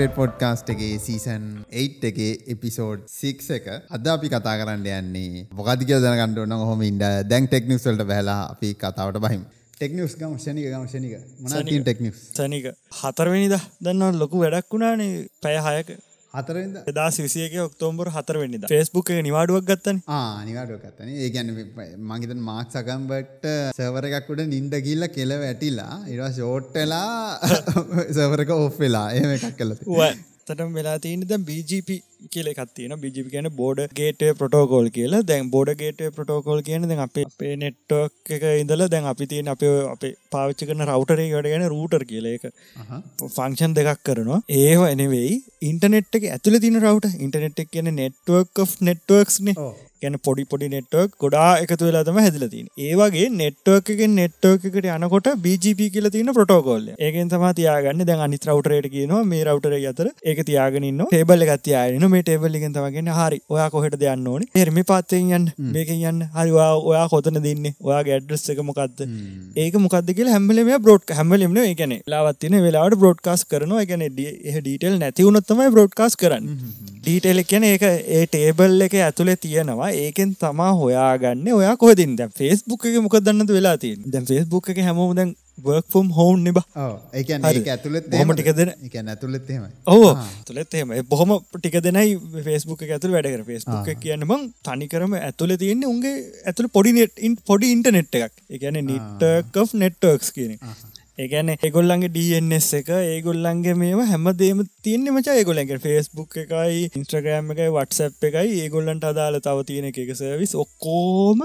කතා පොඩ්කාස්ට කරගෙන මේක්ස්රේට් podcast එකගේ season 8 එකේ එපිසෝඩ් 6 එක. අද අපි කතා කරන්න යන්නේ මොකදික දනගන්නඩ ඕන හොම ඉන්ඩ දැන් ටෙක්නිස්වල්ට බැලා අපි කතාවට බහිම. ටෙක්නිස් ගම ෂණික ගම ෂණික. මන ටෙක්නිස් සනික හතරවෙනිද දන්න ලොකු වැඩක් වුණානේ. පැය හයක. හතරද දා සිසියක ඔක්තෝම්බර් හතර වෙනිද. ෆෙස්බුක් එක නිවාඩුවක් ගත්තන. නිවාඩුව ගත්තන. ඒ ගැන මගේත මාක් සකම්බට සවර එකක්කුට නින්ද ගිල්ල කෙල වැටිලා ඉවා ෂෝට්ටලා සවරක ඔෆ් වෙලා. එම එකක් කල තටම වෙලා තියන ද BGP කියල කත්තින බිජි කියන බෝඩ ගේට ප්‍රටෝකෝල් කියලා. දැන් බෝඩ ගේට ප්‍රටෝකෝල් කියන දැන් අපේ අපේ නෙට්ටෝක් එක ඉඳල දැන් අපි තියන අප අපේ පාවිච්චි කරන රවටරේ වැඩ ගැන රූටර් කියල එක ෆංක්ෂන් දෙකක් කරනවා. ඒහ එනෙවෙයි ඉන්ටනෙට් එක ඇතුල තින රවට ඉන්ටනෙට් එක කියන නෙට්වක් නෙට්වක්ස්නේ ගැන පොඩි පොඩි නෙට්වක් ගොඩා එකතු වෙලා තම හැදිලතින් ඒවගේ නෙට්වක එකට යනකොට BGP කියල තින පොටෝකෝල් ඒකෙන් තම තියාගන්න දැන් අනි රවටරයට කියනවා මේ රවටර අතර ඒක තියාගෙන ටේබල් ගත්තියායන මේ ටේබල්ලිගෙන් තමගෙන හරි ඔයා කොහට දෙයන්න ඕන? එරමි පාත්තයෙන් යන්න මේක යන්න. හරිවා ඔයා කොතන දෙන්න ඔයා ගැඩ්‍රස් එක මොකක්ද ඒක මොකද කියලා හැමලම බ්‍රෝඩ් හැමලම ඒකන ලාවත්තින වෙලාට බ්‍රෝඩ්කාස් කරනවා. එකන ඩීටල් නැතිවුණොත්තමයි බ්‍රෝඩ්කාස් කරන්න. ඩීටෙල් කියන ඒක ඒ ටේබල් එක ඇතුළේ තියෙනවා ඒකෙන් තමා හොයාගන්න ඔයා කොහදින් දැ ෆෙස්බුක් එක මොක දන්නද වෙලා තින් දැන් ෆෙස්බුක් එක හැමෝම දැන් වර්ක්ෆම් හෝන් නිබ ඒ ඇතුළත් හොම ටික දෙන එක ඇතුළෙත්හෙම ඕ තුළෙත් එම බොහොම ටික දෙනයි ෆෙස්බුක් ඇතුළ වැඩකර ෆෙස්බුක් කියන බං තනිකරම ඇතුළ තියන්නේ උන්ගේ ඇතුළ පොඩිනෙට් පොඩි ඉන්ටනෙට් එකක්. එකන නිට්ටක් නෙට්ටර්ක්ස් කියන ඒගැන ඒගොල්ලන්ගේ ඩස් එක ඒගොල්ලන්ගේ මේම හැමදේම තියන්නේ මචා ඒගොලන්ගේ ෆෙස්බුක් එකයි ඉන්ස්ට්‍රගෑම් එකයි වටසප් එකයි ඒගොල්ලන්ට අදාල තව තියෙන එක සවිස් ඔක්කෝම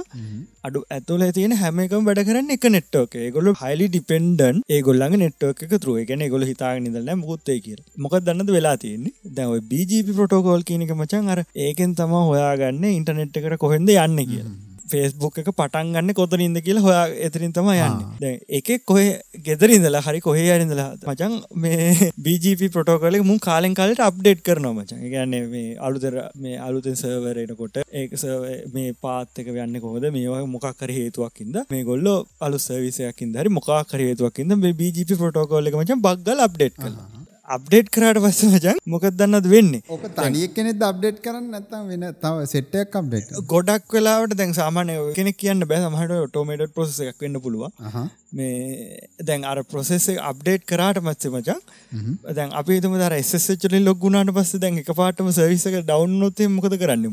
අඩු ඇතුල තියෙන හැමකම වැඩ කරන්න එක නෙට්ෝක ගොල හයිලි ඩිපෙන්ඩන් ඒගොල්ලන් නෙට්ෝක තුර එකන ගොල හිතා නිදල මුත්තේ කිය මොක දන්නද වෙලා තියන්නේ? දැව BGP පොටෝකෝල් කියනක මචන් අර ඒකෙන් තම හොයාගන්න ඉන්ටනෙට් එකට කොහෙද යන්න කියලා ෆේස්බුක් එක පටන් ගන්න කොතනින්ද කියලා හොයා එතරින් තම යන්න. එක කොහ ගෙදරින්දලා හරි කොහේ අරින්දලා මචන් මේ BGP පොටෝකල මුන් කාලෙන් කාලට අප්ඩේට් කරනවා මචන් ගන්න මේ අලුතර මේ අලුතෙන් සර්වරයනකොට ඒක මේ පාත්තක වන්න කොහොද මේවා මොකක්කර හේතුවක්කින්ද මේ ගොල්ල අලු සවිසයකින් හරි මොකාකර හේතුවක්කින්ද මේ BGP පොටෝකෝල්ල එක මචන් බක්ගල් අප්ඩේට් කරලා අප්ඩේට් කරට පස්ස මචන් මොකක් දන්නද වෙන්නේ? ඕක තනියක් කෙනෙ අප්ඩේට් කරන්න නැත්තම් වෙන තව සෙට්ටයක් අප්ඩේට් ගොඩක් වෙලාවට දැන් සාමානය කෙනෙ කියන්න බෑ සමහට ටෝමේට පොසෙස එකක් වෙන්න පුළුව මේ දැන් අර ප්‍රොසෙස් අප්ඩේට් කරාට මත්සේ මචන් දැන් අපි තම දර එස්සචල ලොගුණට පස්ස දැන් එක පාටම සවිසක ඩවන්් නොතේ මොකද කරන්න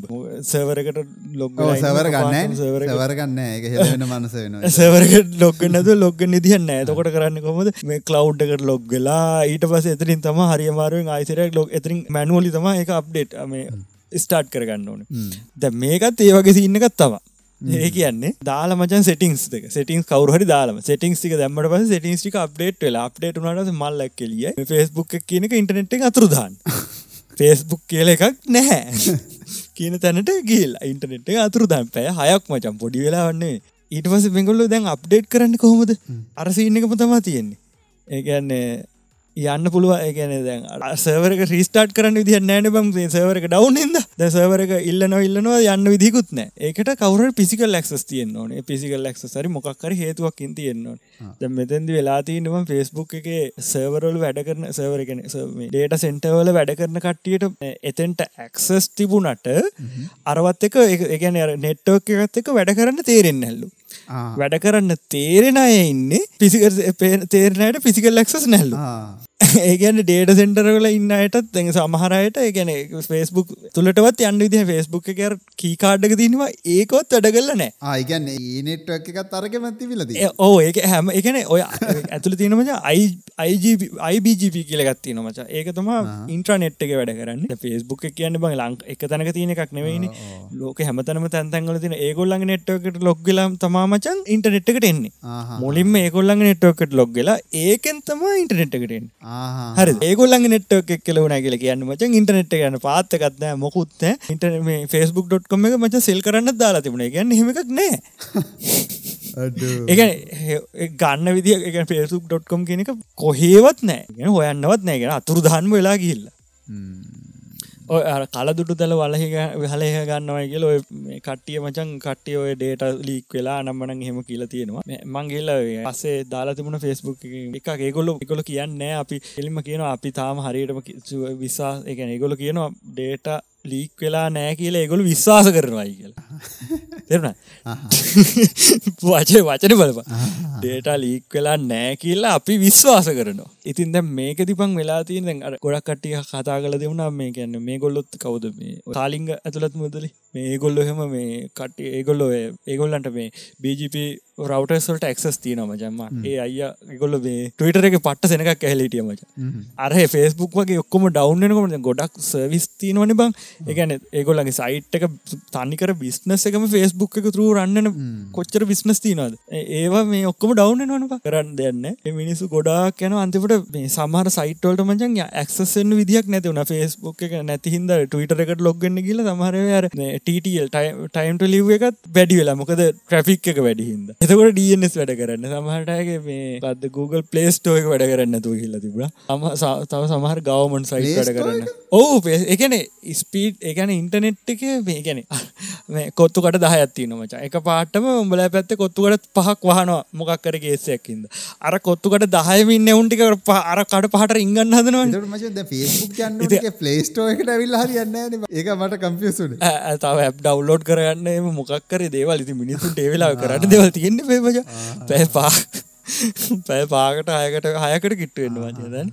සවරකට ලොග සවර ගන්න. සවර ගන්න. එක හෙන මනස වෙන සවරකට ලොගන්නද ලොග නිදියන්න ඇතකොට කරන්න කොමද මේ කලව් එකට ලොග්ගලා ඊට පස එතරින් තම හරිමාරුවෙන් අයිසරයක් ලොක් එතරින් මැනුවලි තම එක අප්ඩේට් මේ ස්ටාර්ට් කරගන්න ඕන. ද මේකත් ඒ වගේ සින්නකත් තවා ඒ කියන්නේ දාලා මචන් සෙටිංස් දෙක. සෙටිංස් කවරුහරි දාලම. සෙටිංස් ටික දැම්මට පස්සේ සෙටිංස් ටික අප්ඩේට් වෙලා අප්ඩේට් වුණාට පස්සේ මල්ලක් කෙලිය Facebook එක කියන එක ඉන්ටර්නෙට් එක අතුරු දාන්න. Facebook කියලා එකක් නැහැ. කියන තැනට ගිහිල්ලා ඉන්ටර්නෙට් එක අතුරු දාන්න. පැය හයක් මචන් පොඩි වෙලා වන්නේ ඊට පස්සේ මේගොල්ලෝ දැන් අප්ඩේට් කරන්න කොහොමද? අර සීන් එකම තමයි තියෙන්නේ. ඒ කියන්නේ යන්න පුළුව ඒගැන දැන් සවරක රිස්ටාට් කරන්න විදිහ නෑන බම් සවරක ඩවන්ද ද සවරක ඉල්ලන ඉල්ලනවා යන්න විදිකුත් නෑ ඒකට කවර පිසිකල් ලක්ස් තියන්න ඕන. පිසිකල් ලක්ස් සරි මොක්කර හේතුවක් ඉන් තියෙන්නවා ද මෙතැදි වෙලාතිීනම ෆෙස්බුක් එක සවරල් වැඩ කරන සවරගෙන ඩේට සෙන්ටවල වැඩ කරන කට්ටියට එතෙන්ට ඇක්සස් තිබුණට අරවත් එක එකගැන නෙට්ටෝක එකත් එක වැඩ කරන්න තේරෙන් හැල්ලු වැඩ කරන්න තේරෙන අය ඉන්නේ පිසික තේරණයට පිසිකල් ලක්සස් නැල්ලු ඒගැන ඩේට සෙන්ටරවල ඉන්න අයටත් දැ සමහරයට ගැන ෆෙස්බුක් තුළටවත් යන්න විදි ෆෙස්බුක් එකර කීකාඩ්ඩක තිනවා ඒකොත් වැඩගල්ල නෑ ආයිගැන්න ඒනෙට්ක් එකත් අරකමැති විලද ඕ ඒක හැම එකන ඔය ඇතුළ තිනමච අයිBGP කියලගත්ති නොමච ඒක තම ඉන්ට්‍රනෙට් එක වැඩ කරන්න. ෆෙස්බුක් කියන්න බං ලංක එක තැනක තියෙන එකක් නෙවෙයිනි ලෝක හැමතනම තැන්තැන්ගල තින ඒගොල්ලඟ නෙට්කට ලොග්ගලම් තමාමචන් ඉන්ටනෙට් එකට එන්නේ. මුලින්ම ඒගොල්ලඟ නෙට්ෝකට ලොග්ගලා ඒකෙන් තම ඉන්ටනෙට් එකටෙන් හරි ඒගොල්ලන් නෙට්ක් එක්ල වුණ කියල කියන්න මචන් ඉන්ටනෙට් ගන්න පාත්තකත්න මොකුත්ත ඉට මේ ෆෙස්බුක්.කොම එක මච සෙල් කරන්න දාලා තිබුණ. ගන්න හෙමක් නෑ. ඒ ගන්න විදි එක ෆෙසුක්.කොම් කෙනෙක කොහේවත් නෑ. ගෙන හොයන්නවත් නෑගෙන අතුරු දහන්ම වෙලා ගිල්ල ඔය කලදුටු තැල වලහ හලහ ගන්නවයි කියල ඔය කට්ටිය මචන් කට්ටිය ඔය ඩේට ලීක් වෙලා නම්මන හෙම කියලා තියෙනවා. මංගේල පසේ දාලා තිබුණ ෆෙස්බුක් එක ඒගොල්ල එකොල කියන්න අපි එලිම කියන අපි තාම හරියටම විසා එක ඒගොල කියනවා ඩේට ලීක් වෙලා නෑ කියල ඒගොලු විශ්වාස කරනවායි කියලා. තෙරන වචය වචන බලප ඩේට ලීක් වෙලා නෑ කියලා අපි විශ්වාස කරනවා. ඉතින් දැ මේක තිපං වෙලා තියන අර ගොඩක් කටිය කතා කල දෙවුණා මේ කියන්න මේ ගොල්ලොත් කවුද මේ? කාලිංග ඇතුළත් මුදලි මේ ගොල්ලො හෙම මේ කට ඒගොල්ලො ඒගොල්ලන්ට මේ BGP රවටස්වලට එක්සස් තියන මචම්ම ඒ අය ගොල්ල මේ ටවිටර එක පට්ට සෙනකක් ඇහලිටිය මච. අර ෆෙස්බුක් වගේ ඔක්කොම ඩවන්නකොම ගොඩක් සවිස් තියනවන බං. ඒගැන ඒගොල්ලගේ සයිට් එක තනිකර බිස්නස් එකම ෆෙස්බුක් එක තුරු රන්නන කොච්චර බිස්නස් තිනවද ඒවා මේ ඔක්කොම ඩවන්න නොන කරන්න දෙන්න මිනිසු ගොඩක් යන අන්තිපට මේ සමහර සයිටවලට මචන් ඇක්සෙන් විදික් නැතිවන ෆෙස්බුක් එක නැතිහින්ද ටවිටර එකට ලොග්ගන්න කියල සමහරයාර ටල් ටයිම්ට ලිව් එකත් වැඩි වෙලා. මොකද ට්‍රෆික් එක වැඩිහින්ද එතකොට ඩස් වැඩ කරන්න. සමහටගේ මේ පද Google පලේස්ටෝ එක වැඩ කරන්න තු හිල්ල තිබුණ. අම තව සමහර ගවමන් සයි වැඩ කරන්න. ඔහු එකන ස්පීට් එකන ඉන්ටනෙට් එක මේ ගැන මේ කොත්තුකට දහයත්ති නොමච එක පාටම උඹල පැත්ත කොත්තුකට පහක් වහනවා. මොකක්කර ගේසයක්කින්ද අර කොත්තුකට දහයමින්න එවුන්ටික අර කට පහට ඉංගන්න හදනවා පලේස්ටෝ එකට ඇවිල්ල හරියන්න ඒක මට කම්පියසුන තව ඇප් ඩව්ලෝඩ් කරන්න මොකක්කර දේවල්. ඉති මිනිසුන්ට ඒවෙලා කරන්න දෙවල් තියෙන්න පේපජ පැපා පැ පාකට අයකට හයකට කිට්ටුවෙන්න වචදන්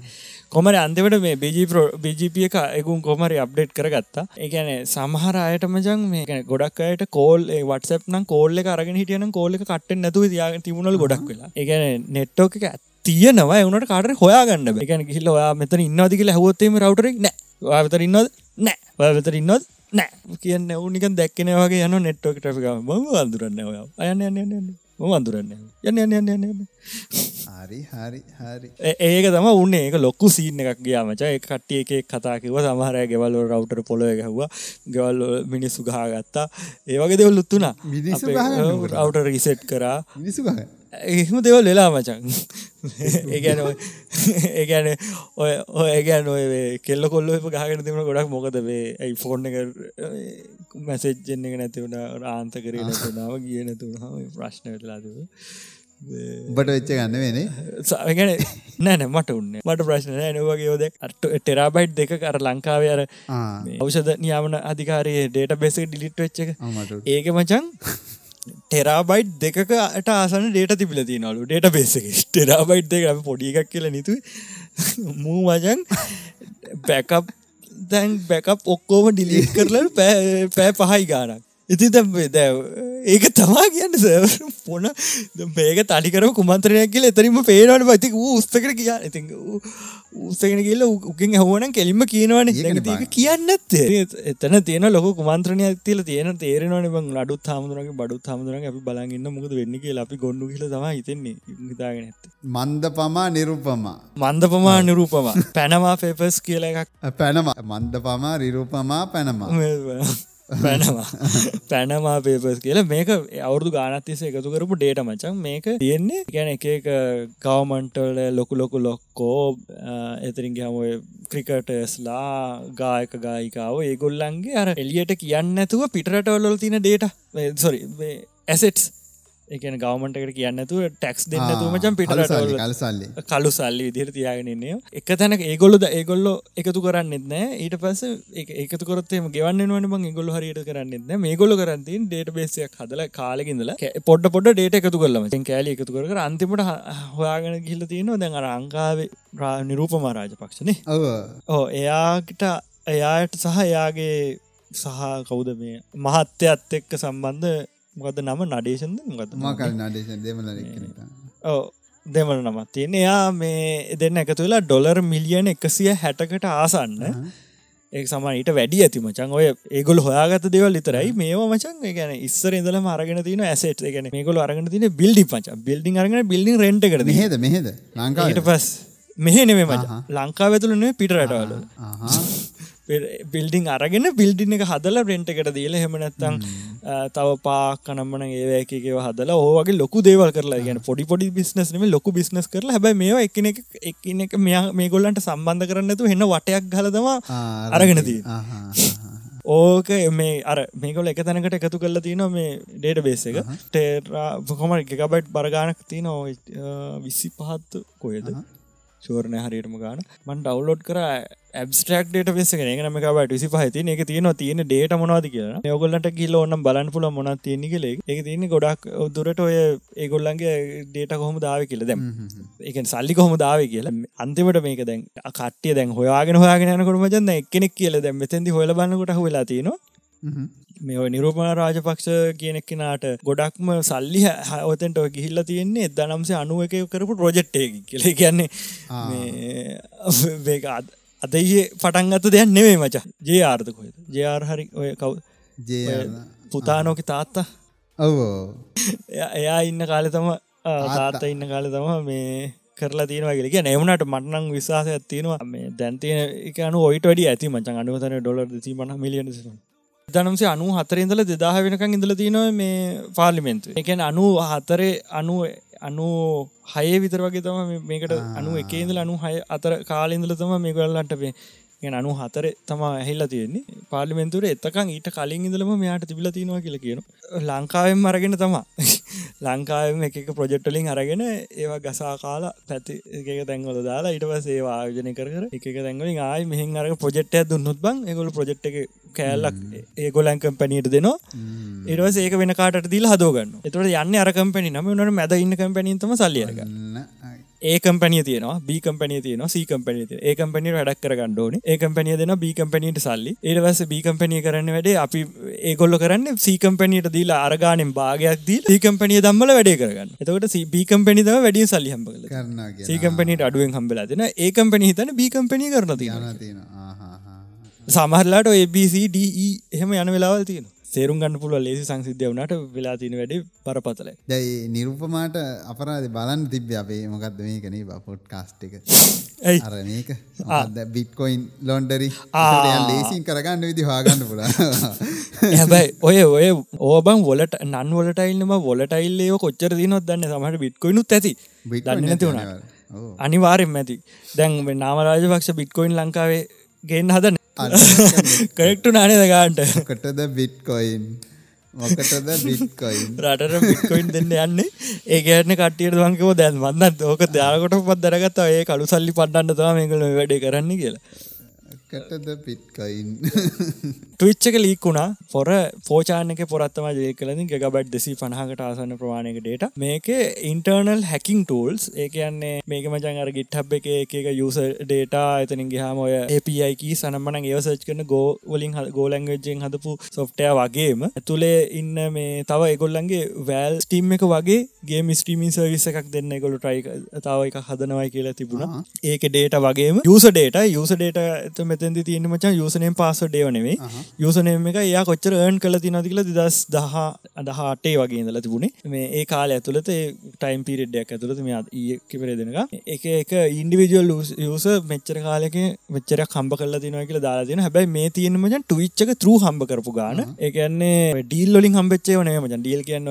කොමර අන්තිවට මේ බජිපෝ බජපිය එක එකුම් කොමරි අප්ඩේට් කරගත්තා. ඒකන සමහර අයට මජන් මේ ගොඩක් අයට කෝල් වටසප් නම් කෝල්ල අරගෙන හිටියන කෝල්ල කට්ට නැතුව යාග තිබුණල ගොඩක් වෙලා. ඒගැන නෙට්ටෝක එක තියනවා එවනට කාට හොයාගන්න එකන කිල්ල ඔයා මෙතන ඉන්නවාදි කියලා හැවොත්තේම රවටරෙක් නෑ. වාවිතර ඉන්නොද නෑ. වාවිතර ඉන්නොද නෑ. කියන්න උනික දැක්කන වගේ යන නෙට්ෝක ට්‍රික ම අන්දුරන්න ඔය අයන්න යන්න අන්දුරන්න යන්න යන්න යන්න යන්න හරි හරි හරි. ඒක තම උන්න. ඒක ලොක්කු සීන එකක් ගියාමච එක කට්ටිය එක කතාකිව සමහරය ගෙවල්ල රවටර් පොලොය ගැහවා. ගෙවල් මිනිස්සු ගහගත්තා. ඒවගේ දෙවල් ලුත්තුනා රවටර් රිසෙට් කරා. මිනිසු ගහ එහෙම දෙවල් වෙලා මචන් ඒගැන ඒගැන ඔය ඔය ගැන ඔය කෙල්ල කොල්ල ගහගෙන තිබුණ ගොඩක් මොකද වේ ඇයි ෆෝර්න එක මැසෙජ්ජෙන් එක නැතිවුණ ආන්ත කරේ නැතුනාව ගිය නැතුුණාම ප්‍රශ්න වෙලාතිව බට වෙච්ච ගන්න වෙනේ සගෙන නෑන මට උන්න. මට ප්‍රශ්න නෑනවගේ යෝද අට ටෙරාබයිට් දෙක. කර ලංකාවේ අර අවෂද නියාමන අධිකාරයේ ඩේට බෙස ඩිලිට් වෙච්ච එක. ඒක මචන් ටෙරාබයිට් දෙකට ආසන ඩේට තිබිල තිනලු ඩේට බේසක ටෙරාබයිට් දෙක පොඩි එකක් කියල නිතු. මූ වජන් බැකප් දැන් බැකප් ඔක්කෝම ඩිලිට් කරලට පෑ පහයි ගානක්. ඉති දැ ඒක තමා කියන්න පොන මේක තනිකර කුමන්ත්‍රනයක් කියල එතරීම පේනවට පති උස්තකට කිය ඉති උස්සගෙන කියල උකින් හෝන කෙලින්ම කියනවන. ඒක කියන්නත්තේ එතන තියෙන ලොක කුමන්ත්‍රනයක් තිල තියෙන තේරෙනවන බං අඩුත් හාමුදුරගේ බඩුත් හාමුදුරන් අපි බලගන්න මුකද වෙන්න කියලා අපි ගොඩු කියල තම හිතෙන්නේ. හිතාගෙන ඇත්ත. මන්ද පමා නිරූපමා. මන්ද පමා නිරූපම. පැනවා පෙපස් කියල එකක්. පැනම. මන්ද පමා රිරූපමා පැනමා පැනවා. පැනමා පේපස් කියලා. මේක අවුදු ගානත්තිස එකතු කරපු ඩේට මචන් මේක තියෙන්නේ ගැන එක එක ගවමන්ටල් ලොකු ලොකු ලොක්කෝ එතරින්ගේ හමුව ක්‍රිකටස්ලා ගායක ගායිකාව ඒගොල්ලන්ගේ අර එලියට කියන්න ඇතුව පිටරටවල්ලොල් තින ඩේට සොරි ඇසෙට්ස් එකන ගවමන්ටකට කියන්නතු ටැක්ස් දෙන්නතුම චම් පිට කලු සල්ලි විදිර තියාගෙනන්නේ එක තැනක ඒගොල්ලොද ඒගොල්ලො එකතු කරන්නෙත් නෑ. ඊට පස එකතු කොරත්තේම ගෙවන්න වන බං ගොල්ල හරියට කරන්නෙත් මේ ගොල කරන්තින් ඩේට බේසයක් හදල කාලෙකින්දල පොඩ පොඩ ඩේට එකතු කරලම කෑලි එකතු කර අන්තිමට හොයාගෙන ගිල්ල තියෙනවා. දැන් අර අංකාවේ නිරූපම රාජපක්ෂනේ ඕ එයාට එයාට සහ එයාගේ සහ කවුද මේ මහත්‍යත් එක්ක සම්බන්ධ මොකද නම? නඩේශන්ද මොකද මකල් නඩේශන් දෙමල ඕ දෙමල නමත් තියෙන. එයා මේ දෙන්න එකතු වෙලා ඩොලර් මිලියන එකසිය හැටකට ආසන්න. ඒ සමට වැඩි ඇති මචන් ඔය ඒගොල හොයාගත දෙවල් ලිතරයි මේ මචන් ගැන ඉස්සර ඉදල අරගෙන තින ඇසට ගැන මේගොල අරගෙන තින බිල්ඩි පච බිල්ඩි අරගෙන බිල්ඩි රෙන්ට කර හෙද මෙහෙද ලංකාට පස් මෙහ නෙමේ මච. ලංකා ඇතුළනේ පිටරටවල බිල්ඩිං අරගෙන බිල්ඩින එක හදල රෙන්ට එකට දීල හෙමනැත්තම් තව පාක් කනම්මන ඒවැකව හදලා ඕවගේ ලොකු දේවල් කරලා ගැන පොඩි පොඩි බිස්නස්නම ලොකු බිස්නස් කරලා. හැබයි මේ එක එක මෙයා මේ ගොල්ලන්ට සම්බන්ධ කරන්නතු heන්න වටයක් ගලදවා අරගෙනදී ඕක මේ අර මේකොල එක තැනකට එකතු කරලා තියන මේ ඩේට බේස එක ටේරා කොම එකබයිට් බරගානක් තියන විසි පහත්තු කොයද ෂෝර්ණය හරියටම ගාන මන් ඩවලෝඩ් කර ඇබස්ට්‍රක් ඩේට වෙස ගෙන මකබට විසි පහති එක තියෙන. තියෙන ඩේට මොවාද කියලා යගොල්ලට කිල්ල ඔන්න බලන් පුල මොන තියෙන කෙලෙ එක තියන ගොඩක් දුරට ඔය ඒගොල්ලන්ගේ ඩේට කොහොම දාව කියල දැම් එක සල්ලි කොහොම දාව කියලා. අන්තිමට මේක දැන් කට්ටිය දැන් හොයාගෙන හොයාගෙන කොටම ජන්න එකනෙක් කියල දැම් මෙතැදි හොල බන්නකොට වෙලා තියෙනවා මේ නිරූපණ රාජපක්ෂ කියනෙක් කෙනාට ගොඩක්ම සල්ලි හවතෙන්ට ගිහිල්ල තියෙන්නේ දනම්සේ අනුව එක කරපු ප්‍රොජෙක්්ටය කියල. කියන්නේ වේකාත් අදයේ පටන් අත දෙයක් නෙවේ මචා. ජේ ආර්ථකොයද ජයාර් හරි ඔය කව් පුතානෝක තාත්තා. ඔවෝ. එයා ඉන්න කාලෙ තම තාත්ත. ඉන්න කාලෙ තම මේ කරලා තියෙනවා කියල. කිය නවුණට මටනං විශවාසයක් තියෙනවා. මේ දැන්තියන එක අනු ඔයිට වැඩි ඇති මචන් අනුවතන ඩොලර් සීමන මිලියන දනම්සේ අනු හතරින්දල දෙදාහ වෙනකං ඉඳල තියෙනවා මේ පාර්ලිමෙන්තු එකන අනු හතරේ අනුව අනු හය විතර වගේ තම මේකට අනු එකේදල අනු හය අතර කාලින්දල තම මේ ගල්ලන්ටපේ ගෙන අනු හතර තම ඇහිල්ල තියෙන්නේ. පාලිමෙන්තුර එතකං ඊට කලින් ඉදලම මෙයාට තිබිල තියෙනවා කියල කියන ලංකාවෙන් අරගෙන තමා. ලංකාවම එක ප්‍රජෙක්්ටලින් අරගෙන ඒවා ගසා කාලා පැති එක තැන්වල දාලා ඉට පසේ ආයෝජනය කර එක තැන්වලින් ආය මෙහින් අර ප්‍රජෙක්්ටය දුන්නුත් බං ඒගොල ප්‍රජෙක්් එක කෑල්ලක් ඒගොලන් කම්පැනීට දෙනවා. ඒටවස ඒක වෙන කාට දිල් හදෝගන්න එතට යන්න අර කම්පැනි නම නට මැද ඉන්න කම්පැනීතම සල්ලියගන්න ඒ කම්පනිය තියනවා බී කම්පනිය තියන සී කම්පනිය තිය ඒ කම්පනිය වැඩක් කර ගණ්ඩෝන ඒ කම්පනිය දෙන බී කම්පනීට සල්ලි. ඒටවස බී කම්පනිය කරන්න වැඩේ අපි ඒගොල්ල කරන්න සී කම්පනීට දීලා අරගානෙන් භාගයක් දී ඒ කම්පනිය දම්මල වැඩේ කරගන්න. එතකට බී කම්පනි තම වැඩිය සල්ලි හම්බ කල සී කම්පනීට අඩුවෙන් හම්බලා දෙන ඒ කම්පනි හිතන බී කම්පනී කරන තියෙන සමහරලාට ABCDE එහෙම යන වෙලාවල් තියෙනවා සේරුම් ගන්න පුළුව ලේසි සංසිද්ධය වුණට වෙලා තින වැඩ පරපතල දැයි නිරුපමාට අපරාධ බලන්න තිබ්‍ය අපේ. මොකක්ද මේ කනේ පොට් කාස්ට් එක. ඇයි? අර මේක. බිට්කොයින් ලොන්ඩරි ලේසින් කරගන්න විදි හාගන්න පුලා හැබැයි ඔය ඔය ඕබන් වොලට නන් වලටයිල්නම වොලටයිල්ලේ කොච්චර දිනොත් දන්න සමට බිට්කොයිනුත් ඇති. දන්න නැති වුණ අනිවාරෙන් ඇති. දැන් නාමරාජ පක්ෂ බිට්කොයින් ලංකාවේ ගෙන් හදන කරෙක්ටු නානද ගාන්ට? කටද බිට්කොයින් මොකටද බිට්කොයින් රටට බිට්කොයින් දෙන්න යන්නේ? ඒ ගැන කටියට වංකව දැන් වන්න ඕක දාකොට පත් දරගත්ත. ඒ කළු සල්ලි පට්ටන්න තම මේකල වැඩ කරන්න කියලා කටද පිට්කයින් ටවිච්චක ලීකුණා පොර පෝචානක පොරත්තම ජය කලති ගබට් දෙසි පනහකට ආසන්න ප්‍රමාණයක ඩේට මේක ඉන්ටර්නල් හැකින් ටූල්ස් ඒ කියන්නේ මේක මචන් අර ගිට්හබ් එක එක යුස ඩේට එතනින් ගහම ඔය APIකී සනම්මන ඒවසච් කරන ගෝ වලින් ගෝලංගජෙන් හදපු සොෆ්ටය වගේම ඇතුළේ ඉන්න මේ තව එගොල්ලන්ගේ වැල් ස්ටීම් එක වගේ ගේ ස්ටීමින් සර්විස එකක් දෙන්න ගොලු ටයි තාව එක හදනවයි කියලා තිබුණා. ඒක ඩේට වගේම යුස ඩේට යුස ඩේට ඇතම මෙතැදි තියෙන මචන් යසනයෙන් පාස ඩේවනෙවේ යසනයම එක යා කොච්චර ඒන් කල තිනති කියල දස් දහ අදහටේ වගේ ඉඳල තිබුණේ. මේ ඒ කාල ඇතුළත ටයිම් පිරිඩ්ඩයක් ඇතුළත මේ කිපර දෙනක එක එක ඉන්ඩිවිජුවල් යස මෙච්චර කාලක මෙච්චර කම්බ කල තින කියල දාලා තින හැබයි මේ තියෙන මචන් ටවිච්චක තරු හම්බ කරපු ගාන ඒකන්නේ ඩීල්ලොලින් හම්බෙච්චේ වනේ මචන් ඩියල් කියන්න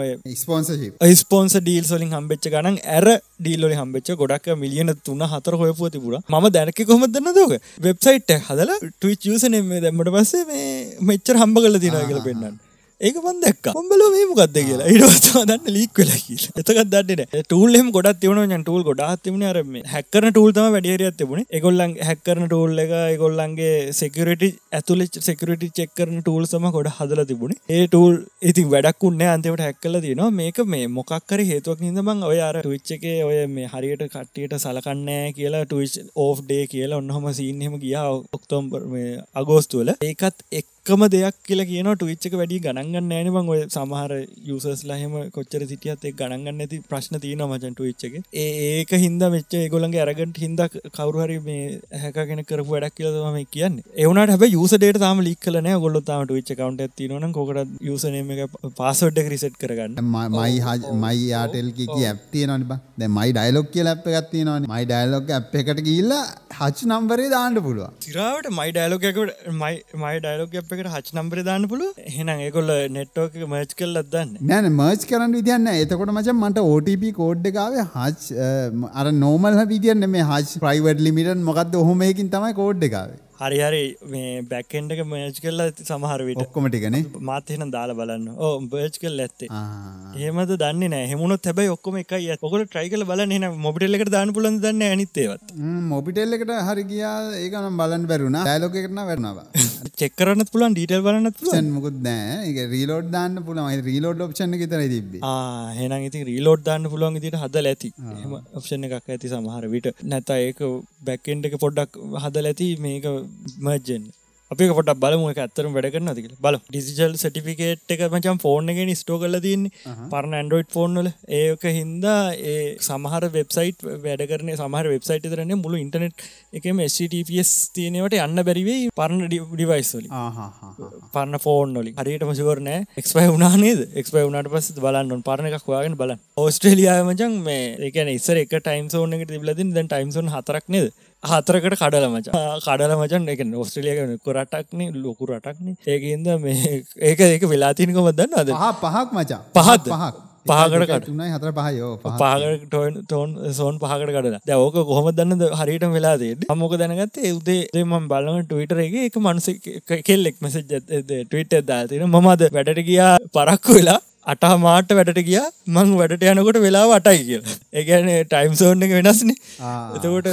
ස්පෝන්ස ඩීල් සොලින් හම්බෙච්ච ගනන් ඇර ඩීල්ලොලි හම්බෙච්ච ගොඩක් මිලියන තුන්න හතර හොයපුව තිබුණ. ම දැනක කොමදන්න දෝක වෙබ්සයිට් හදල ටවිච් යසනෙම දැම්මට පස්සේ මේ මෙච්චර හම්බ කල තිනා කියල පෙන්න්න ඒක මන් දැක් ඔම්බල මේ මොකක්ද කියලා. ඉටවස්වා දන්න ලීක් වෙලා කියලා. එතකත් දන්නන ටූල්ෙම ගොඩත් තිවන න් ටූල් ගොඩත් තිබුණ අර හැක්කරන ටූල්තම වැඩියරියත් තිබුණ. එකොල්ලන් හැක්කරන ටූල් එක එකොල්ලන්ගේ සෙකරට ඇතුල සෙකරට චෙක්කරන ටූල් සම ගොඩ හදල තිබුණ. ඒ ටූල් ඉතින් වැඩක්ුන්න අන්තිවට හැක්කල තිනවා මේක මේ මොකක්කර හේතුවක් නිදමං ඔය අර ටවිච්ච එක ඔය මේ හරියට කට්ටියට සලකන්නෑ කියලා ටවිච් ඕෆ් ඩේ කියලා ඔන්නහම සීන්හෙම ගියා ඔක්තෝම්බර් අගෝස්තුවල ඒකත් එක් එකම දෙයක් කියලා කියන ටවිච්චක වැඩි ගණන්ගන්න ෑනබං ඔය සමහර යුසස් ලහෙම කොච්චර සිටියත් එක් ගණන්ගන්න ඇති ප්‍රශ්න තියන මචන් ටවිච්චක ඒක හින්ද මෙච්ච ගොලන්ගේ අරගට හින්ද කවරුහරි මේ හැකගෙන කරපු වැඩක් කියලම කියන්න. එවනට හැබ යුසඩේට තම ලික් කලන ගොල්ල තම ටවිච්ච කවන්ට තිනන කොකට යුසනම එක පාසොඩ්ඩ රිසට් කරගන්න. මයි හජ මයි ආටෙල්කි ඇප්තිය නොනිබ දැ මයි ඩයිලොක් කියල අප ගත්ති නොන මයි ඩයිලොක් අප එකට කියල්ලා හච් නම්බරේ දාන්න පුළුව සිරාවට මයි ඩයිලොකකට මයි මයි ඩයිලොක් අප එකට හච් නම්බර දාන්න පුළු හෙනම් ඒකොල්ල නෙට්ටෝක මර්ච් කල් අදන්න නෑන මර්ච් කරන්න විදින්න එතකොට මචන් මට OTP කෝඩ්ඩකාවේ හච් අර නෝමල් විදින්න මේ හච් ප්‍රයිවඩ් ලිමිටන් මොකක්ද ඔහොමයකින් තමයි කෝඩ්ඩකාවේ හරිහරි මේ බැක්කෙන්ඩක මර්ච් කල්ල සමහරවිට ඔක්කොමටිකන මාතහෙන දාලා බලන්න. ඕ බර්ච් කල් ඇත්තේ. හෙමද දන්න නෑ හෙමුණොත් හැබයි ඔක්කොම එකයි ඔකට ට්‍රයිකල බලන්න. එන මොබිටල්ලකට දාන්න පුලන් දන්න අනිත්තේවත් මොබිටෙල් එකට හරි ගියා. ඒකනම් බලන්න බැරුණ ෑලෝක කරන වැරනවා චෙක්කරන්න පුලන් ඩීටල් බලන්න න් මුකුත් නෑ රීලෝඩ් දාන්න පුළම රීලෝඩ් ඔප්ෂන් තර තිබේ හෙන ඉති රීලෝඩ් දාන්න පුළුවන් ඉදිට හදල ඇති. එම ඔප්ෂන් එකක් ඇති සමහර විට. නැත ඒක බැක්කෙන්ඩ එක පොඩ්ඩක් හදල ඇති. මේක මර්ජෙන් අපි පොට බලමු ඇත්තරම් වැඩ කරන තික බල ඩිසිජල් සටිෆිකේට් එක මචම් ෆෝන් එකෙන් ස්ටෝ කල තින්නේ පරණ ඇන්ඩරෝයිඩ් ෆෝන්වල ඒක හින්දා ඒ සමහර වෙබ්සයිට් වැඩ කරන සමහර වෙබ්සයිට් තරන්නේ මුළු ඉන්ටනෙට් එකම SCTPS තියෙනවට යන්න බැරිවේ පරණ ඩිවයිස්වලි පරන්න ෆෝන් නොලි හරියට මසිවරන එක්ස්පයි වුණනේද එක්ස්පයි වුණට පස් බලන්න පරණ එකක් හොයාගෙන බලන්න. ඕස්ට්‍රේලියයා මචන් මේ එකන ඉස්සර එක ටයිම් සෝන එක තිබලදින් දැන් ටයිම්සන් හතරක් නේද හතරකට කඩල මචා කඩල මචන් එක ඔස්ට්‍රලියක කොරටක්න ලොකු රටක්න ඒකන්ද මේ ඒක ඒක වෙලාතිනිකම දන්න අද පහක් මචා පහත් පහක්. පහකට තුනයි හතර පහයෝ. පාකට ටෝන් සෝන් පහකට කඩලා. දැවක කොහොම දන්න හරිට වෙලාදේ අමොක දැනගත්තේ? උදේ ම බලම ටවිටර එක එක මනස කෙල්ලෙක් මෙසජ ටවිට දාතින මමද වැඩට ගියා පරක්කු වෙලා අටහ මාට වැඩට ගිය. මං වැඩට යනකොට වෙලාව අටයි කියලා. ඒගැන ටයිම් සෝන් එක වෙනස්න. එතකොට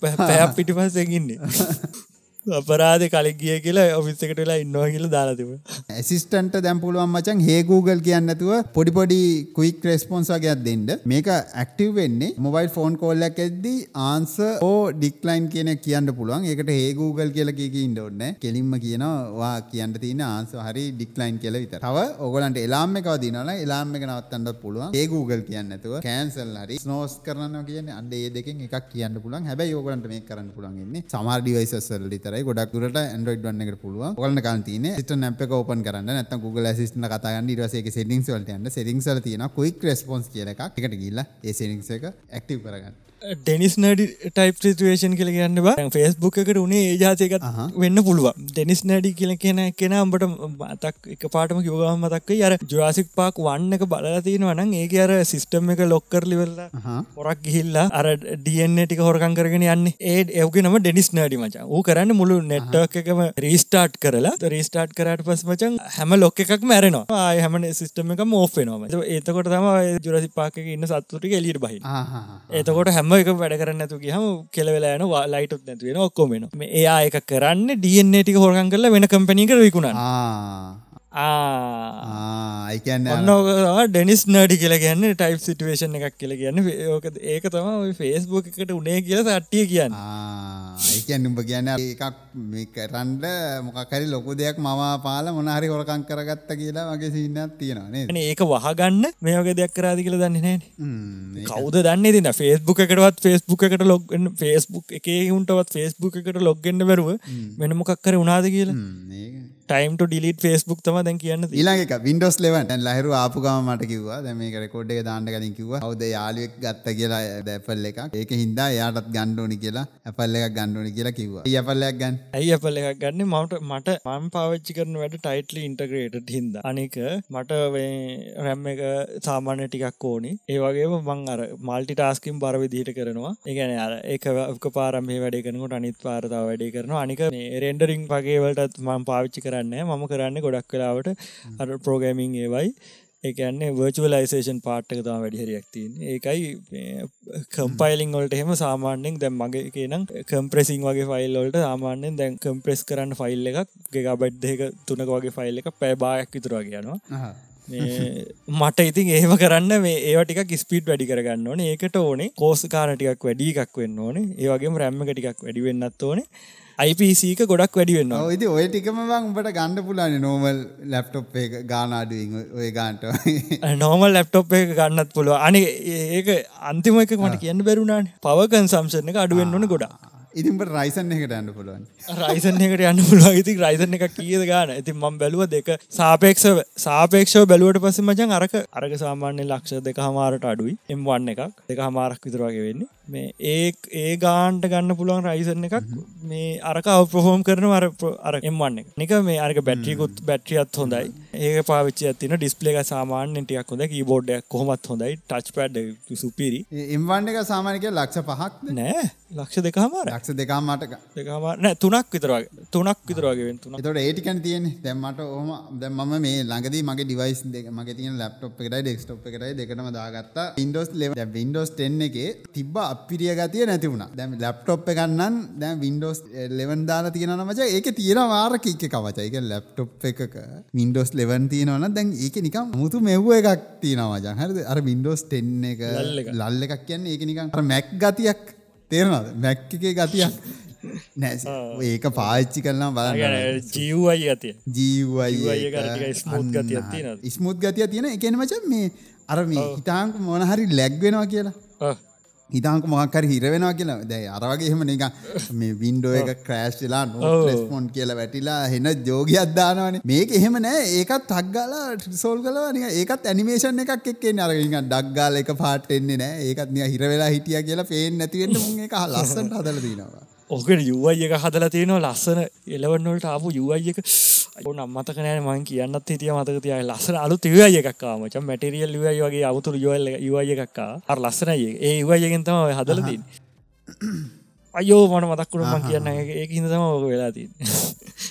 පැයක් පිටි පස්සෙකින්නේ අපරාධ කලින් ගිය කියලා ඔෆිස්සකට වෙලා ඉන්නවා කියලා දාලාතිව ඇසිස්ටන්ට දැම් පුළුවන් මචන් හේ Google කියන්නතුව පොඩිපොඩි කුයික් රෙස්පොන්ස් වගේයක් දෙන්න. මේක ඇක්ටව වෙන්නේ මොබයිල් ෆෝන් කෝල්ලක් ඇද්දී ආන්ස ඕ ඩික්ලයින් කියන කියන්න පුළුවන්. ඒකට ඒ Google කියල කියක ඉන්න ඔන්න කෙලින්ම කියනවා කියන්න තියන ආන්ස හරි ඩික්ලයින් කියල විත තව ඔගලන්ට එලාම එකව දිනලා එලාම එක නවත්තන්නත් පුළුවන්. ඒ Google කියන්නතුව කෑන්සල් හරි ස්නෝස් කරන්න කියන අන්ඩ ඒ දෙකින් එකක් කියන්න පුළුවන්. හැබැයි ඕගලන්ට මේ කරන්න පුළුවන්න්නේ සමාර් ඩිවයිසස්වල විතරයි ගොඩක් දුරට ඇන්ඩරෝයිඩ් වන්න එකට පුළුවන්. ඔයාලට ගන්න තියෙන්නේ සිස්ටම් ඇප් එක ඕපන් කරන්න. නැත්නම් Google Assistant කතා කරන්න. ඊට පස්සේ ඒකේ settings වලට යන්න. settings වල තියෙනවා quick response කියලා එකක්. ඒකට ගිහිල්ලා ඒ settings එක active කරගන්න. ඩෙනිස් නඩි ටයිප් සිටුවේෂන් කියල කියන්න බ. ෆෙස්බුක් එකට උනේ ඒ ජාතයකත් වෙන්න පුළුවන්. ඩෙනිස් නැඩි කියල කියන කෙන අම්බට මතක් එක පාටම කිවගම මතක්ක අර ජුරාසික් පාක් වන්න එක බලතියෙනවනම් ඒක අර සිිස්ටම් එක ලොක්කර ලිවෙල්ල හොරක් ගිහිල්ලා අර ඩියන්න ටික හොරකන් කරගෙන යන්න. ඒ එවගෙනම ඩෙනිස් නඩි මචා. ඌ කරන්න මුළු නෙට්ටක් එකම රීස්ටාට් කරලා. රීස්ටාට් කරට පස් මචන් හැම ලොක්ක එකක් මැරෙනවා හැම සිිස්ටම එක මෝෆෙනවා ඒතකොට තම ජුරසි පාක ඉන්න සත්තුටික එලිට බහි ඒතකොට හැම එක වැඩ කරන්න නැතු කියහම කෙලවෙලා යන ලයිටුත් නැතිවෙන ඔක්කොමෙන එයා එක කරන්න ඩියන්නේ ටික හොරකන් කරලා වෙන කම්පනීක විකුණා අයිකන්න ඔන්න ඩෙනිස් නඩි කියල ගන්න ටයිප් සිටුවේෂන් එකක් කියල කියන්න. ඕක ඒක තම ෆේස්බුක් එකට උනේ කියල සට්ටිය කියන්න. ඒකන් උඹ කියන්න එකක් කරන්ඩ මොකකරි ලොකු දෙයක් මම පාල මොනහරි හොරකං කරගත්ත කියලා වගේ සින්නත් තියෙනවානේ ඒක වහගන්න මේෝක දෙයක් කරාදි කියල දන්නේ නෑ. කවද දන්න තින ෆේස්බුක් එකටවත් ෆේස්බුක් එකට ලොග ෆේස්බුක් එක හුන්ටවත් ෆේස්බුක් එකට ලොග්ගෙන්න්න බැරුව වෙන මොකක්කර උනාද කියලා ටයිම් ඩිලිට ෆේස්බුක් තම දැන් කියන්න ඊලාක වින්ඩෝස් ලෙවන් ලහිරු ආපුගම මට කිවවා දැ මේ රෙකෝඩ් එක දාන්න කලින් කිව හවද යාලුවෙක් ගත්ත කියලා දැපල් එක ඒක හින්දා යාටත් ගණ්ඩෝනි කියලා ඇපල් එකක් ගණ්ඩෝනි කියලා කිව්වා. යපල්ලයක් ගන්න? ඇයි අපල් එකක් ගන්න? මට මට මම පාවිච්චි කරන වැඩ ටයිටලි ඉන්ටග්‍රේට හින්ද. අනික මට රැම් එක සාමාන්‍ය ටිකක් ඕනි. ඒවගේ මං අර මල්ටි ටාස්කින් බර විදිහට කරනවා. ඒගැන අර ඒක පාරම වැඩ කරනට අනිත් පාරතාව වැඩේ කරනවා. අනික රෙන්ඩරිං පගේවලටත් මං පාවිච්චි කර කරන්න මම කරන්න ගොඩක් කලාවට අර ප්‍රෝගෑමිං ඒවයි. ඒකන්නේ වර්චුවලයිසේෂන් පාට්ක තම වැඩිහරයක් තින් ඒකයි කම්පයිලිං වලට එහෙම සාමාන්‍යෙන් දැම් මගේ කියනම් කම්ප්‍රෙසිං වගේ ෆයිල්ලොල්ට සාමාන්‍යෙන් දැන් කම්ප්‍රෙස් කරන්න ෆයිල් එකක් ගෙගබඩ් දෙක තුනක වගේ ෆයිල් එක පැබායක් විතුරවා කියනවා මට ඉතින් ඒම කරන්න මේ ඒටික ස්පීට් වැඩි කරගන්න ඕනේ. ඒකට ඕනේ කෝස්කාරටිකක් වැඩි එකක් වෙන්න ඕනේ. ඒවගේ රැම්ම ටිකක් වැඩි වෙන්නත් ඕනේ. IPCක ගොඩක් වැඩි වෙන්න ඉති ඔය ටිකම උඹට ගණඩ පුලාන නෝමල් ලැප්ටොප් එක ගානාඩුව ඔය ගාන්ට. නෝමල් ලැප්ටොප් එක ගන්නත් පුළුව අනි ඒක අන්තිම එක මට කියන්න බැරුණාන් පවකන් සම්සන එක අඩුවෙන් ඕන ගොඩා ඉතින්ට රයිසන් එකට යන්න පුළුවන්. රයිසන් එකට යන්න පුළුවන්. ඉතින් රයිසන් එක කීයද ගාන ඉතින් මම බැලුව දෙක සාපේක්ෂ සාපේක්ෂව බැලුවට පස්සේ මචං අරක. අරක සාමාන්‍ය ලක්ෂ දෙක හමාරට අඩුයි M1 එකක්. දෙක හමාරක් විතර වගේ වෙන්නේ. මේ ඒ ඒ ගාන්ට ගන්න පුළුවන් රයිසන් එකක් මේ අරක අවප්‍රහෝම් කරන අර අර M1 එක. මේ අරක බැට්‍රියකුත් බැට්‍රියත් හොඳයි. ඒක පාවිච්චි ඇතින ඩිස්පලේ එක සාමාන්‍යෙන් ටියක් හොඳ කීබෝඩ්ඩයක් කොහොමත් හොඳයි. ටච් පැඩ් සුපිරි එම්වන්න එක සාමානික ලක්ෂ පහක් නෑ? ලක්ෂ දෙක හමාර ලක්ෂ දෙකාමටක දෙකමාර නෑ තුනක් විතරගේ තුනක් විතරවාගේ තුන එතට ඒටිකන් තියෙන දැම්මට ඕම දැම් මම මේ ළඟදී මගේ ඩිවයිස් දෙක මගේ තියෙන ලප්ටොප් එකටයි ඩෙක්ස්ටොප් එකටයි දෙකටම දාගත්තා. ඉන්ඩෝස් ලෙව වින්ඩෝස් ටෙන් එකේ තිබ්බ අපිරිය ගතිය නැති වුණ. දැම ලප්ටොප් එකන්නන් දැන් වින්ඩෝස් ලෙවන් දාලා තියෙන මච ඒක තියෙන වාරක එක කවච එක ලැප්ටොප් එකක වින්ඩෝස් ලෙවන් තියෙනවන දැන් ඒක නිකම් මුතු මෙව්ව එකක් තියෙනවා හරද? අර වින්ඩෝස් ටෙන් එක ලල්ල එකක්. කියන්න ඒක නිකම් මැක් ගතියක් තේරනද මැක් එකේ ගතියක් නෑ. ඒක පාච්චි කරලා බලන්න. ජීවයි ගතිය. ජීවයි ස්මුත් ගතිය තියෙන ස්මුත් ගතිය තියෙන එකන මචන් මේ අර මේ හිතාංක මොනහරි ලැග්වෙනවා කියලා හිතාංක මොහක්කර හිරවෙනවා කියලා. දැයි අරවගේ එහෙම නික මේ වින්ඩෝ එක ක්‍රෑශ්ලා නොස්පොන්් කියලා වැටිලා හෙන ජෝගයක් දානවන. මේක එහෙම නෑ. ඒකත් තක්ගාලා සෝල් කලවා ඒකත් ඇනිමේෂන් එකක් එක්කේ අරග ඩක්ගාල එක පාටෙන්නේ නෑ. ඒකත් නිය හිරවෙලා හිටිය කියලා පේෙන් නැතිවෙන්න මුන් එක ලස්සට හදල දීනවා ඕකට යුවයි එක හදලා තියෙනවා ලස්සන එලවන්නවලට ආපු යුවයි එක. ඕන අම්මතක නෑ මං කියන්නත් හිටිය මතක තිය. ලස්සන අලු තිවයි එකක්කා මචන් මැටරියල් ලිවයි වගේ අවතුර යුවල් යුවයි එකක්කා අර ලස්සනයි. ඒ යුවයිගෙන් තම හදලදී අයෝ මට මතක්කුණ මං කියන්න ඒක. හිදතම ඕක වෙලා තින්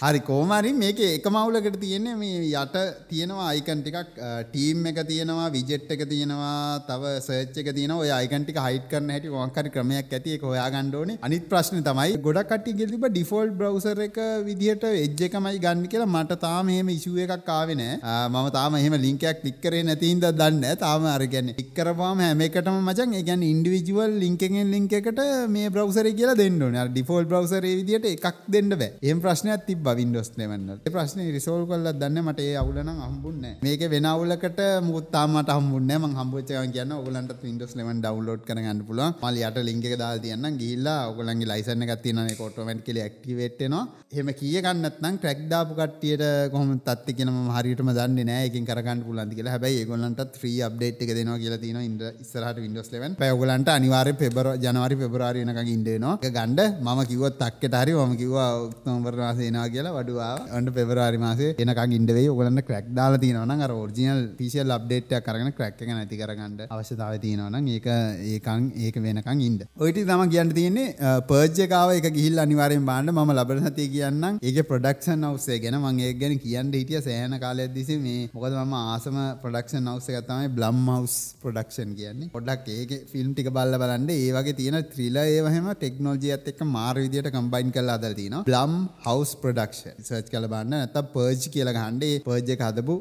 හරි කෝමරි මේක එක මවුලකට තියෙන්නේ මේ යට තියෙනවා අයිකන් ටිකක් ටීම් එක තියෙනවා විජෙට් එක තියෙනවා තව සර්ච් එක තියෙනවා. ඔය අයිකන් ටික හයිඩ් කරන්න හැටි හරි ක්‍රමයක් ඇති ඒක හොයාගන්න ඕනේ. අනිත් ප්‍රශ්නේ තමයි ගොඩක් කට්ටිය කියලා තිබ්බ ඩිෆෝල්ට් බ්‍රවුසර් එක විදිහට එජ් එකමයි ගන්න කියලා. මට තාම එහෙම ඉෂුව එකක් ආවේ නෑ. මම තාම එහෙම ලින්ක් එකක් ක්ලික් කරේ නැති හින්දා දන්නේ තාම අර කියන්නේ ක්ලික් කරපුවාම හැම එකටම මචං ඒ කියන්නේ ඉන්ඩිවිජුවල් ලින්ක් එකෙන් ලින්ක් එකට මේ බ්‍රවුසර් එක කියලා දෙන්න ඕනේ. අර ඩිෆෝල්ට් බ්‍රවුසර් ඒ විදිහට එකක් දෙන්න බෑ. එහෙම ප්‍රශ්නයක් තිබ්බා වින්ඩෝස් 11 වල. ඒ ප්‍රශ්නේ රිසෝල්ව් කරලා දන්නේ මට ඒ අවුල නම් හම්බුන්නේ නැහැ. මේකේ වෙන අවුලකට මොකුත් තාම මට හම්බුන්නේ නැහැ. මං හම්බුච්ච ගමන් කියන්න ඕගලන්ටත් වින්ඩෝස් 11 ඩවුන්ලෝඩ් කරගන්න පුළුවන්. මම යට ලින්ක් එක දාලා තියන්නම් ගිහිල්ලා ඕගලන්ගේ ලයිසන් එකක් තියෙනවා. ඒක ඔටෝමැටිකලි ඇක්ටිවේට් වෙනවා. එහෙම කීය ගන්න නැත්නම් ක්‍රැක් දාපු කට්ටියට කොහොමද තත්ති කියන මම හරියටම දන්නේ නැහැ. ඒකෙන් කරගන්න පුළුවන්ද කියලා. හැබැයි ඒගොල්ලන්ටත් ෆ්‍රී අප්ඩේට් එක දෙනවා කියලා තියෙනවා. ඉන්න ඉස්සරහට වින්ඩෝස් 11 පැය ඕගලන්ට අනිවාර්යයෙන් පෙබරවාරි ජනවාරි පෙබරවාරි වෙනකන් ඉන්න වෙනවා ඒක ගන්න මම කිව්වොත් තක්කෙට හරි මම කිව්වා ඔක්තෝබර් මාසේ එනවා කියලා වඩුවා. ඔන්න පෙබරවාරි මාසේ එනකන් ඉන්න වෙයි. ඔයගලන්ට ක්‍රැක් දාලා තියෙනවා නම් අර ඔරිජිනල් PCL අප්ඩේට් එකක් අරගෙන ක්‍රැක් එක නැති කරගන්න අවශ්‍යතාවය තියෙනවා නම් ඒක ඒකන් ඒක වෙනකන් ඉන්න. ඔය ටික තමයි කියන්න තියෙන්නේ. පර්ජ් එක ආව ඒක ගිහිල්ලා අනිවාර්යෙන් බලන්න මම ලබන සතියේ කියන්නම්. ඒකේ ප්‍රොඩක්ෂන් හවුස් එක ගැන මම ඒක ගැන කියන්න හිටිය සෑහෙන කාලයක් තිස්සේ. මේ මොකද මම ආසම ප්‍රොඩක්ෂන් හවුස් එක තමයි බ්ලම් හවුස් ප්‍රොඩක්ෂන් කියන්නේ. පොඩ්ඩක් ඒකේ ෆිල්ම් ටික බලලා බලන්න. ඒ වගේ තියෙන ත්‍රිලර් ඒව හැම ටෙක්නොලොජියත් එක්ක මාර විදියට කම්බයින් කරලා හදලා තිනවා. බ්ලම් හවුස් ප්‍රොඩක්ෂන් සර්ච් කරලා බලන්න නැත්නම් පර්ජ් කියලා ගහන්න ඒ පර්ජ් එක හදපු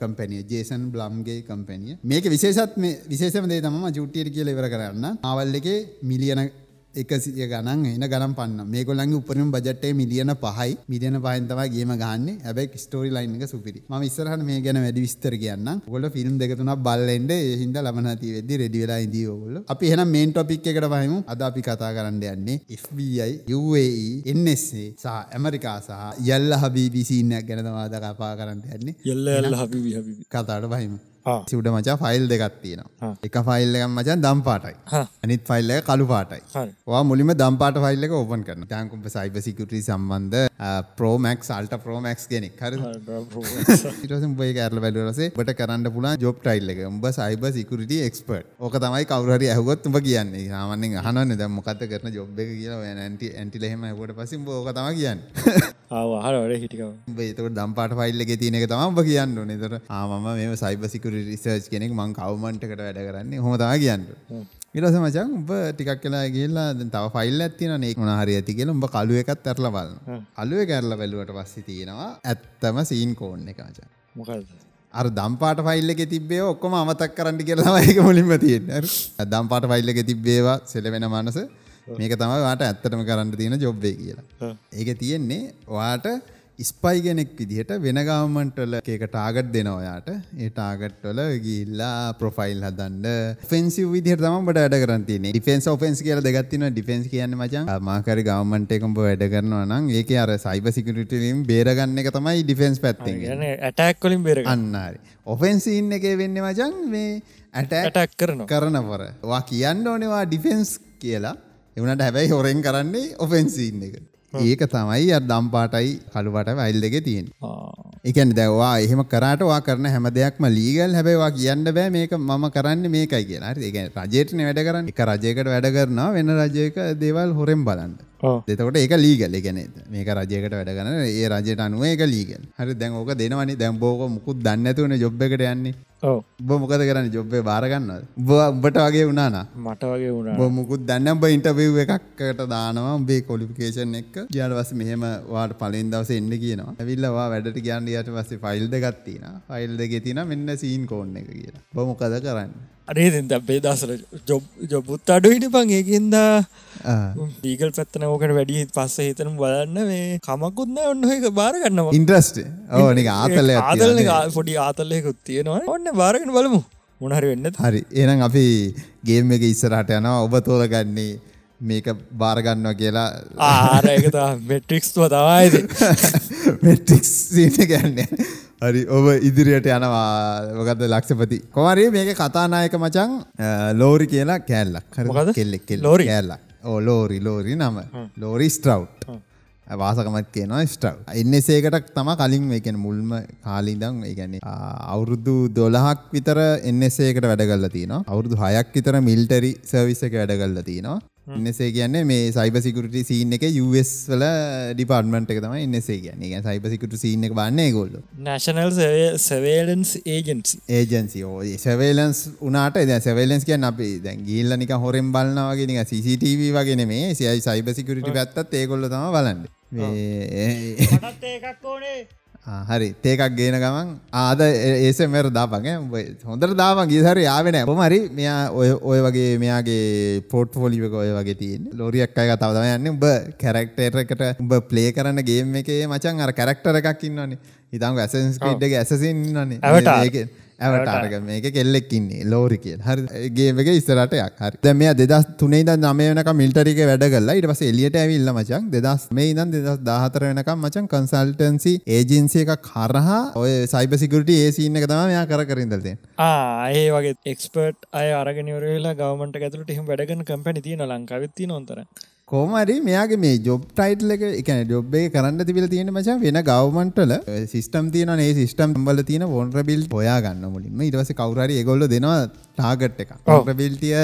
කම්පැනිය ජේසන් බ්ලම්ගේ කම්පැනිය. මේක විශේෂත් මේ විශේෂම දේ තමයි මම චුට්ටියට කියලා ඉවර කරන්න. ආවල් එකේ මිලියන එකසිය ගණන් එන ගනම් පන්න. මේකොල්ලන්ගේ උපරිම බජට්ටේ මිලියන පහයි. මිලියන පහෙන් තමයි ගේම ගහන්නේ. හැබැයි ස්ටෝරි ලයින් එක සුපිරි. මම ඉස්සරහට මේ ගැන වැඩි විස්තර කියන්න ඔයගොල්ලෝ ෆිල්ම් දෙක තුනක් බලෙන්ද ඒ හින්දා ලබන හති වෙද්දි රෙඩි වෙලා ඉඳී ඔයගොල්ලෝ. අපි එහෙනම් මේන් ටොපික් එකට වහිමු. අද අපි කතා කරන්න යන්නේ FBI UAE NSA සහ ඇමරිකා සහ යල්ල හබීබි සීන් එකක් ගැන තමයි අද කතා කරන්න යන්නේ. යල්ල හබීබි. කතාවට වහිමු සිවුඩ මචා ෆයිල් දෙකක් තියෙනවා. එක ෆයිල් එකක් මචන් දම් පාටයි. අනිත් ෆයිල් එක කළු පාටයි. වා මුලින්ම දම් පාට ෆයිල් එක ඕපන් කරන ටැන්කුම්ප සයිබ සිකුටි සම්බන්ධ ප්‍රෝමක් සල්ට ප්‍රෝමක්ස් කෙනෙක්. හරි ඉටසම් බයි කෑරල බැලුවලසේ බට කරන්න පුලා ජොබ් ටයිල් එක. උඹ සයිබ සිකුරිටි එක්ස්පර්ට් ඕක තමයි කවුරහරි ඇහුගොත් උඹ කියන්නේ. සාමන්‍යෙන් අහනන්න දැම් මොකත කරන ජොබ් එක කියලා ඇන්ටි ඇන්ටිල එහෙම කොට පසිම් ඕක තම කියන්න. ආහරට හිටිකව ඒතකට දම් පාට ෆයිල් එක තියෙන එක තම ඔබ කියන්න. නතර ආමම මේ සයිබ සිකුර රිසර්ච් කෙනෙක් මං කවමන්ටකට වැඩ කරන්නේ හොමතා කියන්න. ඉරස මචන් උඹ ටිකක් කියලා ගිල්ලා තව ෆයිල් ඇතින නෙක් මොන හරි ඇති කියලා උඹ කලුව එකත් ඇරලා බලන්න අලුව කැරලා බැලුවට පස්සේ තියෙනවා ඇත්තම සීන් කෝන් එක මචන් මොකද අර දම්පාට ෆයිල් එක තිබ්බේ ඔක්කොම අමතක් කරන්න කියලා ඒක මුලින්ම තියෙන්නේ. දම්පාට ෆයිල් එක තිබ්බේවා සෙලවෙන මනස. මේක තමයි වාට ඇත්තටම කරන්න තියෙන ජොබ් එක කියලා. ඒක තියෙන්නේ වාට ස්පයි කෙනෙක් විදිහට වෙන ගවමන්ටල එක ටාගට් දෙනවයාට ඒ ටාගට්වල ගිල්ලා ප්‍රොෆයිල් හදන්න. ෆෙන්සි විදිහට තම බට වැඩ කරතින ඩිෆෙන්ස් ෝෆෙන්ස් කියල දෙගත්තින ඩිෆෙන්ස් කියන්න මචන් මාකරි ගවමන්ට එකම්ප වැඩ කරනවා නම් ඒක අර සයිබ සිකටලින් බේරගන්න එක තමයි ඩිෆෙන්ස් පැත්ති ඇටැක් කොලින් බේර අන්නාරි ඔෆෙන්සින්න එක වෙන්න මචන් මේ ඇට ඇටක් කරන කරනවර වා කියන්න ඕනවා ඩිෆෙන්ස් කියලා. එවනට හැබැයි හොරෙන් කරන්නේ ඔෆෙන්සින්න එක ඒක තමයි අ දම්පාටයි කළුවට වයිල් දෙක තියෙන් එකන දැවා එහෙම කරටවා කරන හැම දෙයක්ම ලීගල් හැබවා කියන්න බෑ මේක මම කරන්න මේකයි කියලා. ඒ රජයටන වැඩ කරන්න. එක රජයකට වැඩ කරනවා වෙන රජයක දේවල් හොරෙන් බලන්න. දෙතකොට ඒක ලීගල ගැන මේක රජයකට වැඩ කරන ඒ රජයට අනුව එක ලීගල් හරි දැන් ඕක දෙනවනි. දැම් බෝක මුකුත් දන්නඇතුවන ජොබ් එකට යන්නේ ඔබ මොකද කරන්න? ජොබ්බේ බාරගන්න උඹට වගේ වුණාන මට වගේ වුණ මුකුත් දන්න බ ඉන්ටවව් එකක්කට දානවා බේ කොලිපිකේෂන් එක් ජයාට වස් මෙහෙම වාට පලින් දවස එන්න කියනවා. ඇවිල්ලවා වැඩට ගන්ඩියට වස්සේ ෆයිල් දෙගත්තින ෆයිල් දෙක තින මෙන්න සීන් කෝන්න එක කියලා. බොමොකද කරන්න අරේදෙන් දැබේ දසර ජොබ් ජොබුත් අඩු හිට පං ඒකින්ද? ඩීගල් පැත්තන ඕකට වැඩි පස්ස හිතන බලන්න මේ කමකුත්න ඔන්න එක බාරගන්නවා ඉන්ට්‍රස්ට ඕනි ආතල ආතල පොඩි ආතල්ලයකුත් තියෙනවා. ඔන්න බාරගෙන බලමු. මොනහරි වෙන්න හරි. එනම් අපි ගේම් එක ඉස්සරහට යනවා. ඔබ තෝරගන්නේ මේක බාරගන්නවා කියලා. ආරයකත මෙට්‍රික්ස්ව තවායිද මෙට්‍රික්ස් ගන්නේ හරි ඔබ ඉදිරියට යනවා. මොකද ලක්ෂපති? කොමරේ මේක කතානායක මචං ලෝරි කියලා කෑල්ලක්. හරි කෙල්ලෙක් කෙල් ලෝරි? කෑල්ලක්. ඕ ලෝරි ලෝරි නම. ලෝරි ස්ට්‍රව් වාසකමත් කියනවා ස්ට්‍රව් එන්නසේකට තම කලින් එකන මුල්ම කාලිදං ඒගැන අවුරුදු දොළහක් විතර එන්නසේකට වැඩගල්ල තින අවුරුදු හයක් විතර මිල්ටරි සර්විස එක වැඩගල්ල තිනවා එන්නසේ කියන්නේ මේ සයිබ සිකුරට සීන් එක US වල ඩිපාර්ට්මන්ට් එක තමයි එන්නසේ කියන්නේ. ගැන සයිබ සිකුට සීන් එක බන්නේ ගොල්ල national surveillance agency agency surveillance උනාට ද සවේලන්ස් කියන්න අපි දැන් ගිල්ල නික හොරෙන් බලන්නවගේ නික CCTV වගෙන මේ සියයි සයිබ සිකුරටි පැත්තත් ඒකොල්ල තම බලන්න. ඒකක් ඕනේ හරි. තේකක් ගේන ගමන් ආද ඒසමර දාපග හොඳර දාපන් ගිසර යාවෙන ඇපමරි මෙයා ඔය ඔය වගේ මෙයාගේ පෝට් ෆෝලිවක ඔය වගේ තියෙන් ලෝරියක් අය කතාව යන්න. උඹ කැරක්ටරකට උඹ ප්ලේ කරන්න ගේම් එකේ මචන් අර කැරක්ටර එකක් ඉන්නන්නේ ඉතං ඇසන්ස්කීට්ගේ ඇසසින් ඉන්නන්නේ ඇවටාරක මේක කෙල්ලෙක් ඉන්නේ ලෝරි කිය හරි ගේමක ඉස්සරටයක් හරි. දැ මේ දෙදස් තුනේ ද නමයනක මිල්ටරික වැඩ කල්ලා ඉට පස එලියට ඇවිල්ල මචන් දෙදස් මේ ඉදන් දෙදස් දාහතර වෙනකම් මචන් කන්සල්ටන්සි ඒජන්සිය එක කරහා ඔය සයිබ සිකුරට ඒ සින්න එක තම මෙයා කර කරින්දල්දේ ඒ වගේ එක්ස්පර්ට් අය අරගෙනවරලා ගවමට ඇතුලට එහම වැඩගන කම්පැනි තියන ලංකාවෙත්ති නොතර කෝමරි මෙයාගේ මේ ජොබ් ටයිටල් එක එකන ජොබ්බේ කරන්න තිබිල තියෙන මචන් වෙන ගවමන්ටල සිස්ටම් තියන ඒ සිස්ටම් බල තියෙන ොන්රබිල් හොයා ගන්න මුලින්ම ඉටවස කවරරි ගොල්ල දෙනවා ටාගට් එක ඔරබිල්ටිය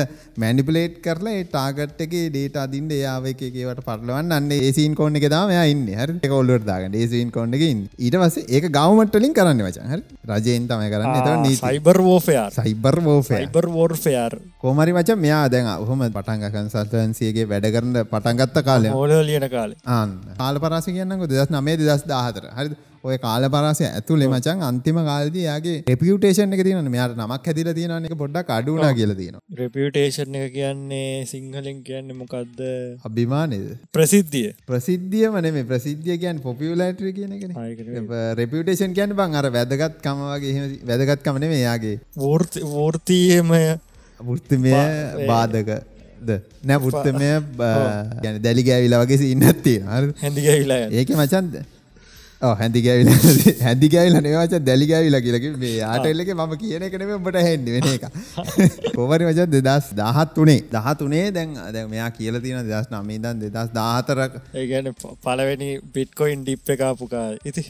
මැනිපලේට් කරලා ටාගට් එක ඩේට අදින්ට යාව එකේවට පටලවන්න අන්න ඒසින් කොන්න එක දාම ඉන්න. හරි? කොල්ලට දාගන්න. ඒසින් කොන්නකින් ඊට වස ඒක ගවමටලින් කරන්න වචන්. හරි? රජයෙන් තමයි කරන්න. සයිබර් වෝෆයා සයිබර් වෝෆයා බර් වෝර්ෆයාර් කෝමරි මච මෙයා දැන් හොම පටන්ග කන්සල්ටන්සියගේ වැඩ කරන්න පටන්ගත්ත කාලය හෝල ලියන කාලේ. ආන් කාල පරස කියන්නක. දෙදස් නමේ දෙදස් දාහතර හරි ඔය කාල පරසය ඇතුළේ මචන් අන්තිම කාලදී යාගේ රෙපියුටේෂන් එක තියෙන මෙයාට නමක් හැදිල තියෙන එක පොඩ්ඩක් අඩුනා කියල තියෙන රෙපියුටේෂන් එක කියන්නේ සිංහලෙන් කියන්න මොකක්ද අභිමානද ප්‍රසිද්ධිය. ප්‍රසිද්ධිය මන මේ ප්‍රසිද්ධිය කියන් පොපියලටර කියන එක රෙපියුටේෂන් කියන්න බං අර වැදගත් කම වගේ වැදගත් කමන මේ යාගේ වෘතියමය වෘත්තිමය බාධක ද නෑ පුෘත්තමය ගැන දැලි ගෑවිලා වගේ ඉන්නත්තිය හැඳි ගෑවිලා ඒක මචන්ද හැදි ගැවිල හැදි ගැවිල නවාච දැලි ගැවිල කියලක මේ ආටල්ලක ම කියන එකනම බට හැන්න වෙන එක. දහත් වනේ දහත් වනේ දැන් අද මෙයා කියල තියෙන දෙදස් නමීදන් දෙදස් දාහතරක් ඒගැන පලවෙනි බිට්කොයින් ඩිප් එකකාපුකා ඉති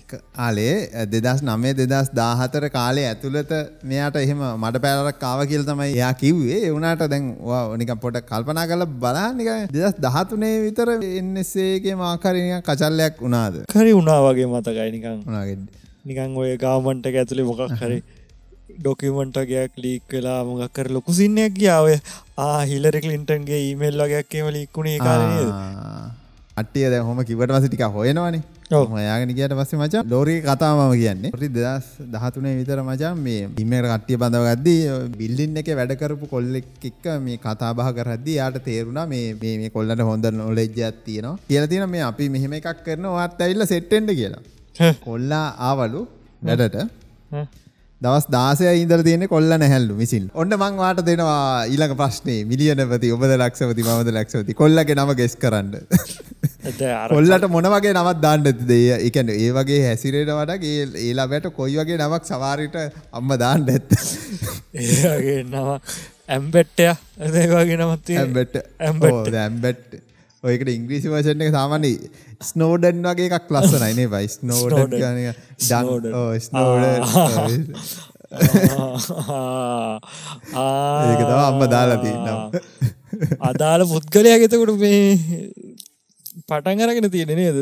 ආලේ දෙදස් නමේ දෙදස් දාහතර කාලේ ඇතුළත මෙයාට එහෙම මට පැරක් කාව කියල් තමයි එයා කිව්වේ. එවුණට දැන් නික පොට කල්පනා කල බලානික දෙදස් දහතුනේ විතර එන්නසේගේ මාකරණය කචල්ලයක් වුණාද? කරි උනා වගේ මතකයි නිකං නිකං ඔය ගාමන්ට ඇතුළේ මොකක් හරි ඩොකිමන්ටගයක් ලීක් වෙලා මොගක් කර ලොකු සින්නයක් ගියාව හිලරෙක් ලින්ටන්ගේ ඊමෙල් වගේක්කේම ලික්ුණේ කාලනේද අට්ටිය දැ හොම කිවට වස ටික හොයනවානේ ඔහයාගෙන කියට පස්ස මචා ලෝරී කතාමම කියන්නේ. ටි දෙදස් දහතුනේ විතර මචන් මේ ඉමට කට්ටිය බඳවගද්දී බිල්ලින් එක වැඩකරපු කොල්ලෙක් එක්ක මේ කතාබහ කරද්දි යාට තේරුණා මේ මේ කොල්ලට හොඳ නොලෙජ්ජ ඇත්තියනවා කියල තින මේ අපි මෙහෙම එකක් කරන වත් ඇල්ල සෙට්ටෙන්ට කියලා. කොල්ලා ආවලු වැඩට. දවස් දාසය ඉදර තියෙන කොල්ල නැහැල්ලු විසින්. ඔන්න මං වාට දෙනවා ඊළඟ ප්‍රශ්නේ. මිලියනපති ඔබද ලක්ෂපති මද ලක්ෂපති. කොල්ලගේ නම ගෙස් කරන්න කොල්ලට මොන වගේ නවත් දාන්න ඇති දෙය එකන ඒ වගේ හැසිරේට වඩගේ ඒලාබැට කොයි වගේ නමක් සවාරිට අම්ම දාන්න ඇත්ත? ඒගේ නම ඇම්බෙට්ටය ඇදේවාගේ නමත් ඇම්බෙට්. ඇම්බෙට් ඔයකට ඉංග්‍රීසි වශන එක සාමානය ස්නෝඩන් වගේ එකක් ලස්සනයිනේ බයි ස්නෝඩ ස්නෝඩ ඒක තම අම්ම දාලා තින්නම් අදාළ පුද්ගලයා ගෙතකොට මේ පටන් අරගෙන තියෙන නේද?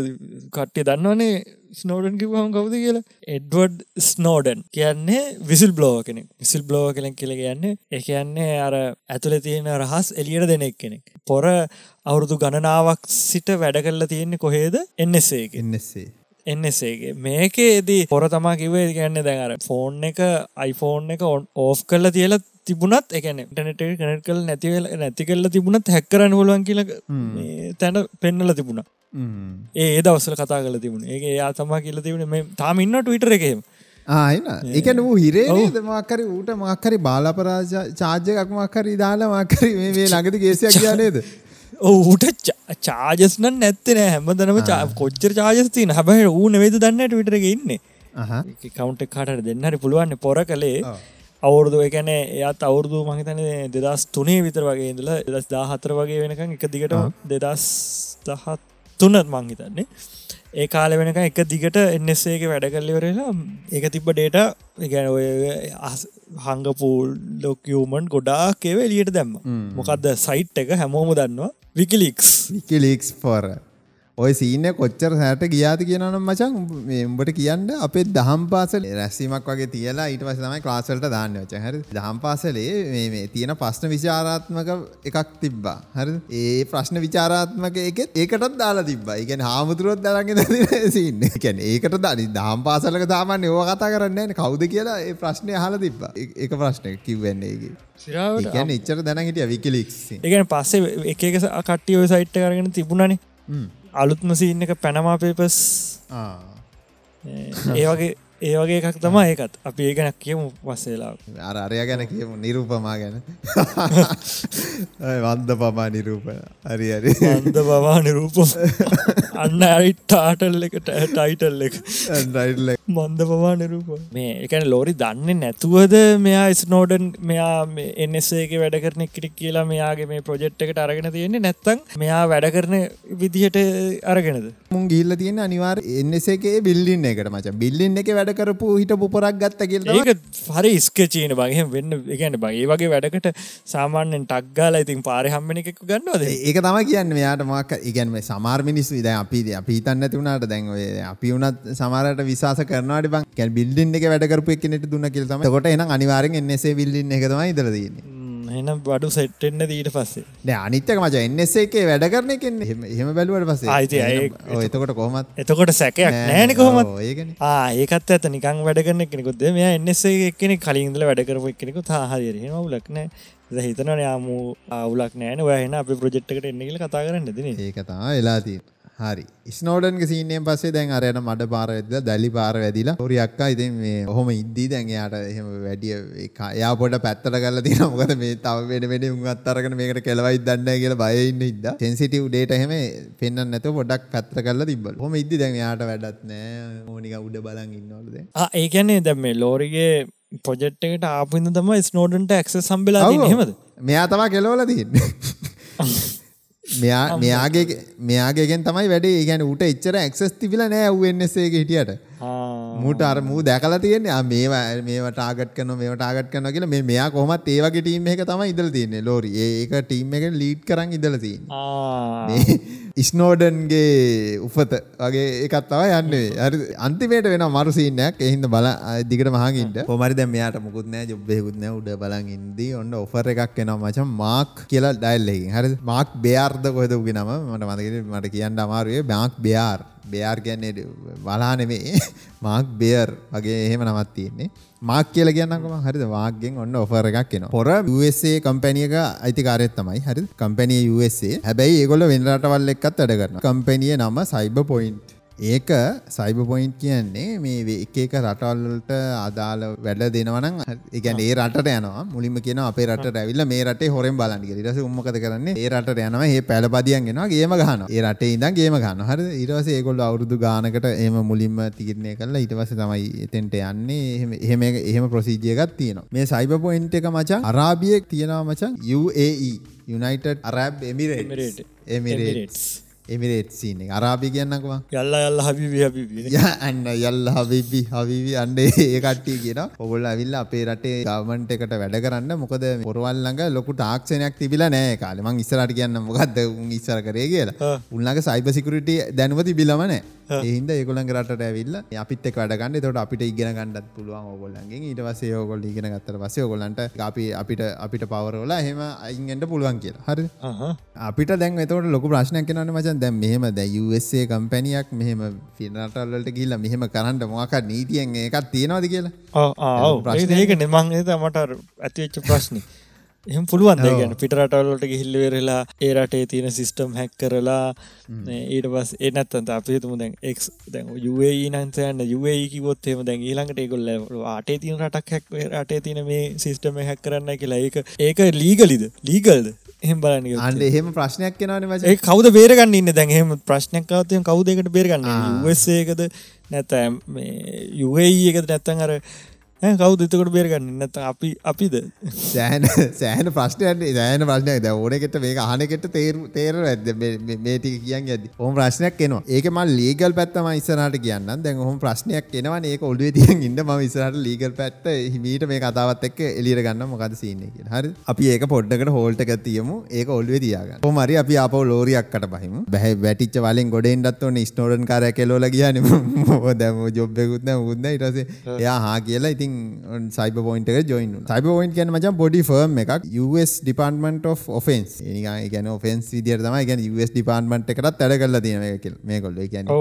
කට්ටිය දන්නවනේ ස්නෝඩන් කිවහම කවුද කියලා? එඩ්වඩ් ස්නෝඩන් කියන්නේ විසිල් බ්ලෝව කෙනෙක්. විසිල් බ්ලෝව කෙනෙක් කියල කියන්නේ එක කියන්නේ අර ඇතුළ තියෙන රහස් එලියට දෙනෙක් කෙනෙක්. පොර අවුරුදු ගණනාවක් සිට වැඩ කරලා තියෙන්නේ කොහේද? එන්නසේ එන්නසේ එන්නසේගේ මේකේදී පොර තමා කිවේ ගන්න දැනර ෆෝන් එක අයිෆෝන් එක ඕෆ් කරලා තියලා තිබුණත් එකන ටනට කනට කල් නැතිවල නැති කල්ල තිබුණත් හැක්කරන්න හොලුවන් කියල තැන පෙන්නල තිබුණ. ඒ දවසල කතා කල තිබුණ. ඒ යා තමා කියල තිබුණ. මේ තාම ඉන්න ටවිටර එකහෙම ආයන එක වූ හිරේ මක්කරි ඌට මක්කරි බාලපරාජ චාර්ජයකක් මක්කරි දාලා මක්කරි මේ ළඟති ගේසියක් කියනේද ඌට චාජස්න නැත්තන හැමදනම කොච්චර චාජස්තින හැබැයි ඌ නෙවේද දන්නට විටරක ඉන්නේ. කවුන්ට කාට දෙන්නට පුළුවන්න පොර කළේ අවුරුදු එකන එයත් අවුරුදු මහිතන දෙදස් තුනේ විතර වගේ ඉඳල දෙදස් දාහතර වගේ වෙනකම් එක දිගට දෙදස් දහත් තුනත් මංහිතන්නේ ඒ කාල වෙනක එක දිගට එන්නස්සේක වැඩ කල්ලිවරලා ඒක තිබ්බ ඩේට ගැන ඔය හංගපූල් ඩොකියමන් ගොඩාක්කේව එලියට දැම්ම. මොකක්ද සයිට් එක හැමෝම දන්නවා. විකිලික්ස් විකිලික්ස් පොර ඔය සීන කොච්චර හැට ගියාති කියනනම් මචන් උඹට කියන්න අපේ දහම් පාසල රැස්සීමක් වගේ තියලා ඊට පස්සේ තමයි ක්ලාස් වලට දාන්නේ මචං. හරි දහම් පාසලේ මේ තියෙන ප්‍රශ්න විචාරාත්මක එකක් තිබ්බා. හරි ඒ ප්‍රශ්න විචාරාත්මක එකෙත් ඒකටත් දාලා තිබ්බා. කියන්නේ හාමුදුරුවෝත් දාලාගෙන තියෙන සීන් ඒ කියන්නේ ඒකට දානි දහම් පාසලක සාමාන්‍ය ඕවා කතා කරන්නේ කවුද කියලා ඒ ප්‍රශ්නේ අහලා තිබ්බා. ඒක ප්‍රශ්නේ කිව්වන්නේ ඒකේ. සිරාවට කියන්නේ ඉච්චර දැන හිටිය විකිලික්ස් ඒගැන පස්සේ එක එක කට්ටිය සයිට් කරගෙන තිබුණනේ අලුත්ම සීන් එක පැනමා පේපස් ඒ වගේ ඒ වගේ එකක් තම ඒකත්. අපි ඒ ගැනක් කියමු වස්සේලා අර අරය ගැන කියමු නිරූපමා ගැන. වන්ද පමා නිරූපන හරි හරි. අන්ද පවා නිරූපම. අන්න ඇයිට් ටාටල් එකට ටයිටල් එක. ඩයිල්ල මන්ද පවා නිරූප මේ එකන ලෝරි දන්න නැතුවද මෙයා ස්නෝඩන් මෙයා එන්නසේක වැඩ කරන කිටි කියලා මෙයාගේ මේ ප්‍රජෙට් එකට අරගෙන තියෙන්නේ නැත්තං මෙයා වැඩ කරන විදිහට අරගෙනද? මුන් ගිල්ල තියෙන අනිවාර් එන්නසේකේ බිල්ලින්න එකට මච. බිල්ලින්න එක වැඩ කරපු හිට පුරක් ගත්ත කියල ඒක හරි ස්කචීන බගේ වෙන්න එකන්න බගේ වගේ වැඩකට සාමාන්‍යෙන් ටක්ගාල ඉතින් පාරි හම්මෙන එකක් ගන්නවද? ඒක තම කියන්න මෙයාට මක් ඉගැන්ම සමාර් මිනිස් විද අපි අපි තන්න ඇතිවුණට දැන්ව අපි වනත් සමාරට විශවාස කරනට බං. කැල් බිල්ඩින් එක වැඩකරපු එකනෙට දුන්න කියලතම කොට එන අනිවාරෙන් එන්නෙසේ බිල්ලින් එකතමයි ඉදරදන්නේ එනම් බඩු සෙට්ටෙන්න්න දීට පස්සේ. අනිත්තක මච එන්නෙසේ එකේ වැඩ කරන එකෙන් එහෙම බැලුවට පස්සේ. එතකොට කොහමත්? එතකොට සැකයක් නෑන ඒගෙන ඒකත් ඇත නිකං වැඩ කරන කෙනෙකුද මෙයා එන්නෙසේ එක්කෙනෙ කලින්දල වැඩ කරපු එක්කෙනෙකු තාහරිරහෙම වුලක්නෑ හිතන යාම අවුලක් නෑන. ඔයහෙන අපි ප්‍රජෙක්්කට එන්නගල කතා කරන්න දෙන ඒකතා එලාතිී හරි ස්නෝඩන් සීනයෙන් පස්සේ දැන් අරයන මඩ පාරවෙද දැලි පාර වැදිලා හොරි අක්කා ඉතින් මේ ඔහොම ඉද්දී දැන් එයාට එහෙම වැඩිය එයා පොඩ පැත්තට කරලා තියෙනවා මොකද මේ තව වෙන වෙන උන්වත් අරගෙන මේකට කෙලවයි දන්නේ කියලා බය ඉන්න ඉද්දා සෙන්සිටිව් ඩේටා එහෙම පෙන්වන්න නැතුව පොඩක් පැත්තට කරලා තිබ්බලු. ඔහොම ඉද්දි දැන් එයාට වැඩක් නැහැ. ඕනික උඩ බලන් ඉන්නවලු දැන්. ආ ඒ කියන්නේ දැන් මේ ලෝරිගේ ප්‍රොජෙක්ට් එකට ආපු ඉඳන් තමයි ස්නෝඩන්ට ඇක්සස් හම්බෙලා තියෙන්නේ එහෙමද? මෙයා තමයි කෙලවලා තියෙන්නේ. මෙයා මෙයාගේ මෙයාගේගෙන් තමයි වැඩේ. ගැන ට එච්චර ඇක්සස් තිබිල නෑ වන්නසේක හිටියට. මූට අර මූ දැකලා තියෙන්නේ මේවා මේ ටාගට කන මේ ටාගට කන කියලා. මේ මෙයා කොහමත් ඒවගේ ටීම් එක තමයි ඉදල තියන්නේ ලෝරි. ඒක ටීම් එක ලීඩ් කරන්න ඉදල තියන්නේ ඉස්නෝඩන්ගේ උපත. වගේ එකත් තව යන්නේ. හරි අන්තිමේට වෙන මරුසිීනයක් එහින්ද බල දිගට මහගින්ට කොමරි දැ මෙයාට මුකුත්නෑ ජොබ්බෙකුත්නෑ උඩ බලන් ඉන්දී. ඔන්න ඔෆර එකක් එනවා මචන් මාක් කියලා ඩයිල්ලකින් හරි මාක් බෙයාර්ද කොහෙද උගෙනම මට මතකට මට කියන්න අමාරුවේ බාක් බෙයාර් බෙයාර් ගැන්නේ වලා නෙමේ මාක් බෙයර් වගේ එහෙම නමත් තියෙන්නේ. මාක් කියල කියන්නකම හරි වාගෙන් ඔන්න ඔෆර එකක් එන පොර USA කම්පැනියක අයිතිකාරයත් තමයි. හරි කම්පැනිය USA. හැබැයි ඒගොල වෙනරටවල් එක්කත් වැඩ කරන කම්පැනිය නම සයිබ පොයින්ට් ඒක සයිබ පොයින්් කියන්නේ මේ එක එක රටල්ලට අදාළ වැඩ දෙනවන එකන් ඒ රට යනවා. මුලින්ම කියන අපේ රට ඇවිල්ල මේ රට හොරෙන් බලන්ගේ රස උම්මකත කරන්නේ? ඒ රට යනවා. ඒ පැලපදියන්ගෙනවා ගේම ගහන ඒ රටේ ඉදන් ගේම ගන්න හර ඉරවස ඒකොල් අවුරුදු ගානකට එම මුලින්ම තිරණය කරලා ඉටවස තමයි එතෙන්ට යන්නේ. එහෙම එහෙම ප්‍රසිජයගත් තියෙනවා. මේ සයිබ පොයින්් එක මචා අරාබියෙක් තියෙනවා මචන් UAE United Arab Emirates. Emirates එමිරේට් සීන අරාබි කියන්නකවා යල්ලා යල්ල හබි හබි අන්න යල්ල හබිබි හවිවි අන්ඩේ ඒ කට්ටිය කියෙන ඔගොල්ල ඇවිල්ල අපේ රටේ ගවමන්ට එකට වැඩ කරන්න. මොකද පොරවල්ලඟ ලොකු ටාක්ෂණයක් තිබිල නෑ කාලෙමං ඉස්සරට කියන්න මොකක්ද උන් ඉස්සර කරේ කියලා. උල්ලඟ සයිබ සිකරට දැනුව තිබිලමනෑ ඒහින්ද ඒගොලන් රට ඇවිල්ල අපිත් වැඩගන්න තොට අපිට ඉගෙන ගන්නත් පුළුවන් ඔගොල්ලන්ගේ ඊට වසේ ඔගොල් ඉගෙන ගත්තර වසේ ඔගොලන්ට අපි අපිට අපිට පවරෝල හෙම අයින්ගට පුළුවන් කියලා. හරි අපිට දැන් එතවට ලොක ප්‍රශ්නයක් නන්න මචන් දැම් මෙහෙම දැ USA කම්පැනියක් මෙහෙම ෆිනටල්ලට ගිල්ල මෙහෙම කරන්නට මොක නීතියෙන් එකත් තියෙනවාද කියලා? ඒක නෙමං මට ඇතිවෙච්ච ප්‍රශ්නි. එහම පුළුවන් ගැන පිටරටවලට ගිහිල්ලවෙරලා ඒ රටේ තියෙන සිිස්ටම් හැක් කරලා ඊට පස් එනත්තන්ත අපේතුම දැන් එක් දැන් යුවේ නන්සයන්න යුවේ කිවොත් එම දැන් ඊළඟට ඒකොල්ල ආටේ තියන රටක් හැක් රටේ තියන මේ සිිස්ටම හැක් කරන්න කියලා. ඒක ඒක ලීගලිද ලීගල්ද එහෙම බලන්න අන්ඩ එහෙම ප්‍රශ්නයක් කෙනවන ඒ කවද බේරගන්න ඉන්න? දැන් එහෙම ප්‍රශ්නයක්කවතය කවුදකට බේරගන්න? වසේකද නැතෑම් යුඒ එකද නැත්තන් අර කවු දෙතකට බේරගන්න? නත අපි අපිද? සෑන සෑන ප්‍රශ්නයන්නේ සෑන ප්‍රශ්නයක්. ද ඕනකට මේ අහනකට තේර තේර ඇද මේටික කියන්න ඇද හොම ප්‍රශ්නයක් එනවා. ඒක මල් ලීගල් පැත්තම ඉස්සනට කියන්න දැන් හොම ප්‍රශ්නයක් එනවා ඒක ඔල්ුවේ තියන් ඉන්න ම විසරට ලීගල් පැත්ත හිමීට මේ කතාවත් එක් එලිර ගන්න මොකද සින්නේ හරි අපි ඒක පොඩ්ඩකට හෝල්ට ඇතියමු ඒක ඔල්ුවේ තියාගන්න. හොමරි අපි අප ලෝරියක්කට පහිම බැහ වැටිච්ච වලින් ගොඩෙන්ඩත් ඕන. ස්නෝඩන් කාරය කෙලෝල කියන දැම ජොබ්බෙකුත්න උන්න ඉටසේ එයා හා කියලා ඉතින් cyber point join cyber point කියන මචන් පොඩි ෆර්ම් එකක්. US ඩිපන්මට of ඔෆෙන්ස් ඒගන ඔෆෙන්ස් විදිර තම ගැන US ඩිපන්මට එකටත් ඇඩ කල්ල තියෙන මේ කොල්ල කියන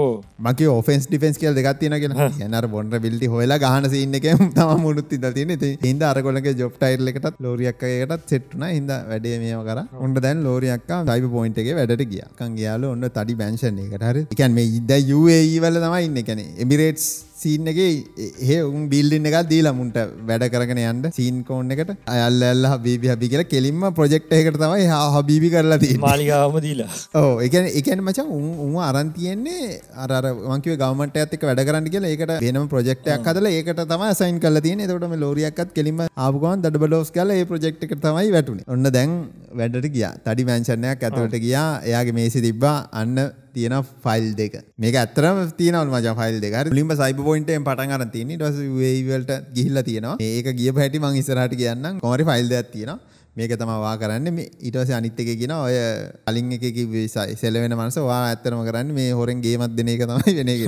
මක ඔෆෙන්ස් ඩිෆෙන්ස් කියල් දෙගත් තින කියලා. යනර බොන්ඩ බිල්ටි හොලා ගහන සින්න එක තම මුණුත් ඉද තින හිද අරකොලක ජොබ් ටයිල් එකටත් ලෝරියක්කයකටත් සෙට්න හිද වැඩේ මේම කර. ඔොන්ඩ දැන් ලෝරියක්ක සයිබ පොයින්ට එක වැඩට ගිය. කන්ගයාල ඔන්න තඩි බැංශන එකට හර. එකන් මේ ඉද UAE වල තමයි ඉන්න. කැන එමිරේට්ස් සීන් එක ඒ උන් බිල්ඩින්න එකක් දීලා මුන්ට වැඩ කරගෙන යන්න සීන් කෝන් එකට. අයල්ල ඇල්ල හබීබි හබි කියලා කෙලින්ම ප්‍රොජෙක්ට් එකකට තමයි හබීබි කරලා තියෙන්නේ. මාලිගාවම දීලා. ඔව් ඒ කියන්නේ ඒ කියන්නේ මචං උන් අරන් තියෙන්නේ අර අර මං කිව්වේ ගවර්න්මන්ට් එකත් එක්ක වැඩ කරන්න කියලා. ඒකට වෙනම ප්‍රොජෙක්ට් එකක් හදලා ඒකට තමයි අසයින් කරලා තියෙන්නේ. එතකොට මේ ලෝරියක්වත් කෙලින්ම ආපු ගමන් දඩබඩෝස් කියලා ඒ ප්‍රොජෙක්ට් එකට තමයි වැටුනේ. ඔන්න දැන් වැඩට ගියා. තඩි මැන්ෂන් එකක් ඇතුළට ගියා. එයාගේ මේසෙ තිබ්බා. අන්න තියෙන ෆයිල් දෙක. මේක ඇතරම තියනවල් මජ ෆයිල් දෙක. ලින්ම සයිබ පොයින්ටෙන් පටන් අර තියන ටස වේවලට ගිහිල්ල තියෙනවා. ඒක ගිය පැටි මං ඉස්සරහට කියන්න කොමරි ෆයිල් දෙයක් තියෙනවා. මේක තමවා කරන්න. මේ ඊටවස අනිත් එක කියෙන ඔය අලින් එක විසයි සෙලවෙන මනස. වා ඇත්තරම කරන්න මේ හොරෙන් ගේමත් දෙන එක තමයි වෙන එක.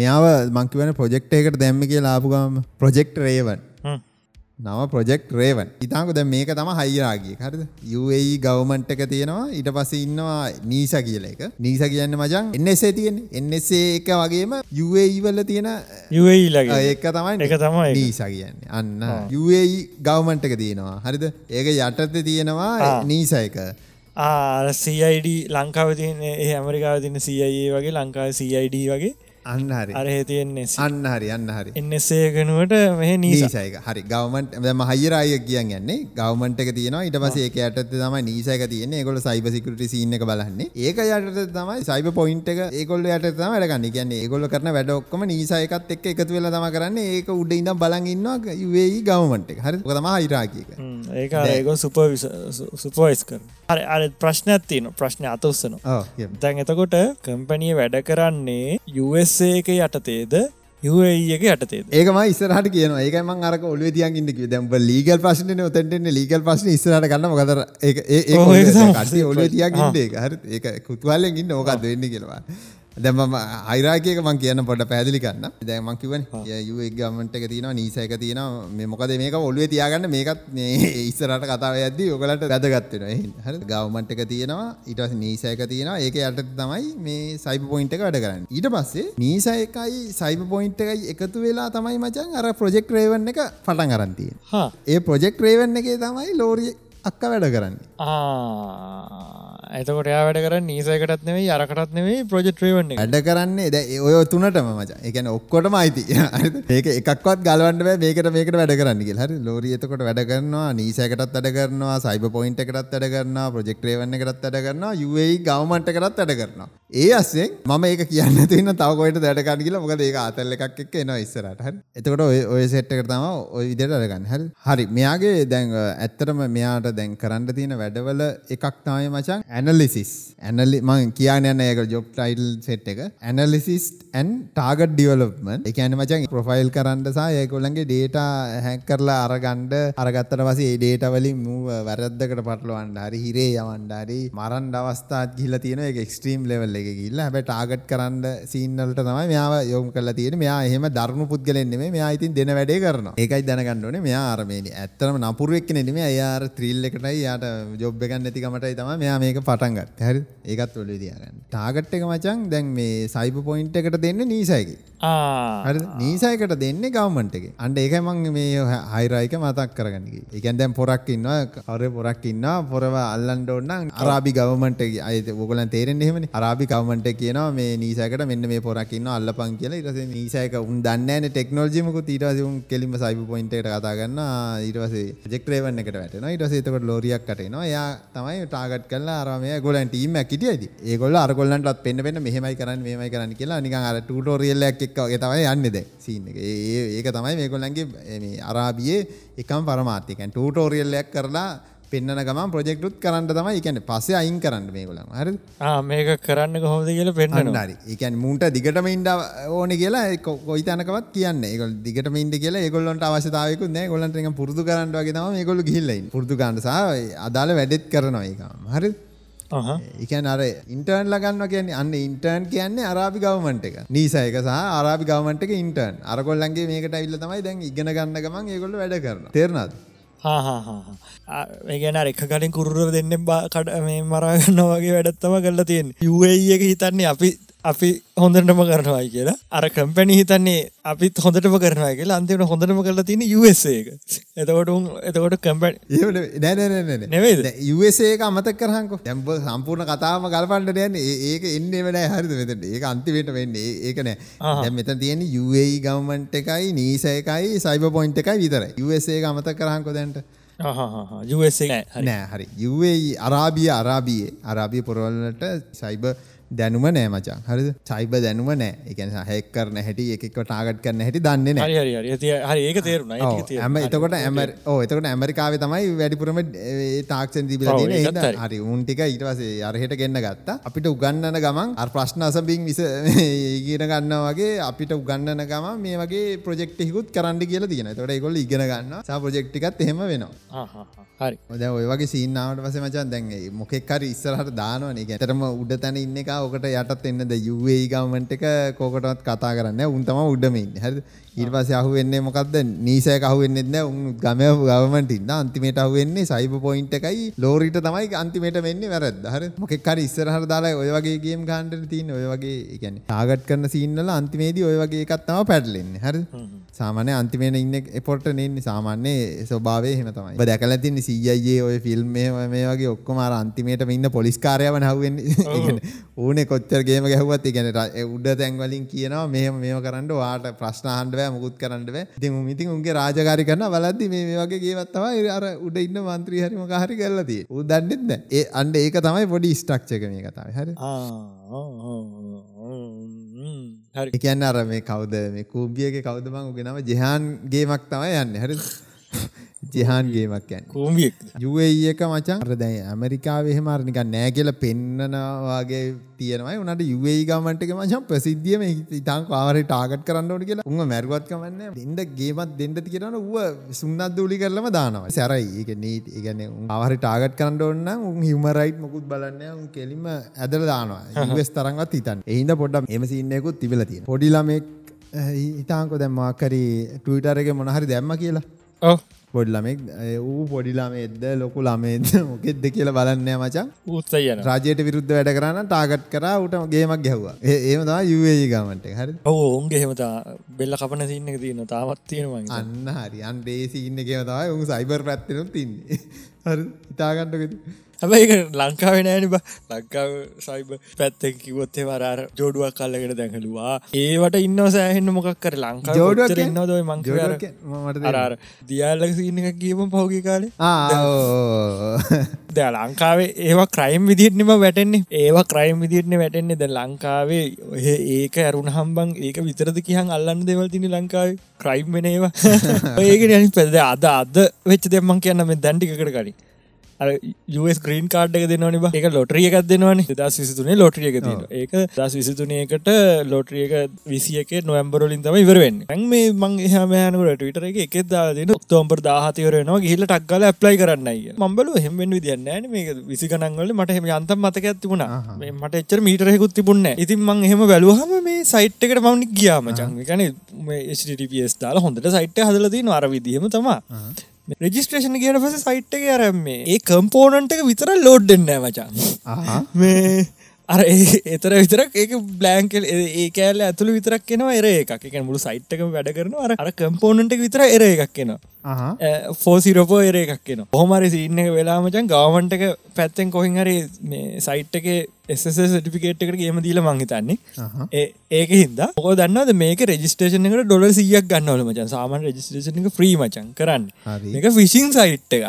මෙයාව මංකිවන ප්‍රජෙක්් එකට දැම්ම කිය ලාපුගම ප්‍රජෙක්් රේවන් නම ප්‍රජෙක්් රේවන්. ඉතාක දැ මේක තම හයිරාගේ හරිද? UAE ගවමන්ට් එක තියෙනවා. ඊට පස ඉන්නවා නීස කියල එක. නීස කියන්න මචන් එන්නසේ තියෙන් එන්නසේ එක වගේම UAE වල තියෙන UAE ඒක තමයි එක තමයි නීස කියන්න. අන්න. UAE ගවමන්ට් එක තියෙනවා. හරිද? ඒක යටත තියෙනවා නීස එක. CID ලංකාව තියන ඒ ඇමරිකාව තින CIA වගේ ලංකාව CID වගේ අන්න හරි. අරහ තියෙන්නේ අන්න හරි අන්න හරි. එන්නසේකනුවට මෙහ නීසයක හරි. ගවමන්ට ම හයිරාය කියන්න යන්නේ. ගවමන්ට එක තියෙන ඉට පස ඒක ඇට තම නීසයක තියන ගොල සයිබ සිකට සින්න එක බලන්නේ. ඒක යට තමයි සයිබ පොයින්ට එක ඒකොල්ල යට තම වැඩගන්න කියන්නේ ඒගොල්ල කරන වැඩ ඔක්කම නීසයකත් එක් එකතු වෙලා තම කරන්න. ඒක උඩ ඉඳම් බලන් ඉන්නවා යුවේයි ගවමන්ට හරි? තම හයිරාකික ඒක ඒක සුප සුපෝයිස් කර හරි. අර ප්‍රශ්නයක් තියන ප්‍රශ්න අත උත්සනවා දැන් එතකොට කම්පැනිය වැඩ කරන්නේ US එක යටතේද? යක යටතේ ඒකම ඉස්සරහට කියන ඒකම අරක ඔලුව තියන් ඉන්නක දැම්බ ලීගල් ප්‍රශ්න ඔතැන්ටෙන්නේ ලීගල් ප්‍රශ්න ඉස්සරට ගන්න. මොකදර ඒ ඔලුව තියක් ඉන්න. හරි ඒක. කුතුවල්ලෙන් ඉන්න ඕකක්ද වෙන්න කියලවා දැම අයිරාකයක මං කියන්න පොට පැදිලි කන්න දැමකිවන් යුක් ගමට එක තින නීසයක තියන මොකද මේක ඔලුව තියාගන්න මේකත් ඉස්සරට කතාව ඇද ඔකලට වැදගත්වෙන හ ගවමන්ට එක තියෙනවා ඉටස් නීසයක තියෙන ඒක යට තමයි මේ සයිප පොයින්ට එක වැඩ කරන්න. ඊට පස්සේ නීසයකයි සයිප පොයින්ට එකයි එකතු වෙලා තමයි මචන් අර ප්‍රජෙක්් රේවන්න එක පටන් අරන්තිය ඒ ප්‍රජෙක්් රේවන්න එක තමයි ලෝරිය අක්ක වැඩ කරන්නේ. ඇතකොට වැඩ කර නීසයකටත් නෙවෙයි අරකටත් නෙවෙයි ප්‍රජෙක්්‍රවන්නේ වැඩ කරන්නේ ද ඔය තුනටම මච. එකන ඔක්කොටම අයිති. ඒක එකක්වත් ගලවන්න මේකට මේකට වැඩ කරන්න හරි ලෝරිය එතකොට වැඩ කරනවා නීසයකටත් වැඩ කරනවා සයිබ පොයින්ට එකටත් වැඩ කරනවා ප්‍රජෙක්්‍රේවන්න එකටත් වැඩ කරනවා යුයි ගවමන්ට කරත් වැඩ කරනවා. ඒ අස්සේ මම ඒක කියන්න තින්න තවකොට දැඩකන්න කියලා. මොකද ඒක අතල්ල එකක් එක් එනවා ඉස්සරට හරි එතකොට ඔය සෙට්ක තම ඔය විදියට අරගන්න හරි හරි. මෙයාගේ දැන් ඇත්තරම මෙයාට දැන් කරන්න තියෙන වැඩවල එකක් තමයි මචන් ඇනලිසිස් ඇනලි මං කියන්න යන්න ඒක ජොබ් ටයිල් සෙට් එක. ඇනලිසිස් ඇන් ටාගට ඩියවලප්මන් එකන මචන් ප්‍රොෆයිල් කරන්න සහ ඒකොල්ලන්ගේ ඩේට හැක් කරලා අරගණ්ඩ අරගත්තර පසේ ඩේට වලින් මූ වැරද්දකට පටලවන්ඩ හරි හිරේ යවන්ඩරි මරන් අවස්ථාත් ගිල තියෙන එක එක්ස්ට්‍රීම් ලෙවල් එක ගිල්ල හැබ ටාගට් කරන්න සීන්නලට තමයි මෙයාව යොම් කල තියෙන මෙයා එහෙම දරුණු පුද්ගලෙන්නෙම මෙයා ඉතින් දෙන වැඩේ කරන ඒකයි දැනගන්නඩනේ මෙයා අරමේනි ඇත්තරම නපුරුවෙක් නෙම අයාර ත්‍රීල් එකටයි යාට ජොබ් එකන් නැතිකමටයි තම මෙයා මේක පටන්ගත් හැරි ඒකත් ඔලු දියගන්න ටාගට් එක මචන් දැන් මේ සයිප පොයින්ට් එකට දෙන්න නීසයකි හරි නීසයකට දෙන්නේ ගවමන්ට එක. අන්ඩ ඒක මං මේ හයිරයික මතක් කරගන්නගේ එකන් දැන් පොරක් ඉන්නවා හර පොරක් ඉන්න පොරව අල්ලන්ඩ ඔන්න අරාබි ගවමන්ට අයිත ෝගලන් තේරෙන් එහෙම අරාබි කවමන්ට කියනවා මේ නීසකට මෙන්න මේ පොරක්කින්න අල්ලපන් කියලා. ඉරස නීසයක උන් දන්නන ටෙක්නෝජිමක තීරසුන් කෙලිම සයිප පොයින්ට කතාගන්න ඊටවසේ ජෙක්්‍රේවන්න එකට වැටන ඉටසේතකට ලෝරියක් කටනවා. යා තමයි ටාගට් කල්ලා අරමය ගොලන් ටීම ඇකිටියද ඒගොල්ල අරගොල්ලන්ටත් පෙන්න්න පෙන්න්න මෙහෙමයි කරන්න මේමයි කරන්න කියලා නිකන් අර ටූටෝරියල්ලක් එක් තමයි යන්නද සීන එක. ඒක තමයි මේගොල්ලන්ගේ අරාබියේ එකම් පරමාර්ථකන් ටූටෝරියල්ලයක් කරලා පෙන්න්න ගම ප්‍රජෙක්ටුත් කරන්න තමයි. එකන පස්සේ අයින් කරන්න මේ ගොලන් හර මේක කරන්න කොහොමද කියල පෙන්න්න හරි. එකන් මුන්ට දිගටම ඉන්ඩ ඕන කියලා කොයි තනකවත් කියන්න. එක දිගට ඉන්ඩ කියලා ගොල්ලන්ට අවශ්‍යතාවයකු නෑ ගොලන්ට පුරදු කරන්න වගේ තම ගොල ගිල්ලයි පුරදු ගන්නසා අදාල වැඩෙත් කරනවා එක හරි එකන් අර ඉන්ටර්න් ලගන්න කියන්නේ අන්න ඉන්ටර්න් කියන්නේ අරාපි ගවමන්ට එක. නීසයක සහ අරාපි ගවමන්ට එක ඉන්ටර්න් අරකොල්ලන්ගේ මේකට ඇවිල්ල තමයි දැන් ඉගෙන ගන්න ගමන් ඒගොල්ල වැඩ කරන තේරනද ඒගැන එක කලින් කුරුර දෙන්න බා කඩ මේ මරාගන්න වගේ වැඩත්තම කරලා තියෙන යුඒ එක හිතන්නේ අපි අපි හොඳටම කරනවායි කියලා අර කම්පැනි හිතන්නේ අපිත් හොඳටම කරනවා කියලා අන්තිමට හොඳටම කරලා තියෙන USA එක. එතකොට උන් එතකොට කම්පැනි නෑ නෑ නෑ නෙවෙයිද? USA එක අමතක කරහන්කෝ. දැන් ඔබ සම්පූර්ණ කතාවම ගලපන්න යන්නේ ඒක එන්නේම නෑ හරිද මෙතන. ඒක අන්තිමට වෙන්නේ ඒක නෑ. දැන් මෙතන තියෙන්නේ UAE ගවර්න්මන්ට් එකයි නීසා එකයි සයිබර් පොයින්ට් එකයි විතරයි. USA එක අමතක කරහන්කෝ දැන්ට. නෑ හරි UAE අරාබිය අරාබියේ අරාබිය පොරවල්ලට සයිබර් දැනුම නෑ මචන් හරි චයිබ දැනුම නෑ. එකන හැක් කරන හැටි එකක් ටාගට් කරන හැටි දන්න හරි ඒක තේරුණ. ඇම එතකොට ඇම ඕ එතකට ඇමරිකාව තමයි වැඩිපුරම තාක්ෂන් තිබිල හරි. උන්ටික ඊටවසේ අරහට ගන්න ගත්තා. අපිට උගන්නන ගමන් අ ප්‍රශ්න අසබින් විස ඉගෙන ගන්න වගේ අපිට උගන්නන ගම මේ වගේ ප්‍රජෙක්් හිකුත් කරන්න කියලා තියෙන තොට ගොල් ඉගෙන ගන්න සා ප්‍රජෙක්්ටිකත් එහෙම වෙනවා. හරි. ඔද ඔය වගේ සීනාවට පස මචන් දැන්ගේ මොකෙක්කර ඉස්සරහට දානවනේ. ඇතරම උඩ තැන ඉන්න එක ඕකට යටත් එන්නද යුවේ ගවමන්ට් එක කෝකටත් කතා කරන්න උන් තම උඩමින් හරි ඊට පස්සේ අහුවෙන්නේ මොකද්ද? නීසයක අහුවෙන්නේ නැහැ. උන් ගම ගවර්න්මන්ට් ඉන්න. අන්තිමේට අහුවෙන්නේ සයිබර් පොයින්ට් එකයි. ලෝරිට තමයි අන්තිමේට වෙන්නේ වැරද්ද. හරි මොකෙක් හරි ඉස්සරහට දාලා ඔය වගේ ගේම් ගහන්න තියෙන ඔය වගේ ඒ කියන්නේ ටාගට් කරන සීන් වල අන්තිමේදී ඔය වගේ එකක් තමයි පැටලෙන්නේ. හරිද? සාමාන්‍ය අන්තිමේට ඉන්න එපොට් නෙන්නේ සාමාන්‍ය ස්වභාවය එහෙම තමයි. ඔබ දැකලා තින්නේ CIA ඔය ෆිල්ම් මේ වගේ ඔක්කොම අර අන්තිමේටම ඉන්න පොලිස් කාර්යවන අහුවෙන්නේ ඕනේ කොච්චර ගේම ගැහුවත් ඒ කියන්නේ උඩ තැන් වලින් කියනවා මෙහෙම මේව කරන්න ඔයාට ප්‍රශ්න අහන්න බෑ මුකුත් කරන්න බෑ ඉතින් උන් ඉතින් උන්ගේ රාජකාරී කරනවා බලද්දි මේ මේ වගේ ගේමක් තමයි අර උඩ ඉන්න മന്ത്രി හරි මොකක් හරි කරලා තියෙන්නේ ඌ දන්නෙත් නෑ ඒ අන්න ඒක තමයි පොඩි ස්ට්‍රක්චර් එක මේ කතාවේ හරි හරි ඒ කියන්නේ අර මේ කවුද මේ කූඹියගේ කවුද මං උගේ නම ජෙහාන් ගේමක් තමයි යන්නේ හරිද ජෙහාන් ගේමක් කූඹියෙක් UAE එක මචං. අර දැන් ඇමරිකාවේ එහෙම අර නිකන් නෑ කියලා පෙන්නනවා වගේ තියෙනවා උනාට UAE ගවර්න්මන්ට් එක මචං ප්‍රසිද්ධිය මේ ඉතින් කාවරේ ටාගට් කරන්න ඕනේ කියලා. උන්ව මැරුවත් කමන්නේ දෙන්න ගේමක් දෙන්න කියනවනේ ඌව සුන්නත් දූලි කරලම දානවා. සැරයි ඒක නීති ඒ කියන්නේ උන් කාවරේ ටාගට් කරන්න ඕන නම් උන් හියුමන් රයිට් මොකුත් බලන්නේ උන් කෙලිම ඇදලා දානවා. US තරම්වත් හිතන්නේ. ඒ හින්දා පොඩ්ඩක් එම සීන් එකකුත් තිබිලා තියෙනවා. පොඩි ළමෙක් හිතාන්කෝ දැන් හරි Twitter එකේ මොන හරි දැම්මා කියලා. ඔව් පොඩ්ලමෙක් ඌ පොඩිලාම එද්ද ලොකු ළමේද මොකෙද්ද කියලා බලන්න මචන් උත්ස යන රාජයට විරුද්ධ වැඩ කරන්න ටාගට් කර උට ගේමක් ගැහවා. ඒම තම යුඒ ගමට හරි ඔවු උන්ගේ හෙමතා බෙල්ල කපන සින්න තියන තාවත් තියෙනවා අන්න හරි. අන්ඩේ සින්න කියව තමයි උ සයිබර් පැත්තිනම් තින්නේ හරි ඉතාගන්නකද හැබයි ලංකාව නෑන ලංකාව සයිබ පැත්තෙන් කිවොත්තේ වරාර ජෝඩුවක් කල්ලගෙන දැකලවා ඒවට ඉන්න සෑහෙන්න මොකක් කර ලංකා ජෝඩුවක් ඉන්නදයි මංක මට අරාර දියල්ලක සින්න එකක් කියම පහුගි කාලේ. ද ලංකාවේ ඒවා ක්‍රයිම් විදිටනම වැටෙන්නේ. ඒවා ක්‍රයිම් විදිටන වැටෙන්නේ. ද ලංකාවේ ඒක ඇරුණ හම්බන් ඒක විතරද කියහන් අල්ලන්න දෙවල් තිනි ලංකාවේ? ක්‍රයිම් වෙනේවා ඒක අනි පැද අද අද වෙච්ච දෙමන් කියන්න මේ දැන්ටිකට යස් ග්‍රීන් කාඩ් එක දෙනවනි එක ලොටරිය එකක් දෙනවනි. දස් විසිතුනේ ලොටරිය එක තියෙන ඒක දස් විසිතුනයකට ලොටරියක විසියක නොවම්බරලින් තම ඉවරවෙන්න ඇන් මේ මං හමයනකට ටවිටර එක දාදන ඔක්තෝම්බර් දාහතවරනවා ගහිල ටක්ගල ඇප්ලයි කරන්නයි මම්බල හෙමෙන් විදින්න මේ විසි ගනන්වල මට හෙම අන්තම් මතක ඇතිබුණා මට එච්චර මීටරෙකුත් තිබුන්න ඉතින් මං එහෙම බැලුවහම මේ සයිට් එකට මවනික් ගියාම චං කන HTTPS දාලා හොඳට සයිට් හදලදී අර විදිහම තමා රෙජිස්ට්‍රේෂන කියන පස සයිට් එක අරම් මේ ඒ කම්පෝනන්ට එක විතර ලෝඩ් දෙන්න මචා මේ අර එතර විතරක් ඒක බ්ලෑන්කල් ඒ කෑල්ල ඇතුළ විතරක් කෙනවා එර එකක්. එක මුළු සයිට්ක වැඩ කරන අර අර කම්පෝනන්ට විතර එර එකක් කෙනවා ෆෝසිරපෝ එර එකක් කියෙන හොමරි සින්න වෙලාමචන් ගවමන්ටක පැත්තෙන් කොහින් හරි මේ සයිට් එකට ගේම දීල මංහිතන්නේ ඒක හිද ොක දන්නද මේක රෙජිස්ටේෂන එකට ඩොල සියක් ගන්නවල මචන් සාමන් රජිස්ටේෂන එක ්‍රී මචන් කරන්න. එක ෆිසින් සයිට් එක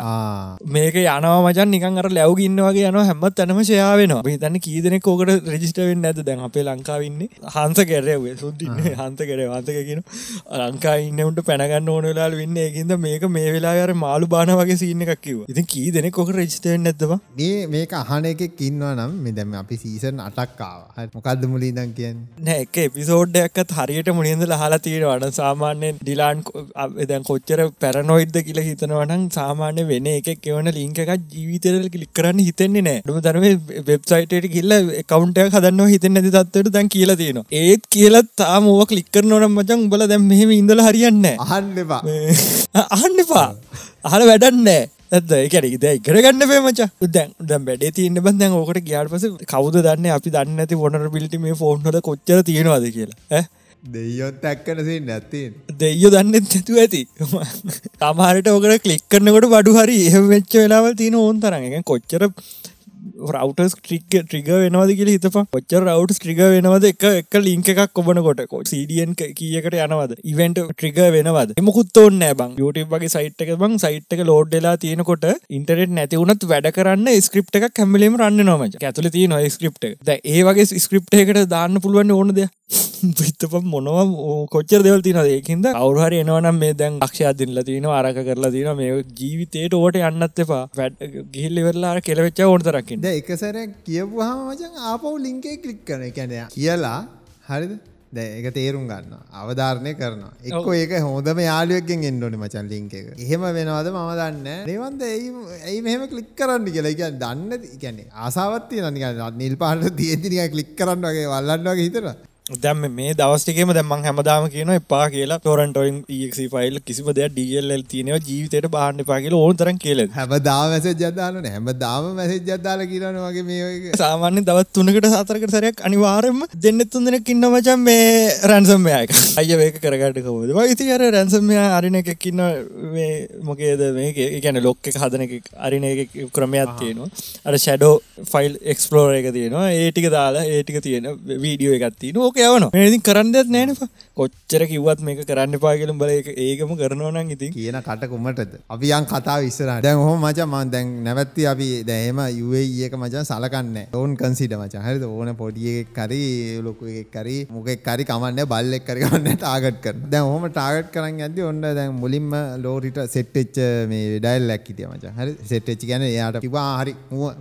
මේක යනවා මචන් නිකන් අර ලැව් ඉන්නවගේ යන හැමත් තැනම ශයාවෙනවා හිතන්න කීදනෙ කෝකට රජිස්ටවෙන්න ඇද දැන් අපේ ලංකාවන්න හන්ස කැරවේ සුද්දින්න හන්ත කර වන්තකගෙන ලංකා ඉන්නට පැනගන්න ඕනලාල් වෙන්න ඒකින්ද මේක මේ වෙලාර මාළු බාන වගේ සින්න එකක් කිව ඉතින් කී දෙනෙ කොක රජිස්ටවෙන්න ඇතවා මේක අහන එක කින්වා නම් මෙදැම අපි සීසන් අටක්කාව මොකක්ද මුලින්දන් කියන්න? නෑ එක එපිසෝඩ්ඩයක්ත් හරියට මුලින්ද හලා තියෙනවන සාමාන්‍යෙන් ඩිලාන් දැන් කොච්චර පැරනොයිඩ්ද කියල හිතනවනම් සාමාන්‍ය වෙන එක එවන ලිංක එකක් ජීවිතරල කලික් කරන්න හිතෙන්නේ නෑ. ඩම දරම වෙබ්සයිටට කිල්ල කවුන්ටය හදන්න හිතෙන් ඇති තත්වට දැන් කියලා තියෙන ඒත් කියලත් තාම ඕව කලික්කර නොනම් මචන් උඹල දැම් මෙහෙම ඉඳල හරියන්න අහන්න එපා. අහන්න එපා. අහල වැඩන්නෑ ඇද එකැන ද ඉකරගන්න පේමච දැන් දැම් බැඩේ තියන්න බන්දැන් ඕකට ගයාට පස කවද දන්න? අපි දන්න ඇති ොනර පිලිටි මේ ෆෝන්හොද කොච්චර තියෙනවාද කියලා. දෙයොත් ඇක්කනසේ නැතින් දෙයෝ දන්නෙත් නැතු ඇති. තමාරට ඕකට කලික් කරනකොට බඩු හරි එහ වෙච්ච වෙලාවල් තියෙන ඕන් තරග කොච්චර රවටස් ට්‍රික් ට්‍රිග වෙනවාද කියල හිතප පොච්ච රවට් ට්‍රිග වෙනවද? එක එක ලිංක එකක් ඔබනකොට. සඩියන් කියකට යනවද? ඉවෙන්ට ට්‍රිග වෙනවද? එමකුත් ඔන්න බං. යුටබ වගේ සයිට් එක බං? සයිට් එක ලෝඩ්ඩලා තියෙනකොට ඉන්ටරෙට් නැතිවුණත් වැඩ කරන්න ස්ක්‍රප් එක කැමලීම රන්න නොම ඇතුල තිය නො ස්ක්‍රප් ද ඒ වගේ ස්ක්‍රප් එකට දාන්න පුළුවන් ඕනද විත්තප මොනවා කොච්චර දෙවල් තින ඒකින්ද? අවුහරි එනවනම් මේ දැන් අක්ෂයා දිල්ල තින ආරක කරලා තින මේ ජීවිතයට ඕට යන්නත් එපා. වැඩ ගිහිල්ලිවෙල්ලා කෙලවෙච්ච ඕනතරකින් එකසර කියපුහම මචන් ආපව් ලිංකේ කලික් කරන එකැන කියලා හරිද? දැ එක තේරුම් ගන්න අවධාරණය කරනවා. එක්ක ඒක හොදම යාලුවක්ගෙන් එන්නඩි මචන් ලිංක එක. එහෙම වෙනවද මම දන්න නිවන්ද ඇයි මෙහම කලික් කරන්න කියලා. එක දන්න ගැන ආසාවත්තිය නිල් පාට තියෙතිනික කලික් කරන්න වගේ වල්ලන්නවගේ හිතර දැම් මේ දවස්ටිකේම දැම්මන් හැමදාම කියන එපා කියලා ටොරන්ටොයින් ක් ෆයිල් කිසිම දෙයක් ඩියල්ල තියනව ජීවිතයට බාන්න පා කියල ඕන තරන් කියල හැම දා වැස ජදාලන හැම දාම වැස ජදාල කියරන වගේ මේ සාමාන්‍ය දවත් තුනකට සතරකට සරයක් අනිවාරෙන්ම දෙන්න තුන් දෙනෙක් ඉන්න මචන් මේ රැන්සම්මයක අය වේක කරගට කවද වයිති අර රැන්සම්මය අරින එකක්කින්න මේ මොකේද මේක? ගැන ලොක්ක හදන එක අරින එක ක්‍රමයක් තියෙනවා. අර ෂඩෝ ෆයිල් එක්ස්පලෝර එක තියෙනවා. ඒටික දාලා ඒටික තියෙන වීඩියෝ එකත් තියෙන ඕක යවන මේතින් කරන්නත් නෑන කොච්චර කිවත් මේක කරන්න පාගලම් බල ඒකම කරනවනන් ඉතින්. කියන කට කුමටද? අපි යන් කතා විස්සර දැන් හෝ මච මන් දැන් නැවත්ති අපි දැහම යුඒක මචන් සලකන්න ඕන් කන්සිට මච. හරිද? ඕන පොඩියෙක් කරි ලොකු එකක් කරි මොකෙක් කරි කමන්න බල්ලෙක් කරගන්න ටාගට් කර දැන් හොම ටාගට් කරන්න ඇද ඔන්න දැන් මුලින්ම ලෝරිට සෙට්ච්ච මේ ඩයිල් ලැක්කිටිය මච. හරි? සෙට්ච්චි ගැන යාට කිවා හරි.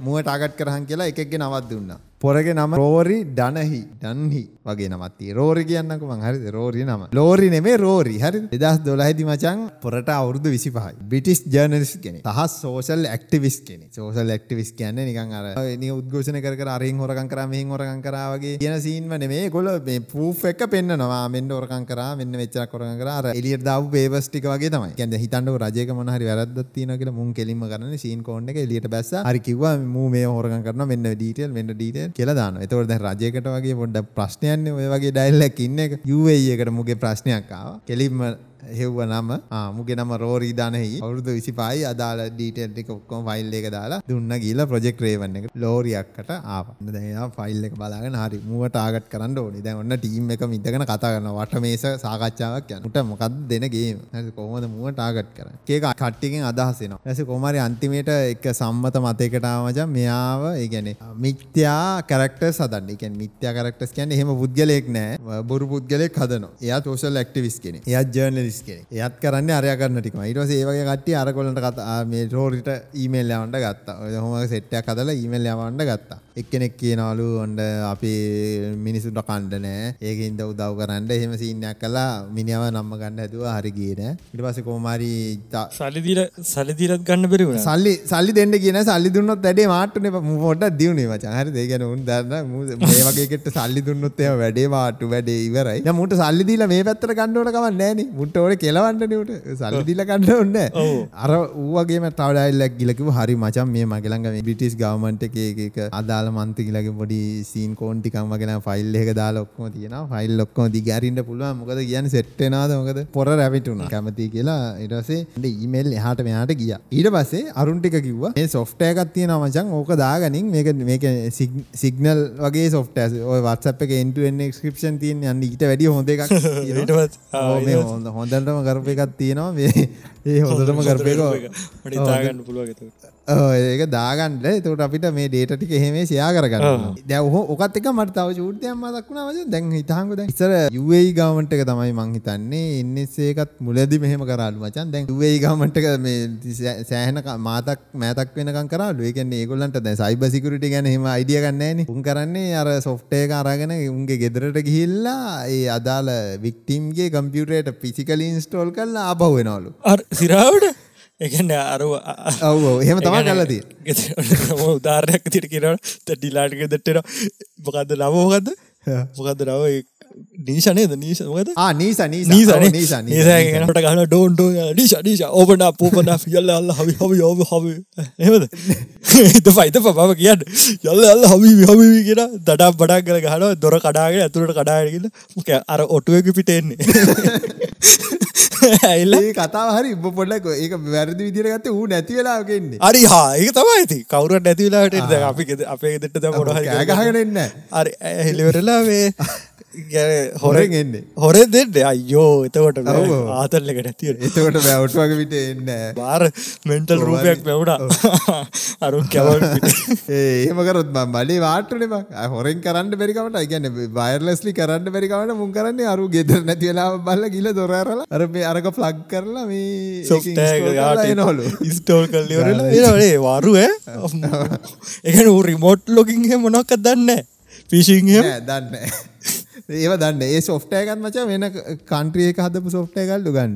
මුව ටාගට් කරහන් කියලා එකක්ගෙන නවත් දුන්නා. පොරගේ නම රෝරි ඩනහි ඩන්හි වගේ නමත්ති රෝරි කියන්නක මං. හරි රෝරි නම. ලෝරි නෙමේ රෝරි. හරි දෙදස් දොලහිදි මචන් පොරට අවුරුදු විසි පහයි බිටිස් ජර්නලිස් කෙන තහස් සෝෂල් ඇක්ටිවිස් කෙන සෝසල් ඇක්ටිවිස් කියන්න නිකන් අර නි උද්ගෝෂණ කර අරින් හොරකන් කර මෙහි හොරකන් කරාවගේ කියන සීන්ම නෙමේ. ගොල මේ පූෆ් එක පෙන්න්නවා. මෙන්න ඔරකන් කර මෙන්න වෙච්චා කොරන් කර. අර එලියට දාව පේවස්ටික වගේ තමයි. ගැද හිතන්ඩ රජයක මොහරි වැරදත් තියන කියලා මුන් කෙලින්ම කරන සීන් කෝන්න එක එලියට බැස්ස. හරි කිව්වා මූ මේ හොරකන් කරන මෙන්න ඩීටල් මෙන්න ඩීටල් කියලා දාන එතකොට දැන් රජයකට වගේ පොඩ්ඩ ප්‍රශ්නයන්නේ ඔය වගේ ඩයිල්ලක් ඉන්න එක. UAE එකට මුගේ ප්‍රශ්නයක් ආවා. කෙලින්ම හෙව්ව නම. මුගේ නම රෝරී දනෙහි අවුරුදු විසි පයි අදාල ඩීටෙල්ටික ඔක්කොම ෆයිල් එක දාලා දුන්න ගීල ප්‍රජෙක්් රේවන්න එක ලෝරියක්කට ආපන්න දැයා ෆයිල් එක බලාගෙන හරි මුව ටාගට කරන්න ඕනි. දැන් ඔන්න ටීම් එක මිදගෙන කතා කරන වට මේස සාකච්ඡාවක් යනට මොකක්ද දෙනගේ කොහොමද මුව ටාගට් කර ඒක කට්ටිකින් අදහසෙන ඇස කොමරි අන්තිමේට එක සම්මත මතයකටාමජ මෙයාව ඒගැන මිත්‍යා කරක්ට සදන්න එක මිත්‍යා කරක්ටස් කියන්න එහෙම පුද්ගලයෙක් නෑ. බොරු පුද්ගලෙක් හදන එයා තෝෂල් ක්ටිවිස් කෙන එයත් ජර්නලිස් කෙන එයත් කරන්න අරය කරන්න ටිකම. ඉටස ඒවගේ කට්ටිය අරකොලට කතා මේ රෝරිට ඊමේල් යවන්ට ගත්තා. හොම සෙට්ටයක් කදලා ඊමේල් යවන්ට ගත්තා. එක්කෙනෙක් කියනවලු ඔොන්ඩ අපි මිනිසුට කණ්ඩ නෑ. ඒක ඉද උදව් කරන්න. එහෙම සිීනයක් කලා මිනිියාව නම්ම ගන්න ඇතුව හරි කියන ඉට පස කෝමරි සල්ලිදීර සල්ලිදීරත් ගන්න බෙරුණ සල්ලි සල්ලි දෙන්න කියන සල්ලි දුන්නත් වැඩේ මාටන මෝට දියුණේ වචහර දෙගෙන උන් දන්න. මේ වගේකට සල්ලි දුන්නොත් එම වැඩේ වාටු වැඩේ ඉවරයි. මුට සල්ලිදිල මේ පැත්තර කණ්ඩුවට කමන්න නෑන. මුට ඕට කෙලවන්නනට සල්ලිදිල කණ්ඩ ඔන්න අර ඌවගේම තවඩයිල්ලක් ගිලකිව හරි මචන් මේ මගලඟ බිටිස් ගවමන්ට එක අදාල මන්තිකිලගේ පොඩි සීන් කෝන්ටිකම් වගෙන ෆයිල් එක දාල ඔක්කොම තියෙන ෆයිල් ඔක්කොම දිගරින්ට පුළුවන්. මොකද කියන්න සෙට්ටනාද මොකද පොර රැවිටුන කැමති කියලා ඉටසේ ඊමේල් එහට මෙයාට ගිය. ඊට පස්සේ අරුන්ටික කිව්ව මේ සොෆ්ටයකත් තියෙන මචන් ඕක දාගනින්. මේක මේක සිගනල් වගේ සොෆ්ට ඔය වත්සප් එක එන්ටුවෙන් එක්ස්ක්‍රපෂන් තියන් යන්න ඊට වැඩි හොඳ එකක් හොඳ හොඳටම කරප එකක් තියෙනවා. මේ ඒ හොඳටම කරපයකෝ තාගන්න පුළුව ඒක දාගන්ඩ තකට අපිට මේ ඩේට ටික එහෙමේ සයා කරගන්න. දැවහ ඔකත් එක මට තව චූර්තයම දක්ුණ වජ දැන් හිතාහකුද ඉසර යුවයි ගමන්ට එක තමයි මං හිතන්නේ. එන්නසේකත් මුලදි මෙහෙම කරලු මචන්. දැන් ුවයි ගමන්ට මේ සෑහන මාතක් මෑතක් වෙනකන් කරලු. ඒකන්නේ ඒගොල්ලන්ට දැ සයිබ සිකරට ගැන හෙම අයිඩිය ගන්නෑන උන් කරන්නේ අර සොෆ්ටේ අරගෙන උන්ගේ ගෙදරට ගිහිල්ලා ඒ අදාළ වික්ටීම්ගේ කම්පියුටේට පිසිකල ඉන්ස්ටෝල් කරලා ආපහුවෙනවලු සිරාවට එකන්න අරුව ඔව එහෙම තමා කලදී උදාරයක් තිර කිරට ඩිලාටික දෙට්ටෙන මොකක්ද නමෝකක්ද මොකක්ද නව නීෂනේද නීෂ මොකද නීස නීසන නීසනට ගන ඩිෂ ඩිෂ ඕපන පූපන යල්ල අල්ල හවි හවි ඔබ හවි. එහද හිත පයිත පබ කියන්න. යල්ල අල්ල හවි හවි කියෙන දඩා බඩක් කල ගහන දොර කඩාගෙන ඇතුරට කඩාගෙන මොක අර ඔටුවක පිටෙන්නේ ඇල්ල කතා හරි පොඩක් ඒක වැරදි විදිරගත්ත වූ නැතිවෙලාගෙන්නේ අරි හා ඒක තමයි ඇති කවුරට නැතිවෙලාට අපි අපේ දෙට මොඩ ගහගරන්න අරි හෙලිවරලා වේ හොරෙන් එන්නේ. හොරේ දෙන්න. අයෝ එතකොට ආතල්ලක නැතිව එතකොට බැවට්වග විට එන්න බාර මෙන්ටල් රූපයක් පැවුණා අරුන් කැව ඒමකරත් බඩේ වාටනේ හොරෙන් කරන්න බැරිකමට ගැන බයිර්ලස්ලි කරන්න බැරිකවට මුන් කරන්නේ අරු ගෙදර නැතිවෙලා බල්ල ගිල දොරරල අර මේ අරක ෆ්ලග් කරලා මේ නොලු ඉස්ටෝල් කල්ලිවරලා ඒේ වරුව එක රිමෝට් ලොකින් මොනොක්ක දන්න පිසිංහ දන්න ඒව දන්න. ඒ සොෆ්ටයකත් මච වෙන කන්ට්‍රියක හදපු සොෆ්ටයකල්ලු ගන්න.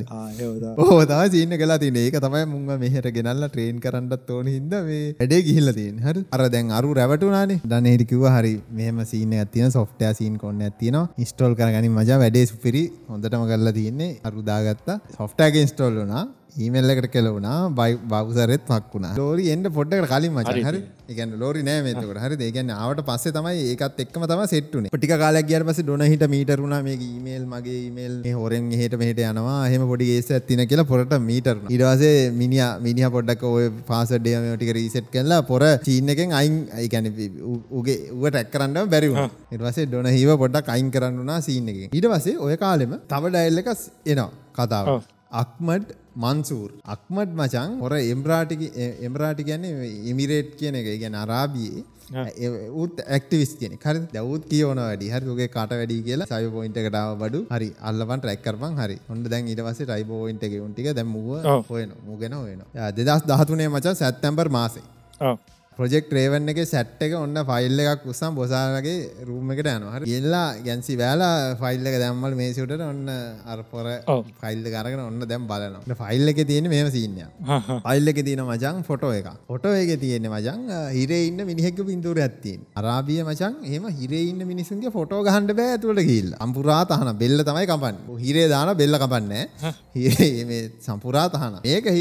ඕ තම සිීන්න කලා තින ඒක තමයි මුංග මෙහට ගෙනල්ල ට්‍රේන් කරන්නත් ඕන හිද මේ වැඩේ ගිහිල්ල තින් හර. අර දැන් අරු රැවටුනානේ දනහිටිකිව හරි මෙම සීන ඇතින සොෆ්ටය සීන් කොන්න ඇතින ස්ටෝල් කරගනි මජා වැඩේ සුපිරි හොඳටම කරලා තියන්නේ. අරුදාගත්තා සොෆ්ටයක ස්ටෝල් වනා ඊමල්ලකට කෙලවුණා බයි බවසරෙත් මක් වුණා ලෝරි එන්ඩ පොඩ්ඩකට කලින් මච හරි. එකන් ලෝරි නෑමතකට හරි. දෙගන්න ආවට පස්සේ තමයි ඒකත් එක්ම තම සෙට්ටුන ටික කාලක් ගියට පස්සේ ඩොන හිට මීටරුණා මේ ඊමේල් මගේ ඊමේල් මේ හොරෙන් එහෙට මෙහෙට යනවා එහෙම පොඩි ගේස් ඇත්තින කියලා පොරට මීටර් ඊට පස්සේ මිනිහා පොඩ්ඩක් ඔය පාස්වර්ඩ් එක මේ ටික රීසෙට් කරලා පොර චීන් එකෙන් අයින් කියන්නේ උගේ ඌව ටැග් කරන්න බැරි වුණා. ඊට පස්සේ ඩොන හිව පොඩ්ඩක් අයින් කරන්න උනා සීන් එකෙන්. ඊට පස්සේ ඔය කාලෙම තව ඩයල් එකක් එනවා කතාව. අක්මඩ් මන්සූර්. අක්මඩ් මචන් හොර එම්රාටි එම්රාටි කියන්නේ ඉමිරේට් කියන එක. ගැන අරාබියේ. උත් ඇක්ටිවිස් කියන හරි දවුත් කියවන වැඩි. හරි ඔගේ කට වැඩි කියලා සය පොයින්ට එකටාව බඩු. හරි අල්ලවන් ටැක්කරපන් හරි. හොඳ දැන් ඉට පස්සේ ටයි පෝයින්ට එක උන්ටික දැම්මුව හොයන මුගෙන හොයන දෙදස් දහතුනේ මචන් සැත්තැම්බර් මාසේ ප්‍රජෙක්් රේවන්න එක සැට් එක ඔන්න ෆයිල් එකක් උස්සම් බොසාගේ රූම එකට යන හර. එල්ලා ගැන්සි වැෑලා ෆයිල් එක දැම්මල් මේසිට ඔන්න අරපොර ෆයිල්ල කරගෙන ඔන්න දැම් බලන ෆයිල් එක තියෙන මෙම සිීනය ෆයිල් එක තියෙන මචන් ෆොටෝ එක ෆොටෝ එක තියෙන මචන් හිරේ ඉන්න මිනිහෙක් පින්තුර ඇත්තින් අරාබිය මචන් එම හිරෙඉන්න මිනිසුන්ගේ ෆොටෝ ගහන්ඩ බෑ ඇතුවට ගිල් අම්පුරා තහන බෙල්ල තමයි කපන්න. හිරේ දාන බෙල්ල කපන්න හිරේ සම්පුරා තහන ඒක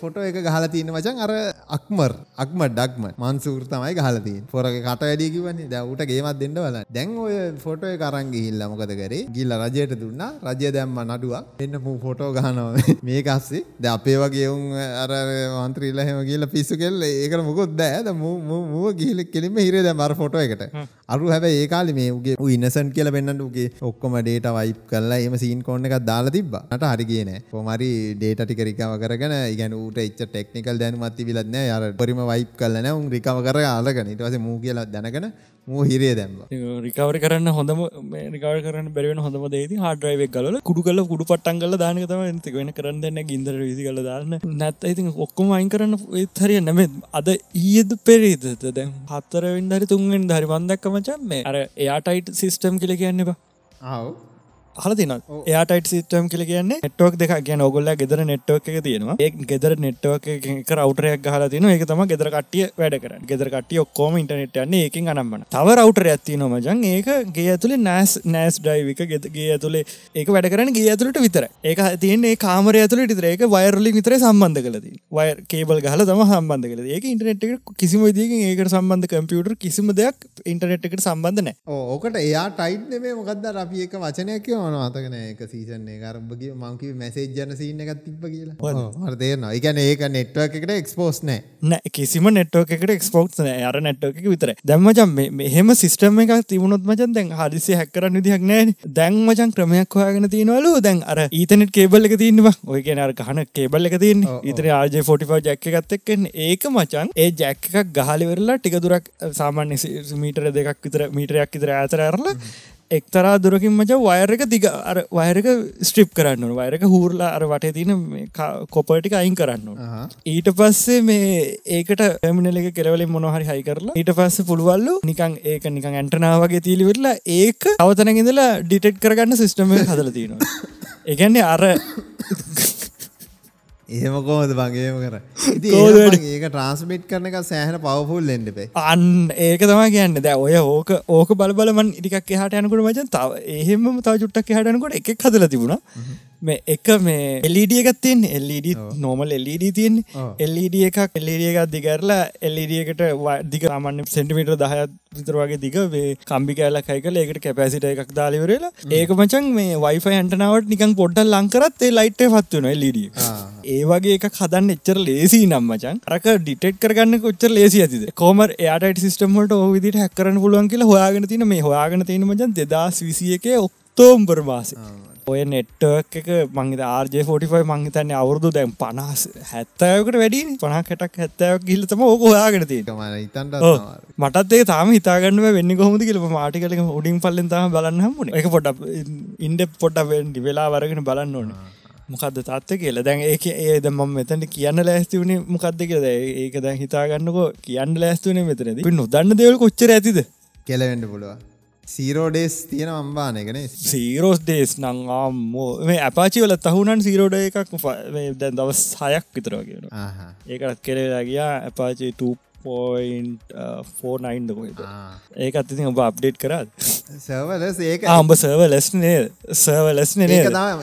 ෆොටෝ එක ගහලා තියන්න මචන් අර අක්මර් අක්ම ඩක්ම මන්සූර් තමයි ගහලතින් පොරක කට වැඩි කිවන්නේ දැවට ගේමත් දෙන්න වල දැන් ඔය ෆොටෝ කරන්ගේ හිල්ල මොකද කරේ? ගිල්ල රජයට දුන්න. රජය දැම්ම නඩුවක්. එන්න පු ෆොටෝ ගහනව. මේ කස්සේ ද අපේ වගේ උන් අර මන්ත්‍රීල හෙම කියල පිස්සු කෙල් ඒකට මොකොත් දෑ මුව ගිහිල කෙලිම හිරේ දැ මර ෆොටෝ එකට. අරු හැබ ඒකාල මේ උගේ ඉන්නසන් කියල පෙන්න්නට උගේ ඔක්කොම ඩේට වයිප් කල්ලා එම සීන් කොන්න එකක් දාලා තිබ නට හරිගේන කොමරි ඩේට ටික රිකාව කරගෙන ඉගැන ඌට එච්ච ටෙක්නිකල් දැනුමත්ති විලත්න යාර පරිම වයිප් කලන උන් රිකාව කර ආලගන ඉටවස මූ කියලා දැනගෙන මූ හිරේ දැම්ම. රිකවර කරන්න හොඳම රිකවර කරන්න බැරිවෙන හොඳම දේති හඩරයිවක් කල කුඩු කල කුඩු පටන් කල දානකතම ඇතික වෙන කරන්න දෙන්න ගින්දර විසි කල දාන්න. නැත් ඉති ඔක්කොම අයින් කරන්න හරිය නැම අද ඊයද පෙරේද දැන් හත්තරවෙන් දරි තුන්ෙන් දරි වන්දක්කමචන් මේ. අර එයාටයිට් සිිස්ටම් කියල කියන්නවා ආව හල තින එයාටයිට සිටම් කියල කියන්න නෙට්වක් දෙක කියන ඔගොල්ල ගෙදර නෙට්වක් එක තියෙනවා. ඒ ගෙදර නෙට්වක් එක රවටරයක් හල තින එක තම ගෙදර කටිය වැඩ කර ගෙදර කටිය ඔක්කෝම ඉටනෙට යන්න ඒකින් අනම්බන තව රවටර ඇත්ති නොමජන් ඒක ගේ ඇතුළේ නෑස් නෑස් ඩයිවික ගෙතගේ ඇතුළේ ඒක වැඩ කරන ගේ ඇතුළට විතර ඒක තියන්නේ කාමර ඇතුළ ටිතර ඒක වයරලි විතර සම්බන්ධ කලද වය කේබල් ගහල තම සම්බන්ධ කල ඒක ඉන්ටනෙට් එක කිසිම විදිකින් ඒකට සම්බන්ධ කම්පියුටර් කිසිම දෙයක් ඉන්ටනෙට් එකට සම්බන්ධ නෑ ඕකට එයා ටයිට් නෙමේ මොකක්ද අපි එක වචනයක් මන අතකන එක සීසන්නේ කරම්බගේ මංකි මැසේජ් ජන සිීන එකත් තිබ කියලා. හරතේනවා එකන ඒක නෙට්ව එකට එක්ස්පෝස් නෑ. නෑ කිසිම නෙට්ව එකට එක්ස්පෝක්ස් නෑ. අර නෙට්ව එක විතර දැම්මචන් මෙහෙම සිස්ටම එක තිබුණොත් මචන් දැන් හදිසි හැකරන්න විදිහක් නෑ දැන් මචන් ක්‍රමයක් හොයාගෙන තියෙනවලු. දැන් අර ඊතනෙට කේබල් එක තින්නවා ඔය කියන අර ගහන කේබල් එක තියන්න. ඉතර ආජ ෆෝටිෆා ජැක්ක එකත් එක්කෙන් ඒක මචන් ඒ ජැක්ක එකක් ගහලිවෙරලා ටික දුරක් සාමාන්‍ය මීටර දෙකක් විතර මීටරයක් විතර ඇතර ඇරලා එක්තරා දුරකින් මච වයරක දිග අර වයරක ස්ට්‍රිප් කරන්න වයරක හූරලා අර වටේ තින කොපටික අයින් කරන්න ඊට පස්සේ මේ ඒකට පැමිණල එක කෙරවලින් මොනහරි හයි කරලා ඊට පස්ස පුළුවල්ලු නිකං ඒක නිකං ඇන්ටනාවගේ තීලිවෙරලා ඒක අවතනගෙදලා ඩිටෙක්් කරගන්න සිස්ටම හදල තියෙනවා. ඒගැන්නේ අර ඒම කෝද බගේම කර ඒක ට්‍රන්ස්මිට් කරන එක සෑහන පවෆුල් එන්නපේ අන්න ඒක තම කියන්න. දැ ඔය ඕක ඕක බලබලමන් ඉටිකක් එහට යනකට මචන් තව එහෙම තව චුට්ටක් හටනකොට එකක් හදල තිබුණා. මේ එක මේ එල්ඩ එකත් තියෙන් එල්ඩ නෝමල් එල්ඩ තියෙන් එල්ඩ එකක් එල්ඩ එකක් දිගරලා එල්ඩ එකට දික අමන්න සෙන්ටිමිට දහයත් විතර වගේ දිග කම්බි කෑල කයිකල ඒකට කැපැසිට එකක් දාලිවරලා ඒක මචන් මේ වයිෆයි ඇන්ටනාවට නිකන් පොඩ්ඩල් ලංකරත් ඒ ලයිට් පත්වන එල්ඩ ඒ වගේ එක හදන්න එච්චර ලේසි නම් මචන් රක ඩිටෙක් කරගන්න කොච්චර ලේසි ඇතිද? කෝමර එයාට සිස්ටමට ඕවිදිට හැකරන පුළුවන් කියලා හොයාගෙන තින මේ හොයාගෙන තියෙන මචන් දෙදස් විසිය එක ඔක්තෝම්බර් මාස ඔය නෙට්ටක් එක මංගේත ආර්ජය ෆෝටිෆයි මංහිතන්නේ අවුරදු දැම් පනස් හැත්තයකට වැඩි පනහකටක් හැත්තයක් ගිල්තම ඕක හොයාගෙන ඉතන්ට මටත් ඒ තාම හිතාගන්න වෙන්න කොහොමද කියල. මාටිකල උඩින් පල්ලෙන් තම බලන්න හමුණ එක පොට ඉන්ඩ පොට වෙන්ඩි වෙලා වරගෙන බලන්න ඕන. මොකක්ද තත්ත කියලා? දැන් ඒක ඒද මම මෙතැට කියන්න ලෑස්ති වුණේ මොකක්ද කියද ඒක දැන් හිතාගන්නකෝ. කියන්න ලෑස්තුවනේ මෙතනද. නොදන්න දෙවල් කොච්චර ඇතිද? කෙලවෙන්න පුළුව සීරෝඩේස් තියෙන අම්බානයකන සීරෝස් දේස් නං ආම්මෝ. මේ ඇපාචි වල තහුණන් සීරෝඩ එකක් දැන් දවස් හයක් විතර කියන ඒකත් කෙරේලා ගියා ඇපාචි 2.49ද කොයිද ඒකත් ඉතින් ඔබ අප්ඩේට් කරත් සවලස් ඒක ආම්ඹ සර්ව ලෙස් නේ සර්ව ලෙස් නේ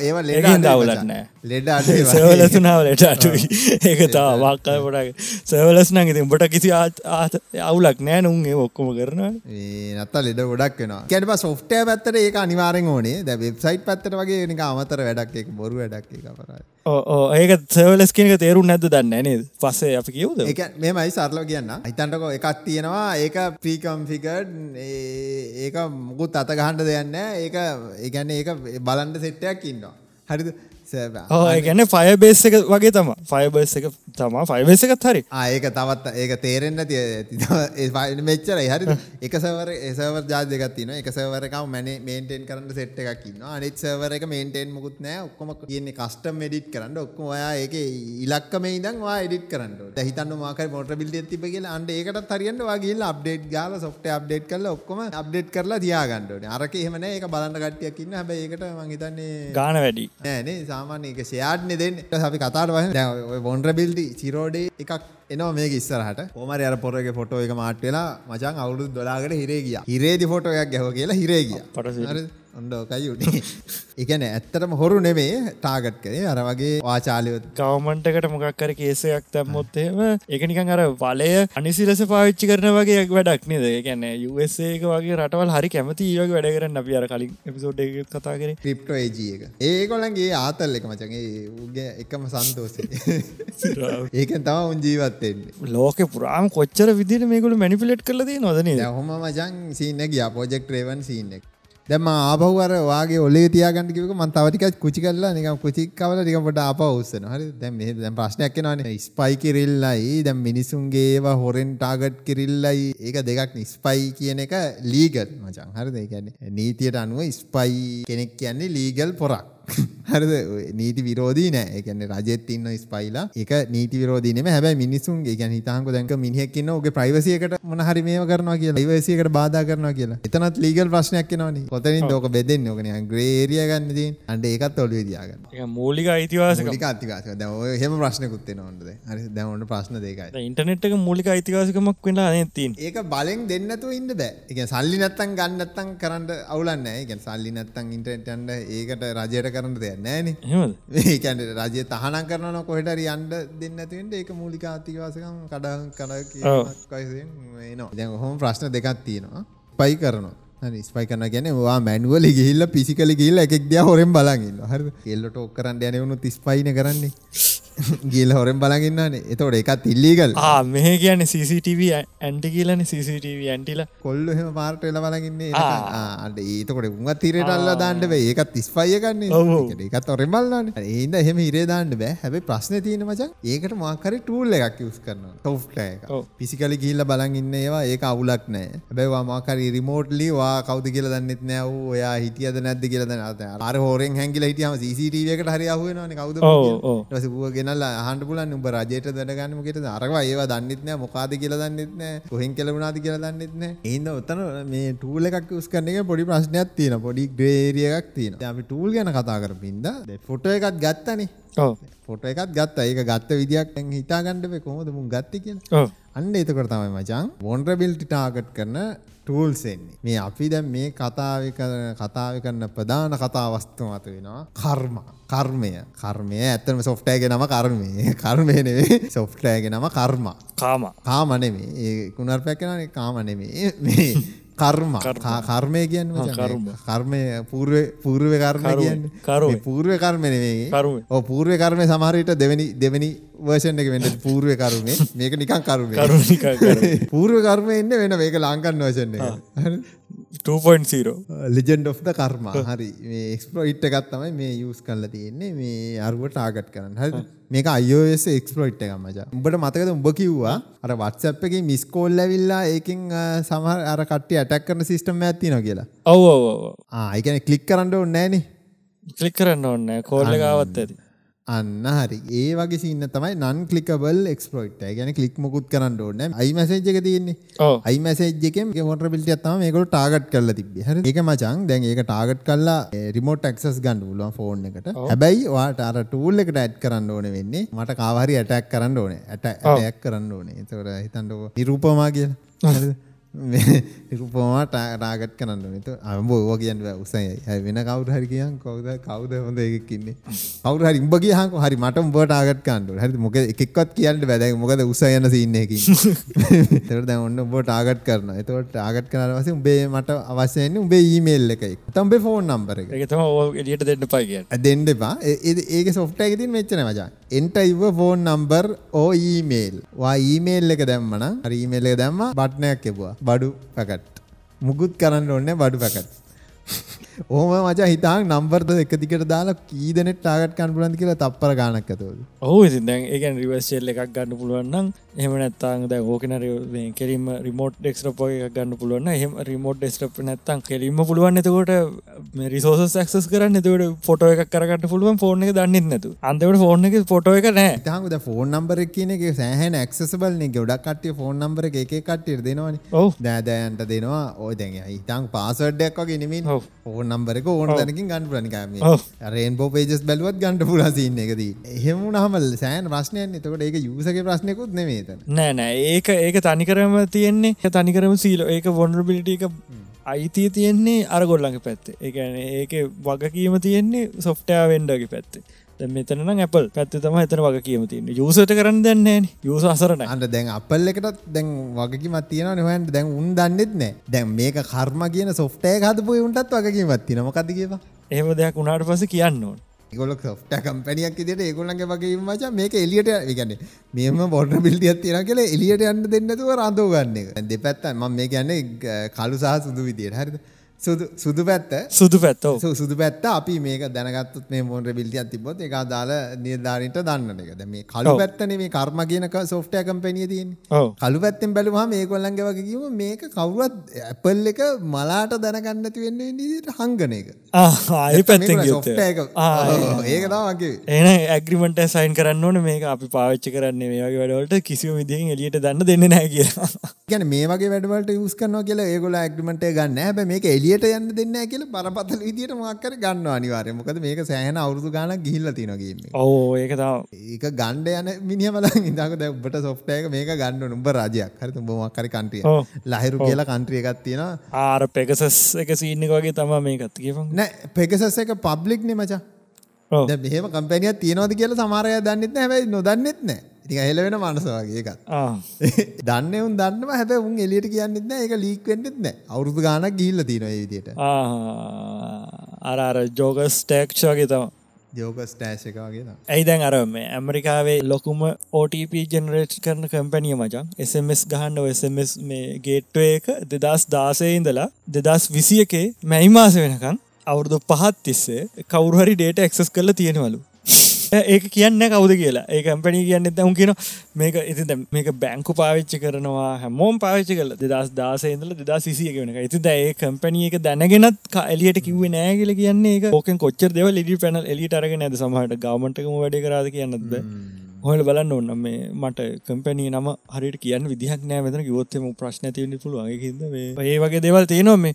ඒවා ලෙඩ දවලන්න ලෙඩ සවලතුනාවලට අටුයි ඒක තා වාක්කය පොඩක් සවලස් නං ඉතින් බොට කිසි අවුලක් නෑ නුන් ඒ ඔක්කොම කරන නත්ත ලෙඩ ගොඩක් වෙන කැටප සොෆ්ටය පැත්තට ඒක අනිවාරෙන් ඕනේ. ද වෙබ්සයිට් පැත්තට වගේ නික අමතර වැඩක් එක බොරු වැඩක් එක පරයි ඕ ඒක සවලස් කියනක තේරු නැද දන්න නේද? පස්සේ අපි කිවද එක මේමයි සරලව කියන්න. හිතන්ටක එකක් තියෙනවා. ඒක ප්‍රීකම්ෆිකඩ් ඒක මුකුත් අත ගහන්ඩ දෙයන්න ඒක ඒගැන්න ඒක බලන්ඩ සෙට්ටයක් ඉන්නවා. හරිද ඕ ගැන ෆය බේස් එක වගේ තම ෆයිබර්ස් එක තමා ෆයිබේස එකත් හරි. ඒක තවත් ඒක තේරෙන්න්න තිය මෙච්චර හරි එක සවර ඒසවර ජාදකත්තින එක සවරකම මැන මේන්ටෙන් කරන්න සෙට් එකක්න්න අනිත් සවර එක මේන්ටෙන් මුකුත් නෑ ඔක්කොම කියන්නේ කස්ටම් එඩිට් කරන්න. ඔක්කොම ඔයා ඒක ඉලක්කම ඉදන් වා එඩිට කරන්න හිතන්න මාකයි මොට බිල්ඩ තිබ කියලා. අන්ඩ ඒකට හරියන්න වගේ අප්ඩේට් ගාල සොෆ්ට අප්ඩේට් කරල ඔක්කොම අප්ඩේට් කරලා තියාගන්නඩන අරක එහමන ඒක බලන්න කට්ටියක්කින්න හැබ ඒකට මහිතන්නේ ගාන වැඩි. නෑනේ සාමාන්‍ය එක ෂයාඩ්නෙ දෙන්න. අපි කතාට වහ බොන්ඩ බිල්ඩි සිරෝඩේ එකක් එනවා මේ ඉස්සරහට. ඕමර අර පොරගේ ෆොටෝ එක මාට් වෙලා මචන් අවුරුදු දොලාගට හිරේ ගිය. හිරේදි ෆොටෝයක් ගැව කියලා හිරේ ගිය. පට ඔොඩ කයි උටේ එකන ඇත්තටම හොරු නෙමේ ටාගට් කරේ. අර වගේ වාචාලයවත් ගවමන්ටකට මොකක්කර කේසයක් තැම්මොත්තේම එකනිකන් අර වලය අනිසිලස පාවිච්චි කරන වගේ වැඩක් නේද? ගැන යුසේක වගේ රටවල් හරි කැමති ඒවගේ වැඩ කරන්න අපි අර කලින් එපිසෝඩ් එක කතා කර. ක්‍රිප්ටෝ ඒජ එක. ඒකොළන්ගේ ආතල් එක මචගේ උගේ එකම සන්තෝසේ ඒකෙන් තම උන් ජීවත්තෙන්නේ ලෝක පුරාම කොච්චර විදිට මේකුළු මැනිපිලට් කරලද නොදන හොම මචන් සීන ගිය පෝජෙක්් රේවන් සීනෙක් දැම ආපවර වාගේ ඔලේ තියාගන්න කිවක මන් තවටික කුචි කරලා නික කුචික්කවල ටික පොට අප උස්සන හරි දැම් දැම් ප්‍රශ්නයක් නන ස්පයි කිරල්ලයි දැම් මිනිසුන්ගේවා හොරෙන් ටාගට් කිරල්ලයි. ඒක දෙකක් ස්පයි කියන එක ලීගල් මචන් හරි දෙකන්නේ නීතියට අනුව ස්පයි කෙනෙක් කියන්නේ ලීගල් පොරක්. හරිද? නීති විරෝධී නෑ. එකන රජෙත් ඉන්න ස්පයිලා. එක නීති විරෝධීනම හැබැයි මිනිසුන් ගැන හිතාහක දැක මිනිහෙක්න්න ඔගේ ප්‍රයිවසියකට මොන හරි මේ කරනවා කියලා. ඉවසියකට බාධ කරනවා කියලා. එතනත් ලීගල් ප්‍රශ්නයක් නවන කොතනින් දෝක බෙදෙන් ඕකන ග්‍රේරිය ගන්නදී අන්ඩ ඒකත් ඔලු දියාගන්න මූලික අයිතිවාසක අතිවාස හෙම ප්‍රශ්නකුත් නොන්ද හරි. දැවන්ට ප්‍රශ්න දෙකයි. ඉන්ටනෙට් එක මූලික අයිතිවාසකමක් වෙන නතින් ඒක බලෙන් දෙන්නතු ඉන්න බෑ. එක සල්ලි නත්තන් ගන්නත්තන් කරන්න අවුලන්න එක සල්ලි නත්තන් ඉන්ටනෙට්න්ඩ ඒකට රජයට කරන්න දෙයක් නෑන ඒකැන රජය තහනම් කරන කොහෙට යන්ඩ දෙන්න ඇතිෙන්ට ඒක මූලික අතිවාසකම් කඩ කඩ නවා දැන් හොම ප්‍රශ්න දෙකක් තියෙනවා. පයි කරනවා. ස්පයි කරන ගැන වා මැනුවල ගිහිල්ල පිසිකල ගිල්ල එකක් දිය හොරෙන් බලගන්න හර එල්ලට ඔක් කරන්න යනවුණු තිස්පයින කරන්නේ ගිල් හොරෙන් බලගන්නන්නේ එතවට එකත් ඉල්ලීගල් මෙහ කියන CCTV ඇන්ටි කියලන CCTV ඇන්ටිල. කොල්ල හෙම පාර්ට එල බලගන්නේ අට ඒතකොට උත් තිරට අල්ල දාන්නට වේ ඒකත් තිස්පය කන්නේ එකත් ඔරෙන් බලන්න ඒද එහෙම හිරේ දාන්න බෑ. හැබයි ප්‍රශ්න තියෙන මචන් ඒකට මාකරි ටූල් එකක් යස් කරන ටෝෆ්ට පිසිකලි ගිල්ල බලගන්න ඒවා ඒක අවුලක් නෑ. හැබැවා මාකරි රිමෝට්ලි වා කවද කියල දන්නෙත් නෑ. ඔයා හිටියද නැද්ද කියලද අර හෝරෙන් හැගිල හිටියම CCTV එකට හරි අහුවෙනන කවද ගේ ගෙනල්ලා අහන්ට පුලන් උඹ රජයට දැනගන්නමකට අරවා ඒවා දන්නෙත්න මොකාද කියල දන්නෙත්න කොහෙන් කෙලවුණනාද කියල දන්නෙත්න ඒද ඔත්තන මේ ටූල එකක් උස් කරන එක පොඩි ප්‍රශ්නයක් තියෙන පොඩි ග්‍රේරියක් තියෙන අපි ටූල් ගැන කතා කරපින්ද ෆොට එකත් ගත්තනේ. ෆොට එකත් ගත්ත. ඒක ගත්ත විදියක් හිතාගන්නඩේ කොහොද මුන් ගත්ති කිය අන්න එතකට තමයි මචන් වොන්ඩ්‍රබිල්ටි ටාගට් කරන ටූල්සෙන්නේ මේ අපි දැන් මේ කතාව කතාව කරන්න ප්‍රධාන කතාවස්තු මත වෙනවා කර්ම. කර්මය. කර්මය ඇත්තම සොෆ්ටෑගේ නම කර්මය. කර්මය නෙවේ සොෆ්ටෑගේ නම කර්ම. කාම. කාමනෙමේ ඒ කුණර්පැක්කනේ කාමනෙමේ මේ කර්ම. කර්මය කියන්න කර්මය පූර්ව පූර්ව කර්ම කියන්න පූර්ව කර්මනවේ කරුම ඕ පූර්ව කර්මය සමහරයට දෙවැනි දෙවැනි වර්ෂන් එක වෙන්න පූර්ව කරුමේ මේක නිකන් කරුම පූර්ව කර්ම එන්න වෙන මේක ලාංකන්න වශන්න එක. 2.0 ලිජෙන්ඩ් of කර්ම හරි එක්ස්පලෝයිට් එකත් තමයි මේ යස් කල්ල තියෙන්නේ මේ අරුව ටාගට් කරන්න. හරි? මේක අයෝස් එක්ස්පලෝයිට් එක මච. උඹට මතකද උඹ කිව්වා අර වත්සප් එක මිස්කෝල් ඇවිල්ලා ඒකින් සමහර අර කට්ටිය ඇටැක් කරන සිස්ටම් ඇත්ති නො කියලා. ඔව ආයකන කලික් කරන්න ඕන්නෑනේ කලික් කරන්න ඕන්න කෝල්ල ගාවත් ඇති අන්න හරි. ඒ වගේ සින්න තමයි නන් කලිකබල් එක්ස්පලෝයිට් ගැන කලික් මොකුත් කරන්න ඕන අයි මසේජ් එක තියෙන්නේ. අයි මසේජ් එකෙන් මොට පිල්ට ඇත්තම මේකට ටාගට් කරල තිබ හර. එක මචන් දැන් ඒක ටාගට් කල්ලා රිමෝට් ක්සස් ගන්න ුලුවන් ෆෝන් එකට. හැබැයි වාට අර ටූල් එකට ඇඩ් කරන්න ඕන වෙන්නේ මට කාවහරි ඇටැක් කරන්න ඕන. ඇට ඇයක් කරන්න ඕනේ. තවර හිතන්ඩ නිරූපමා කියලා නිරුපමා ටාගට් කරන්න නත අම්බ ඕ කියන්න උසයි. වෙන කවුර හරි කියන් කවද කවුද හොඳ එකක්කින්නේ කවුර හරි උඹ කියහක හරි මට උඹ ටාගට් කන්නඩ හරි මොක එකක්වත් කියන්න බැද මොකද උසයන්න සින්නකින් තර ඔන්න උඹ ටාගට් කරන එතවට ටාගට් කරනවස උඹේ මට අවශ්‍යයන්නේ උඹේ ඊමේල් එකයි. තම්බේ ෆෝන් නම්බර එක. එලියට දෙන්න පයි කිය දෙන්න එපා. ඒක සොෆ්ට එකතින් මෙච්චන මචා එන්ට ඉව ෆෝන් නම්බර් ඕ ඊමේල්. වා ඊමේල් එක දැම්මන හරිීමේල් එක දැම්ම බට්නයක් එබවා බඩු පැකට්. මුකුත් කරන්න ඔන්න බඩු පැකට්. ඕම මචා හිතාක් නම්බර්ද එක දිකට දාලා කීදනෙට ටාගට් කන් පුලන්ති කියලා තප්පර ගානක් ඇතවද ඔහු ඉතින් දැන් ඒකන් රිවර්සෙල් එකක් ගන්න පුළුවන්නම් එහම නැත්තාං දැ ඕකන කෙරීම රිමෝට් ඩෙක්ස්ටප එක ගන්න පුළුවන් එහම රිමෝට් ඩෙස්ටප් නැත්තන් කෙරීම පුළුවන් එතකොට රිසෝස ක්සස් කරන්න. එතකට ෆොටෝ එක කරට පුළුවන් ෆෝර්න එක දන්නෙත් නැතු අන්තවට ෆෝර්න එක ෆොටෝ එක නෑ තහද ෆෝන් නම්බර කියන එක සෑහන ක්සබල් ගොඩක් කටිය ෆෝන් නම්බර එක කට්ටිර දෙනවන. ඔව්. දෑදෑන්ට දෙනවා. ඕ දැන් හිතන් පාසඩ්ඩක් වගේ නෙමින් ඔව්. ෆෝන් නම්බරක ඕන දැනකින් ගන්න පුලනිකාම ඔව්. රේන් බෝ පේජස් බැලුවත් ගන්ට පුලසින්න එකදී. එහෙම නහමල් සෑන් ප්‍රශ්නයන් එතකොට ඒක යුසක ප්‍රශ්නයකුත් නෙමේතන නෑ නෑ. ඒක ඒක තනිකරම තියෙන්නේ. තනිකරම සීලෝ ඒක වොන්රබිලිට එක අයිතිය තියෙන්නේ අරගොල්ලඟ පැත්තේ. ඒන ඒක වගකීම තියෙන්නේ සොෆ්ටයා වෙන්ඩගේ පැත්තේ මෙතන Apple පැත්තේ තමයි එතන වගකීම තියෙන්නේ. යූසර්ට කරන්න දෙන්නේ නැහැ යූසර් අසරණයි. අන්ට දැන් අපල් එකටත් දැන් වගකිමත් තියෙන නොහන්ට දැන් උන් දන්නෙත් නෑ දැන් මේක කර්ම කියන සොෆ්ටය හදපු උන්ටත් වගකීමත් තින මොකද කියවා එහෙම දෙයක් උනාට පස්සේ කියන්න ඕන. ගොල සොෆ්ට කම්පැනියක් දිට ඒගොල්ලගේ වගේ මචා මේක එලියට විගන්න මෙම බොඩ බිල්ටියත් තියෙන කියල එලියට යන්න දෙන්නතුව රඳෝ ගන්න දෙපැත්ත ම මේ කියන්නේ කලු සහ සුදු විදියට. හරිද සුදු සුදු පැත්ත? සුදු පැත්තෝ සුදු පැත්ත අපි මේක දැනගත්තුත් මේ මොන්ට බිල්ටියක් තිබොත් එක දාල නිර්ධාරිට දන්න එක. දැ මේ ඔව්. පැත්තන මේ කර්ම කියනක සොෆ්ටය කම්පැනිය තියන්නේ. කළු පැත්තෙන් බැලුවහම ඒකොල්ලන්ගේ වගේකීම මේක කවුරුවත් ඇපල් එක මලාට දැනගන්නති වෙන්න නිදිට හංගන එක. ආය පැත්තෙන් සොෆ්ට එක. ඒක තමගේ එන ඇග්‍රිමට සයින් කරන්න ඕන. මේක අපි පාච්චි කරන්න මේ වගේ වැඩවලට කිසිම විදිහින් එලියට දන්න දෙන්න නෑ කියලා. ගැන මේ වගේ වැඩවලට යස් කන්න කියලා ඒගොල ඇග්‍රිමට ගන්න හැබ මේක එලියට යන්න දෙන්න කියල බරපතල විදිට මක්කර ගන්න අනිවාරය මොකද මේක සෑහන අවුරදු ගානක් ගිහිල්ල තිනගන්න ඕ ඒක තාව ඒක ගණ්ඩ යන මිනි බල ඉදක ඔබට සොෆ්ටයක මේක ගන්න උඹ රජයක්. හරි බොමක්කරි කන්ටිය ඔව්. ලහිරු කියලා කන්ට්‍රිය එකත් තියෙන ආර පෙකසස් එක සීන්න වගේ තමා මේකත් කියපන්. නෑ පෙකසස් එක පබ්ලික් නෙ මචා. දැන් මෙහෙම කම්පැනියක් තියෙනවද කියලා සමහර අය දන්නෙත් නැහැ හැබැයි නොදන්නෙත් නැහැ. ඉතින් හෙල වෙන මනස වගේ එකක්. ආ දන්නේ උන් දන්නවා හැබැයි උන් එළියට කියන්නෙත් නැහැ. ඒක ලීක් වෙන්නෙත් නැහැ. අවුරුදු ගාණක් ගිහිල්ලා තියෙනවා මේ විදියට. අර අර ජෝගස් ටේක්ෂ වගේ තම එක වගේ තමයි. ඇයි දැන් අර මේ ඇමරිකාවේ ලොකුම OTP ජෙනරේට් කරන කම්පැනිය මචන් SMS ගහන්න SMS මේ ගේට්ව එක දෙදස් දාසය ඉඳලා දෙදස් විසි එකේ මැයි මාස වෙනකං අවුරුදු පහත් තිස්සේ කවුරුහරි ඩේට එක්සස් කරල තියෙනවලු ඒක කියන්න කවුද කියලා. ඒ කම්පැනි කියන්න දැම් කියන මේක ඉති මේක බැංකු පාවිච්චි කරනවා හැමෝම් පාවිච්චි කල දෙදස් දාසේදල දෙදා සිසිය කෙනක ඉති ඒ කම්පැනිය එක දැනගෙනත් එලියට කිව නෑගල කියන්නේ එක ඕකෙන් කොච්චර දෙව ලිඩි පැනල් එලිට අරගෙන ඇද සමහට ගවමටකම වැඩ කරද කියන්නද හොල බලන්න ඔන්න මේ මට කම්පැනී නම හරිට කියන්න විදිහක් නෑ මෙතන. කිවොත්තම ප්‍රශ්න තිවන්න පුළුවන්ගේද ඒ වගේ දේවල් තියෙනවා මේ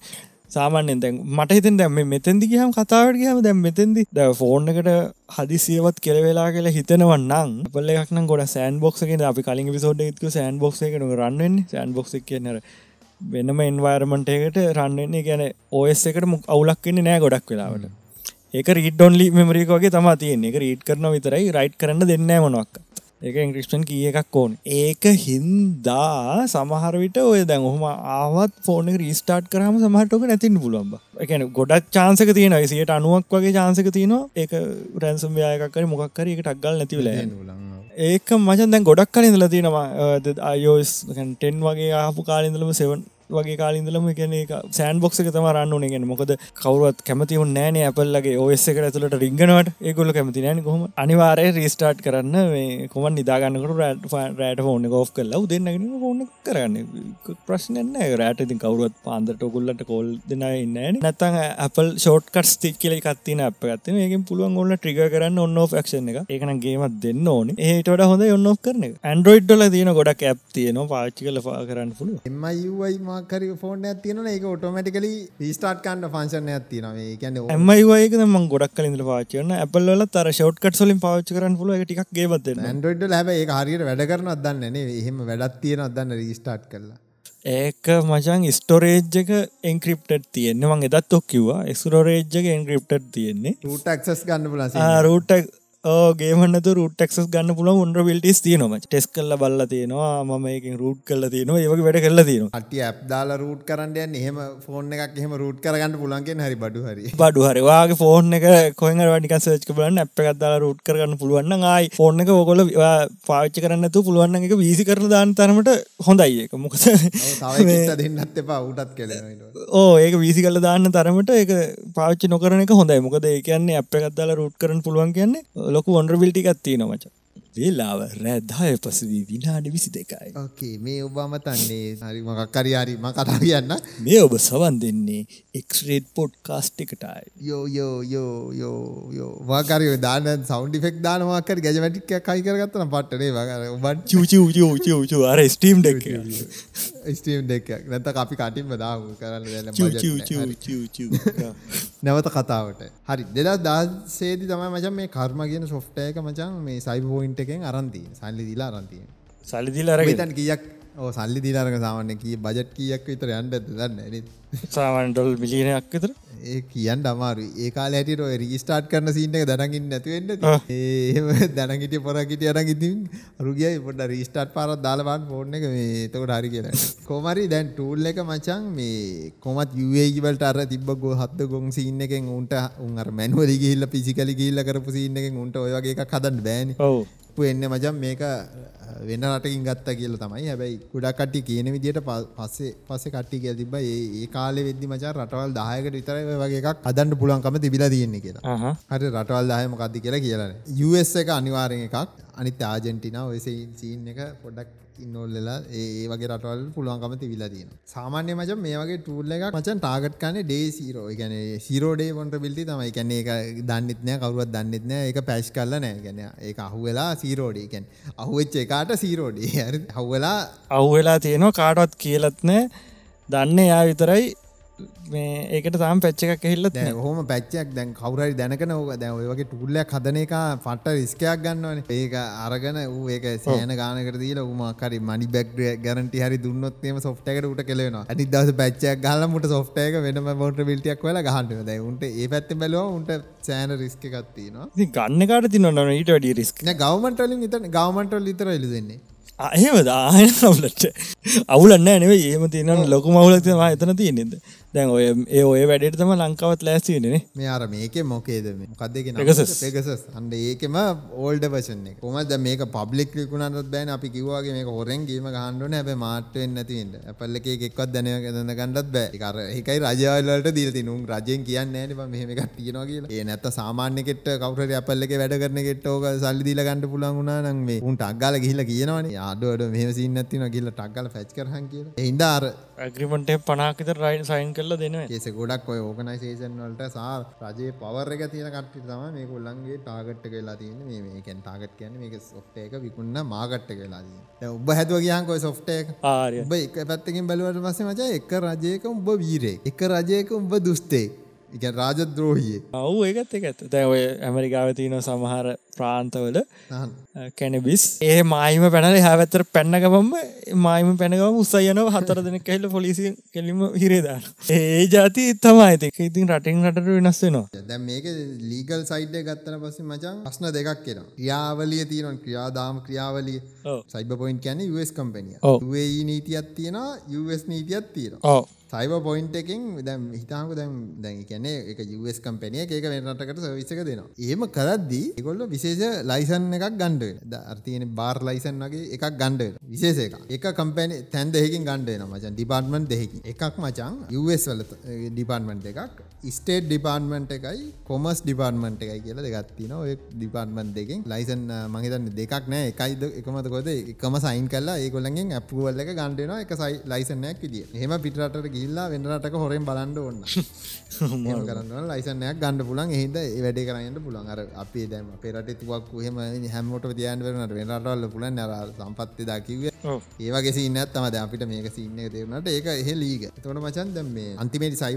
සාමාන්‍යෙන් දැන් මට හිතන් දැම මෙතැදි ගහම කතාවට ගහම දැම් මෙතැදි ද ෆෝර්න් එකට හදිසියවත් කෙලවෙලා කියලා හිතනවන්නම් පල එකක්න ගොඩ සෑන් බොක්සගෙන අපි කලින් විසෝඩ් එක්ක සෑන් බොක්ස එක රන්වෙන්න සෑන් බොක්ස කියනර වෙනම එන්වර්මන්ටයකට රන්වෙන්නේ ගැන ඕස් එකට මුක් අවුලක්වෙන්නේ නෑ ගොඩක් වෙලාවට. ඒක රීඩොන්ලි මෙමරික වගේ තම තියන්නේ. එක රීඩ් කරන විතරයි රයිට් කරන්න දෙන්න මොනක් ඒක ඉංග්‍රිස්ටන් කිය එකක් ඕන. ඒක හින්දා සමහරවිට ඔය දැන් ඔහම ආවත් ෆෝන රීස්ටාට් කරහම සමහටක නැතින්න පුළුවන්බ එකන ගොඩක් චාන්සක තියෙන සියට අනුවක් වගේ චාන්සක තියනවා. ඒක රැන්සම් යායකර මොක්කර එක ටක්ගල් නැතිවල ඒක මචන් දැන් ගොඩක් කල ඉඳල තියෙනවා. අයෝස් ටෙන් වගේ ආපු කාලින්දලම සෙවන් වගේ කාලින්දලම කියන සෑන් බොක්ක තම රන්න න ගෙන මොකද කවරුවත් කැමතිව නෑන ඇපල්ලගේ ඔස් එක ඇතුලට රිංගනවට. ඒගොල කැමති නෑන කොහම? අනිවාරය රීස්ටාට් කරන්න මේ කොම නිදාගන්නකට රෑට රෑට ෆෝන ගෝ් කල්ලා දෙන්නගෙන ෆෝන කරන්න. ප්‍රශ්නන්න රෑට ඉතින් කවරුවත් පාන්දට ඔකුල්ලට කොල් දෙන ඉන්න නැතන් අපල් ෂෝට් කට් ස්තික් කියල කත්තින අප ගත්තන ඒකින් පුළුවන් ඔන්න ට්‍රිග කරන්න ඔන්න ක්ෂන එක ඒකන ගේමත් දෙන්න ඕන. ඒට හොඳ ඔන්න කරන ඇන්ඩරෝයිඩ්ඩල තියන ගොඩක් ඇප් තියන පාච්චි කල කරන්න පුළුව එමයි මාකර ෆෝන් ඇතින ඒක ඔටෝමටිකලි රිස්ටාට් කන්ඩ ෆංශන ඇතින කියන්න එමයිවයක ම ගොඩක් කලින්ද පාචන ඇපල්ල තර ෂෝට්කට සොලින් පාච් කරන්න පුල ටික් ගේබත්න්න ඇන්ඩරෝයිඩ් හැබ ඒ හරියට වැඩ කරන අදන්න නේ. එහෙම වැඩත් තියෙන අදන්න රිස්ටාට් කරලා. ඒක මචන් ස්ටෝරේජ්ජක එන්ක්‍රප්ට තියෙන්නේ. මං එදත් ඔක් කිවා ස්රෝරේජ්ජක එන්ක්‍රප්ට තියෙන්නේ. ටක්සස් ගන්න පුලස රූට ගේමන්නත රුට ටක්ස් ගන්න පුල උන්ඩ විල්ටිස් තියනොම ටෙස් කල්ල බල්ල තියෙනවා මම එක රුට් කල්ල තියෙනවා ඒවගේ වැඩ කරලා තියෙනවා. අටි ඇප් දාලා රූට් කරන්නයන් එහෙම ෆෝන් එකක් එහෙම රූට් කරගන්න පුලන්ගෙන් හරි බඩු හරි. බඩු හරිවාගේ ෆෝන් එක කොහ වනික සච් බලන්න අප එකත්දාලා රුට් කරන්න පුළුවන්න ආයි ෆෝන් එක ඔකොල පාච්ච කරන්නතු පුළුවන් එක වීසි කරන දාන තරමට හොඳයි එක මොකද දෙන්නත් එපා උටත් කෙල ඕ ඒක වීසි කල දාන්න තරමට ඒක පාච්චි නොකරන එක හොඳයි. මොකද ඒ කියන්නේ අප එකත්දාලා රුට් කරන පුළුවන් කියන්නේ ලොකු ඔන්ඩරබිල්ටි එකත්තිී නොමච වෙලාව රැදාය පසුවී විනාඩි විසි දෙකයි. ඕකේ මේ ඔබාම තන්නේ හරි මකක් කරියාරි ම කතා කියන්න. මේ ඔබ සවන් දෙන්නේ පොඩ් කාස්ට් එකටයි. යෝ යෝ යෝ යෝ යෝ. වාකරය දාන සෞන්ඩි ෆෙක් දානවාකර ගැජමටික් කයි කරගත්තන පට්ටනේ වගර ඔබන් චූචූචූචූ අර ස්ටීම් ඩෙක් ස්ටීම් දෙක් නැත අපි කටින්ම දාම. කරන්න නැවත කතාවට. හරි. දෙදා දාසේදි තමයි මචන් මේ කර්ම කියන සොෆ්ටයක මචන් මේ සයිබ පෝයින්ට එකෙන් අරන්තිය සල්ලි දිලා අරන්තිය සල්ලිදිල අරග තන් කියක්? ඕ සල්ලි දිලාරක සාමන්න කිය බජට් කියක් විතර යන්ට දන්න සාමන්ටොල් මිලියනයක් විතර? ඒ කියන්න අමාරු ඒ කාල හැටිට ඔය රීස්ටාර්ට් කරන සීන එක දැනගින් නැතුවෙන්න ඒම දැනගිට පොරකිට අරග ඉතින් රුගිය පොට රීස්ටාර්ට් පාරත් දාලබන් ෆෝර්න එක. මේ තකොට හරි කියලා. කොමරි දැන් ටූල් එක මචන් මේ කොමත් යුවේගිවලට අර තිබ ගෝ හත්ද ගොන් සින්න එකෙන් උන්ට උන්ර මැන්වලි ගිල්ල පිසිකලි ගිල්ල කරපු සින්න එකෙන් උන්ට ඔයගේ එකක් හදන්න බෑන. ඔවු එන්න මජම් මේක වෙන රටකින් ගත්ත කියල තමයි. හැබැයි ගොඩක් කට්ටි කියන විදිට පස්සේ පස්සේ කට්ටි කියල තිබ ඒ කාලෙ වෙද්දි මචා රටවල් දායකට විතර වගේ එකක් අදන්න පුලුවන්කම තිබිල තියෙන්නේ කියලා. හරි රටවල් දායම කදදි කියලා කියලන US එක අනිවාරෙන් එකක්. අනිත් ආජෙන්ටින ඔය සීන් එක පොඩක් ඉන්නොල්ලලා ඒ වගේ රටවල් පුළුවන්කම තිවිලා තියෙන සාමාන්‍ය මචන් මේ වගේ ටූල්ල එකක් මචන් ටාගට් කන්නේ ඩේ සීරෝ ගැන සිරෝඩේ පොන්ට බිල්ටි තමයි. කැන එක දන්නෙත්නෑ කවරුවත් දන්නෙත්නෑ එක පැශ් කල්ල නෑ. ගැන ඒ අහුවෙලා සීරෝඩේ කැන් අහුවෙච්ච එකාට සීරෝඩේ හරි හවලා අවුවෙලා තියෙනවා. කාටවත් කියලත්නෑ දන්න යා විතරයි. මේ ඒකට තාම පැච්ච එකක් එහිල්ල හොම පැච්චයක් දැන් කවරයි දැනකන ඕක දැ ඔයගේ ටුල්ලයක් හදන එක පට්ට රිස්කයක් ගන්නවන. ඒක අරගන වූ ඒක සෑන ගානකට දීල උමකරි මනි බැක්්‍රිය ගැරන්ටි හරි දුන්නොත්ම සොෆ්ටකට උට කෙලෙන ඇනි දස පැච්චයක් ගලමුට සොෆ්ටයක වෙනම බොට විල්ටියක් වෙල ගහන්ට ද උන්ට ඒ පැත්ති බැලව උන්ට සෑන රිස්ක ගත්තිනවා ගන්නකාට තින්නන්න ඊට වැඩි රිස්ක ගවමටලින් ඉත ගවමටල් ඉතර එලි දෙන්නේ. එහෙම දාහන අවුලට අවුලන්න ඇනව ඒම තියන ලොකු මවුලතවා එතන තියෙනෙද දැන් ඔය ඒ ඔය වැඩට තම ලංකාවත් ලෑස්තිනේ මේ අර මේක මොකේද Pegasus. පෙගසස් අන්ඩ ඒකෙම ඕල්ඩ වශන කොමද මේක පබ්ලික් ලිකුණත් බෑන? අපි කිවවාගේ මේක හොරෙන් ගේම ගහන්ඩුවන ඇබ මාට්ටෙන් නැතිවෙන්න ඇපල්ල එක එක්වත් දැනය ගන්න ගන්නත් බෑ. කර එකයි රජවල්ලට දීල්ති නුම් රජයෙන් කියන්න ෑන මෙහම එකක් තියෙනවා කියලා. ඒ නැත සාමාන්‍යකට කවර අපල්ල එක වැඩ කරන කෙට ඕක සල්ලි දීල ගන්නඩ පුලන් වුණා නම් මේ උන්ට අක්ගල ගහිල කියනවන. අඩුවට මෙහම සින්න ඇතින කියල ටක්ගල පැච් කරහන් කියලා. එහින්දාර ඇග්‍රිමට පනාකිත රයින් සයින් කරල දෙනවා. ඒස ගොඩක් ඔය ඕගනයිසේෂන් වලට සා රජයේ පවර එක තියෙන කට්ටි තම මේ කොල්ලන්ගේ ටාගට්ට කියලා තියන්න. මේ මේකැන් ටාගට් කියන මේක සොෆ්ට එක විකුන්න මාගට්ට කියලා දී ඔබ හැදුව කියහන්කොයි සොෆ්ට එක? ආරය. ඔබ එක පැත්තකින් බැලුවට පස්සේ මචා එක රජයක උඹ වීරේ එක රජයක උඹ දුස්තේ එක රාජද්‍රෝහියේ ඔවු ඒකත් එක ඇත දැ ඔය ඇමරිකාව තියන සමහර ප්‍රාන්තවල. කැනබිස් ඒ මායිම පැනල හැවත්තර පැන්නකවම මායිම පැනකම උසයනව හතර දෙනෙක් ඇහිල පොලිසි කෙලිම හිරේදාන ඒ ජාති තමයි ඇතික ඉතින් රටින් රටට වෙනස් වෙනවා දැන් මේක ලීගල් සයිඩ් එක ගත්තට පස්සේ මචං ප්‍රශ්න දෙකක් එනවා. ක්‍රියාවලිය තියෙනවා ක්‍රියාදාම ක්‍රියාවලිය. ඔව්. සයිබර් පොයින්ට් කියන්නේ US කම්පැනිය. UAE නීතියක් තියෙනවා US නීතියක් තියෙනවා. ඕ සයිබර් පොයින්ට් එකෙන් දැන් හිතාමුකෝ දැන් දැන් ඒ කියන්නේ ඒක US කම්පැනි එක ඒක වෙන රටකට සර්විස් එක දෙනවා. එහෙම කරද්දී ඒගොල්ලෝ විශේෂ ලයිසන් එකක් ගන්න වෙනවා. දැන් අර තියෙන බාර් ලයිසන් වගේ එකක් ගන්න වෙනවා. විශේෂ එකක්. එක කම්පැනි තැන් දෙකකින් ගන්න වෙනවා මචං. ඩිපාර්ට්මන්ට් දෙකකින්. එකක් මචං US වල ඩිපාර්ට්මන්ට් එකක්. ස්ටේට් ඩිපාර්ට්මන්ට් එකයි කොමර්ස් ඩිපාර්ට්මන්ට් එකයි කියලා දෙකක් තියෙනවා. ඔය ඩිපාර්ට්මන්ට් දෙකෙන් ලයිසන් මම හිතන්නේ දෙකක් නෑ. එකයිද එකමද කොහෙද එකම සයින් කරලා ඒගොල්ලන්ගෙන් ඇප්‍රූවල් එක ගන්න වෙනවා එක ලයිසන් එකක් විදියට. එහෙම පිටරටට ගිහිල්ලා වෙන රටක හොරෙන් ඕන. එහෙම කරන්න ලයිසන් එකක් ගන්න. එහෙනම් ඒ වැඩේ කරන්න පුළුවන්. අර අපි දැන් අපේ රටේ තුවක්කු එහෙම හැමෝටම තියන්න බැරුණාට වෙන රටවල පුළුවන් නේ අර සම්පත්තිය දා කිව්වේ. ඔව් ඒ වගේ සීන් එකක් තමයි දැන් අපිට මේක සීන් එක තේරුණාට ඒක එහෙ ලීග. එතකොට මචන් දැන් මේ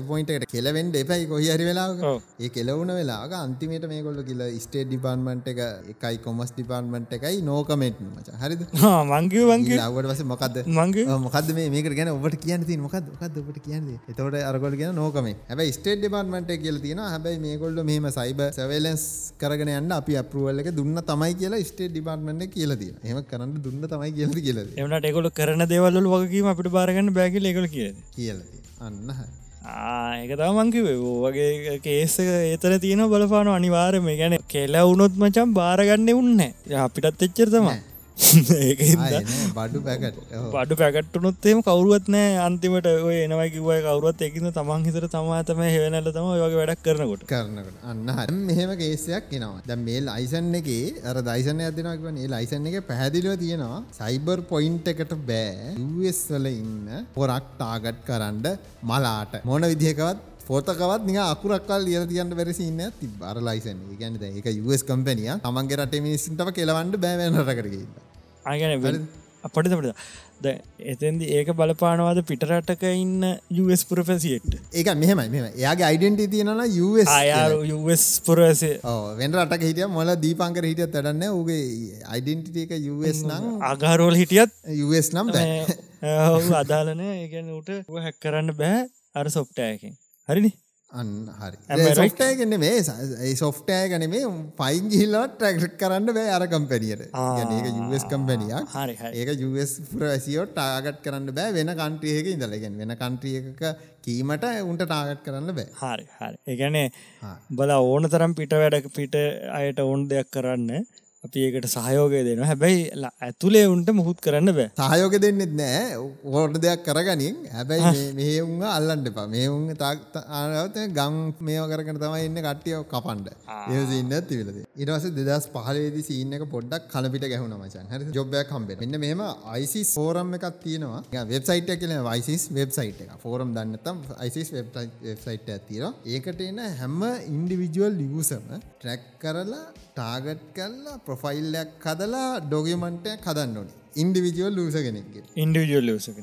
පොයින්ට් එකට කෙලවෙන්න එපයි කොහි හරි වෙලාවක. ඔව්. ඒ කෙලවුණ වෙලාවක අන්තිමේට මේගොල්ලෝ කියලා ස්ටේට් ඩිපාර්ට්මන්ට් එක එකයි කොමර්ස් ඩිපාර්ට්මන්ට් එකයි නෝ කමෙන්ට් මචං. හරිද? මංකිව වංකිව ඊළඟට පස්සේ මොකද්ද? මංකිව ඔව්, මොකද්ද මේ මේකට ගැන ඔබට කියන්න තියෙන්නේ මොකද්ද? මොකද්ද ඔකට කියන්නේ. එතවට අරගොල කියෙන නෝකම හැබයි ස්ටේට ඩිපාර්ටමට කියල තියෙන හැබයි මේකොල්ල මෙහම සයිබ සවලන්ස් කරගෙන යන්න අපි අපරුවල්ල එක දුන්න තමයි කියලා ස්ටේට ඩිපාර්ටමට කියලද එම කරන්න දුන්න තමයි කියල කියල එමට එකොල කරන දේවල්ල වගකීම අපිට බාරගන්න බැගි එකල කිය කියල අන්න ඒක තමන්කිව වගේ කේස ඒතර තියෙන බලපාන අනිවාරම ගැන කෙලා වුණොත් මචම් බාරගන්න උන්න අපිටත් එච්චර තමයි බඩු පැකට. පඩු පැකට්ටුනොත්තේම කවරුවත් නෑ. අන්තිමට ඔය එනවයි කිවයි කවරුවත් එකන්න තමන් හිතර තමාතම හෙවනල තම වගේ වැඩක් කරනකොට. කරනකට. අන්න හරම් මෙහෙම කේසයක් කෙනවා ද මේ ලයිසන් එක අර දයිසන ඇතිනක් වනේ ලයිසන් එක පැහැදිලිව තියෙනවා සයිබර් පොයින්ට එකට බෑ. වල ඉන්න පොරක් ටාගට් කරන්න මලාට. මොන විදිහකවත් පොතකවත් නික අකුරක්කල් ලියල තියන්න වැරසින්න ති බර ලයිසන් ගැනද එක. US කම්පනිය තමන්ගේ රට මිනිසින්ටම කෙලවන්ඩ බෑවනටකරගන්න අගැන අපටිතමට ද එතන්දි ඒක බලපානවාද පිටරටක ඉන්න US පුරපැසිෙට් ඒක මෙහමයි මෙම එයාගේ අයිඩෙන්ටි අයාර US පුරසේ වෙන රටක හිටිය මොල දීපංකර හිටිය තැඩන්න උගේ අයිඩෙන්ටිට එක US නම් අගාරෝල් හිටියත්? US නම් ඔහු අදාලනය ඒගැන උට හැක් කරන්න බෑ. අර සොප්ටයකින් හරිනි? අන්න හරි. සොෆ්ටය ගන්න මේ ඒ සොෆ්ටය ගන මේ පයින් ගිල්ලට ටැක්ක් කරන්න බෑ අර කම්පැනියට ඒක US කම්පැනියක් ඒක US පුරසියෝ ටාගට් කරන්න බෑ වෙන කන්ට්‍රියක ඉඳලගෙන් වෙන කන්ට්‍රියක කීමට උන්ට ටාගට් කරන්න බෑ. හරි හරි. ඒගැනේ බල ඕන තරම් පිට වැඩ පිට අයට ඕන් දෙයක් කරන්න අපි ඒකට සහයෝගය දෙනවා. හැබැයි ඇතුළේ උන්ට මුහුත් කරන්න බෑ. සහයෝග දෙන්නෙත් නෑ. ඕට දෙයක් කරගනින්. හැබැයි මේ උන් අල්ලන්ට එපා. මේ උන් ආනවත ගම් මේෝ කරගෙන තමයි ඉන්න කට්ටියෝ කපන්ඩ ඒසින්න තිවිලද ඉටවස දෙදස් පහලේදි සීන්න එක පොඩ්ඩක් කලපිට ගැහුණ මචන් හරි ජොබ්බයක් කම්බෙන එන්න මෙම අයිසි ෝරම් එකක් තියෙනවා. වෙබ්සයිට කියල වයිසිස් වෙබ්සයිට් එක ෆෝරම් දන්නතම් අයිසිස් වෙබ්සයිට් ඇතිර ඒකට එන හැම ඉන්ඩිවිජුවල් ලිවසම ට්‍රැක් කරලා ටාගට් කල්ලා ප්‍රොෆයිල්ලයක් කදලා ඩොගමන්ටයක් කදන්න ඕනි. ඉන්ඩිවිජුවල් ලූස කෙනෙක්ගේ ඉන්ඩිවිජුවල් ලසක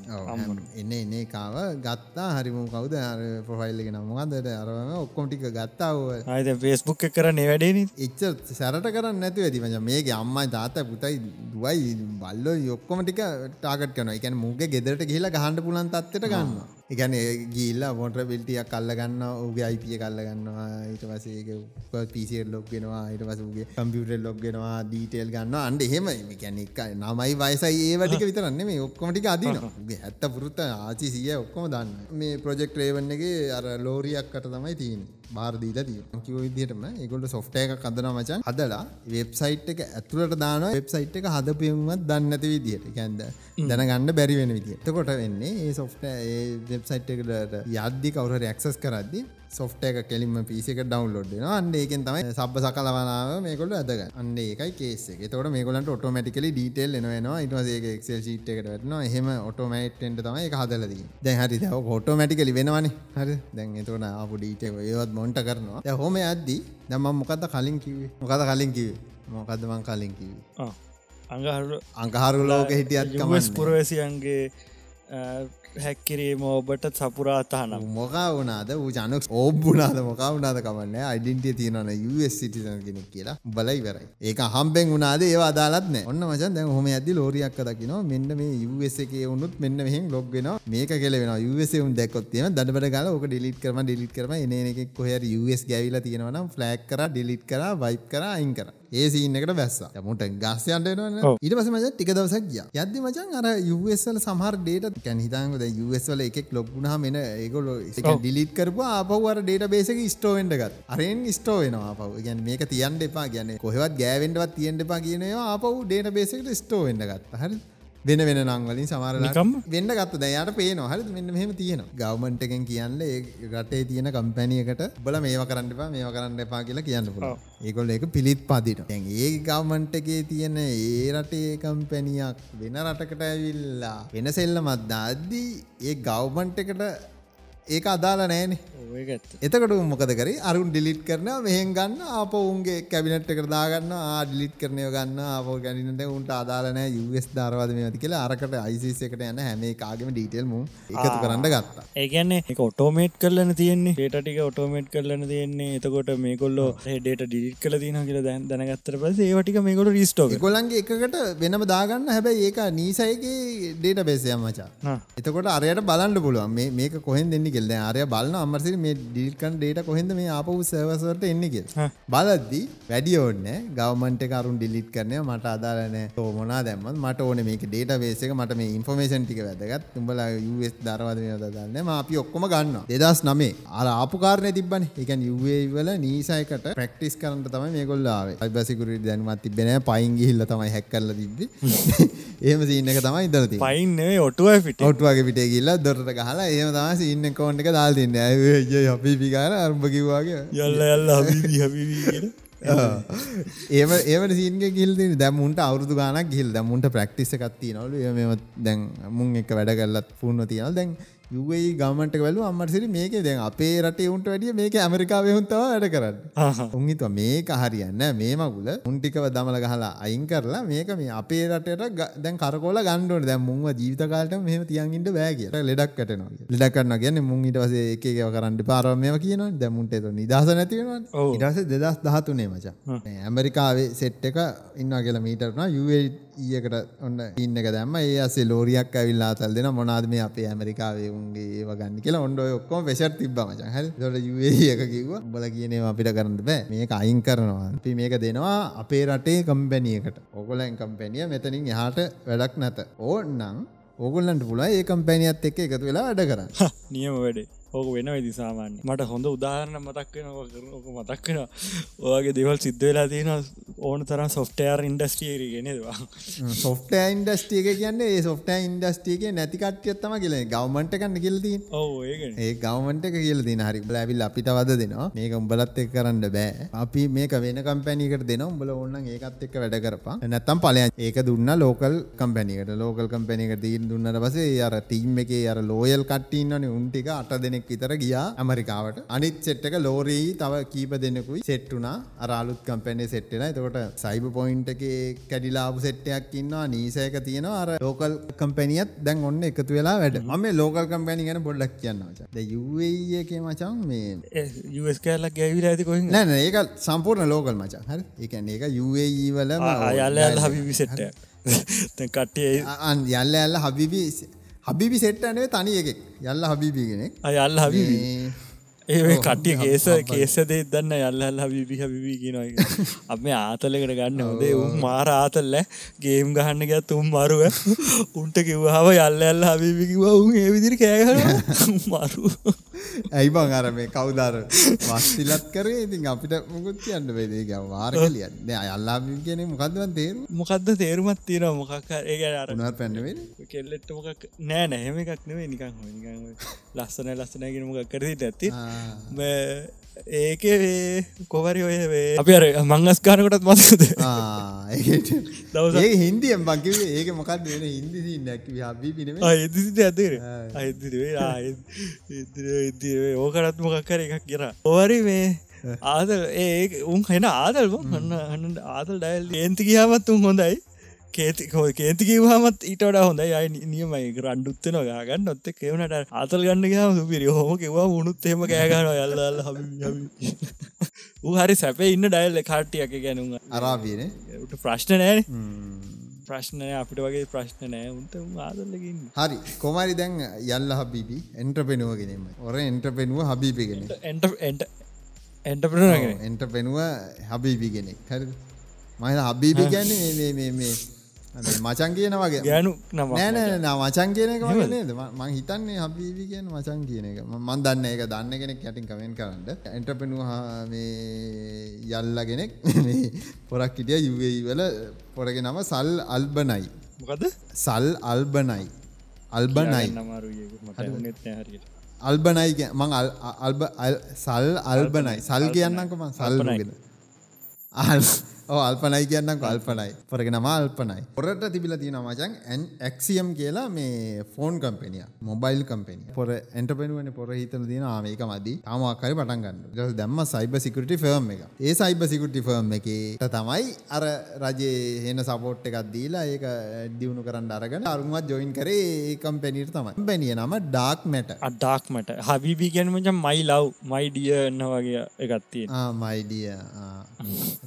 එන්න එන්නේ කාව ගත්තා. හරිම කවද? ප්‍රොෆයිල්ලක නම්මගදට අරම ඔක්කොටික ගත්තාව අයිත ෆෙස්බුක් කරන්න වැඩේන එච්ච සැරට කරන්න නැතු ඇති මච. මේක අම්මයි තාත පුතයි දුවයි බල්ලෝ යොක්කොමටික ටාගට කන එකැන මුගේ ගෙදරට කියලා ගහන්ඩ පුලන් තත්වට ගන්න එකන ගිල්ල මොට පිල්ටියක් කල්ලගන්න ඔගේ අයිපිය කල්ලගන්නවා ඊට පසේ පිසිල් ලොක්ගෙනවා ඊට පසගේ කම්පියුටර් ලොක්ගෙනවා දීටේල් ගන්න අන්ඩ එහෙම ගැන එක නමයි වයසයි ඒවටික විතරන්න මේ ඔක්කොමටික අදිනගේ ඇත්ත පුරුත්ත ආචි සිය ඔක්කොම දන්න මේ ප්‍රජෙක්් රේවන්නගේ අර ලෝරියක්කට තමයි තියන්නේ බාර්දීලා තිය කිව විදිහටම ඒගොල්ට සොෆ්ටය එක කදන මචන් හදලා වෙබ්සයිට් එක ඇතුළට දාන වෙබ්සයිට් එක හදපියුමත් දන්නඇති විදිහට ගැන්ද දැනගන්න බැරි වෙන විදිහ එතකොට වෙන්නේ ඒ සොෆ්ට ඒ වෙබ්සයිට් එකට යද්දි කවුර රක්සස් කරද්දි සොෆ්ට එක කෙලින්ම පිසික ඩවන්ලෝඩ් අන්න ඒකෙන් තමයි සබ සකලවනාව මේකොල ඇදග අන්න ඒකයි කේසේ තොට මේකොලට ඔටෝමටිකලි ඩීටෙල් එනවා ඉටවාසේක එක්සල් ශීට් එකට වැටනවා. එහෙම ඔටෝමයිට්ට තමයි හදලදී දැන් හරි දැව ඔටෝමටිකලි වෙනවානේ. හරි. දැන් එතවන ආපු ඩීට ඒවත් මොන්ට කරනවා. හොම ඇද්දි දැම මොකද කලින් කිවේ මොකද කලින් කිවේ මොකදමං කලින් කිවේ අඟහරු අංකහරු ලෝක හිටියත් කමස් පුරවැසියන්ගේ හැක්කිරීම ඔබට සපුරාතාන මොකා වනාද වූ ජනක් ඕබ්බුනාද මොකා වනාද කමන්න? අයිඩින්ටිය තියෙනන US සිටිසන කෙනෙක් කියලා බලයි වෙරයි ඒක හම්බෙන් වනාද ඒ අදාලත්න ඔන්න මචන් දැන් හොම ඇදදි ලෝරියක් දකින මෙන්න මේ US එක වුනුත් මෙන්න මෙහෙම ලොග්ගෙන මේක කෙලෙන US උන් දැකොත්තියම දඩබට ගල ඕක ඩිලිට කරම ඩිලිට කරම එන එකෙක් කොහර US ගැවිලා තියෙනවනම් ෆලෑක් කර ඩිලිට් කර වයිප් කර අයින් කර. ඒ සීනකට බැස්ස මුට ගස්යන්ට ඊට පස මච ටික දවසක් ගිය. යද්දි මචන් අර USවල සමහර ඩේට කැන් හිතන්ගද USවල එකෙක් ලොක්ගුණා මෙන ඒගොලො ඩිලිත් කරපු අපවර ඩේට බේසක ස්ටෝවෙන්ඩගත් අරෙන් ස්ටෝවෙනවා අපව ගැන් මේක තියන් එපා. ගැන කොහෙවත් ගෑවෙන්ටවත් තියෙන්ට එපා කියනවා අපව ඩේට බේසකට ස්ටෝවෙන්ඩගත් හරි වෙන වෙන නංවලින් සමාරලකම් වෙන්න ගත්ත. දයාට පේ නොහර මෙන්න මෙහම තියෙන ගවමන්ට එකෙන් කියන්න ඒ රටේ තියෙන කම්පැනියකට බල මේව කරන්නපා මේව කරන්න එපා කියලා කියන්න පුළ ඒකොල් එක පිළිත් පදිට ඒ ගවමන්ට එකේ තියෙන ඒ රටේ කම්පැනියක් වෙන රටකට ඇවිල්ලා වෙන සෙල්ල මත්දා අද්දී ඒ ගවමන්ට එකට ඒක අදාල නෑනේ එතකට මොකද කර? අරුන් ඩිලිට් කරන මෙහෙන් ගන්න අප උන්ගේ කැබිනට් එක දාගන්න ආඩිලිට් කරනය ගන්න අප ගැනට උන්ට අදාලනෑ යස් ධරවාද මේ ඇති කියලා. අරකට අයිසිස එකට යන හැම කාගම ඩීටල්ම එකතු කරන්න ගත්තා. ඒගැන්නේ එක ඔටෝමේට් කරලන තියෙන්නේ. ඩේටික ඔටෝමේට් කරලන තියෙන්නේ. එතකොට මේකොල්ලෝ ඩේට ඩිලිට් කල තින කියල දැන් දැනගත්තර පස ඒවටික මේකොට රිස්ටෝක ගොලන්ගේ එකකට වෙනම දාගන්න. හැබැයි ඒක නීසයගේ ඩේට බේසයම් මචා. එතකොට අරයට බලන්න පුළුවන්. මේක කොහෙන් දෙන්න කෙල්ද ආරය බලන්න අමරසිර මේ ඩිල්කන් ඩේට කොහෙද මේ ආපහු සර්වසට එන්න කිය බලද්දි වැඩි ඕන්න ගවමන්ට කරුන් ඩිලිට් කරනය මට අදාලන තෝමනා දැම්ම මට ඕන මේක ඩේට වේසක මට මේ ඉන්ෆර්මේෂන් ටික වැදගත්. තුඹල US දරවාදය දන්න අපි ඔක්කොම ගන්න දෙදස් නමේ අර ආපුකාරනය තිබන එකන් යවල නීසයකට ප්‍රක්ටිස් කරන්න තමයි මේ කොල්ලාවේ අයිබසිකුර දැන්මත් තිබෙන පයින්ගිහිල්ල තමයි හැක්කල්ල තිබ්බ. ඒම සිීන්න එක තමයි ඉදරති පයින්නේ ඔටුව පිට. ඔට්ුවගේ පිටේ ගිල්ල දොරට කහලා ඒම තම ඉන්න කෝන්් එක දාල් තින්න. ඇ අපි පිකාර අරම්භ කිව්වාගේ යල්ල යල්ල හබි හබි ඒම ඒවට සීන්ග ගිල් දැමුන්ට අවුදු ගානක් ගිල් දැමුන්ට ප්‍රක්ටිස එකත්ති නවලු එම දැන් මුන් එක වැඩ කල්ලත් පුුණ තියන දැන් යුයි ගමට වැලු අම්මටසිරි මේක දැන් අපේ රට උන්ට වැඩිය මේක ඇමරිකාවයහුන්තව වැඩ කරන්න. උන්හිත මේක හරියන්න මේ මගුල උන්ටිකව දමල ගහලා අයින් කරලා මේක මේ අපේ රටට දැන් කරකොල ගණ්ඩුවට දැ මුන්ව ජීවිතකාලට මෙහම තියන්ගින්ට බෑ කිය ලෙඩක් කටනවා ලෙඩක්න්න කියන්න මුන් ඉට වසේ එකව කරන්න පාරමය කියන දැමුන්ට එතු නිදහස නැතිවෙනවා ඉටස දෙදස් දහතුනේ මචා. ඇමරිකාවේ සෙට් එක ඉන්න කියල මීටරන යුේ ඊයකට ඔන්න ඉන්න එක දැම්ම. ඒ අසේ ලෝරියක් ඇවිල්ලා තල් දෙෙන මොනාද මේ අපේ ඇමරිකාවේ උන්ගේ ඒව ගන්න කියලා ඔොන්ඩ ඔක්කොම පෙෂර් තිබ මච. හල් දොට යුේ එක කිව බල කියනේ අපිට කරන්න බෑ. මේක අයින් කරනවා. අපි මේක දෙනවා අපේ රටේ කම්පැනියකට ඔකොලයින් කම්පැනිය මෙතනින් එහාට වැඩක් නැත. ඕන්නම් ඕගොල්ලන්ට පුලා ඒ කම්පැනියත් එක්ක එකතු වෙලා වැඩ කරන්න. නියම වැඩේ. ඕක වෙන වෙදි සාමාන්‍ය මට හොඳ උදාහරණ මතක් වෙන ඕක මතක් වෙන ඔයාගේ දෙවල් සිද්ධ වෙලා තියෙන ඕන තරම් සොෆ්ටයාර් ඉන්ඩස්ටියර ගෙනෙදවා සොෆ්ට ඉන්ඩස්ටියක කියන්නේ සොෆ්ට ඉන්ඩස්ටියක නැතිකට්‍යත්තම කියල. ගවමන්ට කන්න කියලදී ඒ ගවමට කියල දින හරි ලැවිල් අපිට වද දෙනවා. මේක උඹලත් එක් කරන්න බෑ. අපි මේක වෙන කම්පැනිකට දෙන උඹල ඔන්න ඒකත් එක්ක වැඩ කරපා නැත්තම් පලයන් ඒක දුන්න ලෝකල් කම්පැනිකට ලෝකල් කම්පැනික දීන් දුන්නට පසේ අර තීම් එක අර ලෝයල් කට්ටන්නන උන්ටික අට දෙනෙක් විතර ගියා ඇමරිකාවට. අනිත් සෙට්ක ලෝරී තව කීප දෙනෙකුයි සෙට්ටුනා අරාලුත් කම්පැන්නේ සෙට්ටෙන එතකොට සයිබ පොයින්ට එක කැඩිලාපු සෙට්ටයක් ඉන්නවා. නීසයක තියෙනවා. අර ලෝකල් කම්පැනියත් දැන් ඔන්න එකතු වෙලා වැඩ. ම ලෝකල් කම්පැනි ගැන බොඩ්ඩක් කියන්නවා යුඒක මචන් මේ යස් කෑල්ලක් ගැවිල ඇති කොහ නැන ඒක සම්පූර්ණ ලෝකල් මචන් හරි? එකන ඒක යුඒ වල අයල්ල හබි විසෙට්ට කට්ටිය යල්ල ඇල්ල හබිබි හබිබි සෙට්ටනේ තනි එකෙක්. යල්ල හබිබිගෙනෙක් අයල්ල හබි ඒ කට්ටිය කේස කේසදේ දන්න යල්ලල්ල හබිබි හබිබී කියනයි අප ආතලකට ගන්න හොදේ උන් මාර ආතල්ල ගේම් ගහන්න ගත් උම් මරුව. උන්ට කිව්වාව යල්ල ඇල්ල හබිබිකිව උන් ඒවිදිරි කෑගන මරු ඇයි බං අර මේ කවුදාර වස්තිලත් කරේ? ඉතින් අපිට මුකුත් කියන්න වේදේ ගැව වාර කලියන්න අයල්ලා කියන මොකක්දවන් තේරු මොකක්ද තේරුමත් තියෙන මොකක් ඒක අර පැන්නවේ කෙල්ලෙට මොකක් නෑ නැහෙම එකක් නෙවේ නිකං නිකං ලස්සන ලස්සනගෙන මොකක් කරදිට ඇති ඒක කොවරි ඔය වේ අපි අර මංගස්කානකොටත් මතකද දවස හින්දියම් බංකිවේ ඒක මොකක් වෙන හින්දි නැක් හබි පින එදිසිට ඇතර අයිතිවේ ඕකරත් මොකක් කර එකක් කියෙන ඔවරි මේ ආදල් ඒ උන් හෙන ආදල්ව හන්න ආදල් ඩයිල් ඒන්ති කියාමත් උන් හොඳයි කේති කේති කිවහමත් ඊට හොඳ අයි නියමයි. රණ්ඩුත්තන ගාගන්න නොත්ත කෙවනට අතල් ගන්න ගම සුපිරි. හෝම කිවා උනුත් එම කෑගන යල්ල ඌ හරි සැපේ ඉන්න ඩයිල්ල කාට්ටියක ගැනුම අරාබීන ට ප්‍රශ්න නෑන. ප්‍රශ්නය අපිට වගේ ප්‍රශ්න නෑ. උන්ට ආදල්ලකින් හරි. කොමරි දැන් යල්ල හබිබි එන්ට පෙනුවගෙනම ඔර එන්ට පෙනුව හබිපිගෙන එන්ට එන්ට එන්ටපරගෙන එන්ට පෙනුව හබීබිගෙනෙක් හරි. මහ හබීබි ගැන්නේ මේ මචන් කියන වගේ. ගෑනු නෑන මචන් කියන එක නේද? මං හිතන්නේ හබීවි කියන මචන් කියන එක. මන් දන්න එක දන්න කෙනෙක් යටින් කමෙන් කරන්න. එන්ට පෙනුව මේ යල්ලගෙනෙක් පොරක් හිටිය යුවයි වල පොරග නම සල් අල්බනයි. මොකද සල් අල්බනයි. අල්බනයි. අල්බනයි මං අල්බ සල් අල්බනයි. සල් කියන්නකම සල්ගෙන අල්පනයි කියන්න අල්පනයි. පරගෙන ම අල්පනයි. පොරට තිබිල තියෙන මචන් ඇන් ඇක්සියම් කියලා මේ ෆෝන් කම්පෙනිය මොබයිල් කම්පෙනිය පොර එන්ටපෙනුවන පොර හිතන තියෙන ආමේක මදී. අමක්කරි පටන් ගන්න දැම්ම සයිබ සිකටි ෆර්ම් එක. ඒ සයිබ සිකටි ෆර්ම් එක තමයි අර රජයේ හෙන සපෝට් එකක් දීලා ඒක දියුණු කරන්න අරගෙන අරුමත් ජොයින් කරේ ඒ කම්පැනිට තමයි. පැනිය නම ඩාක් මැට අඩාක්මට හබිබි ගැනමච මයි ලව් මයිඩිය එන්න වගේ එකත්තිය මයිඩිය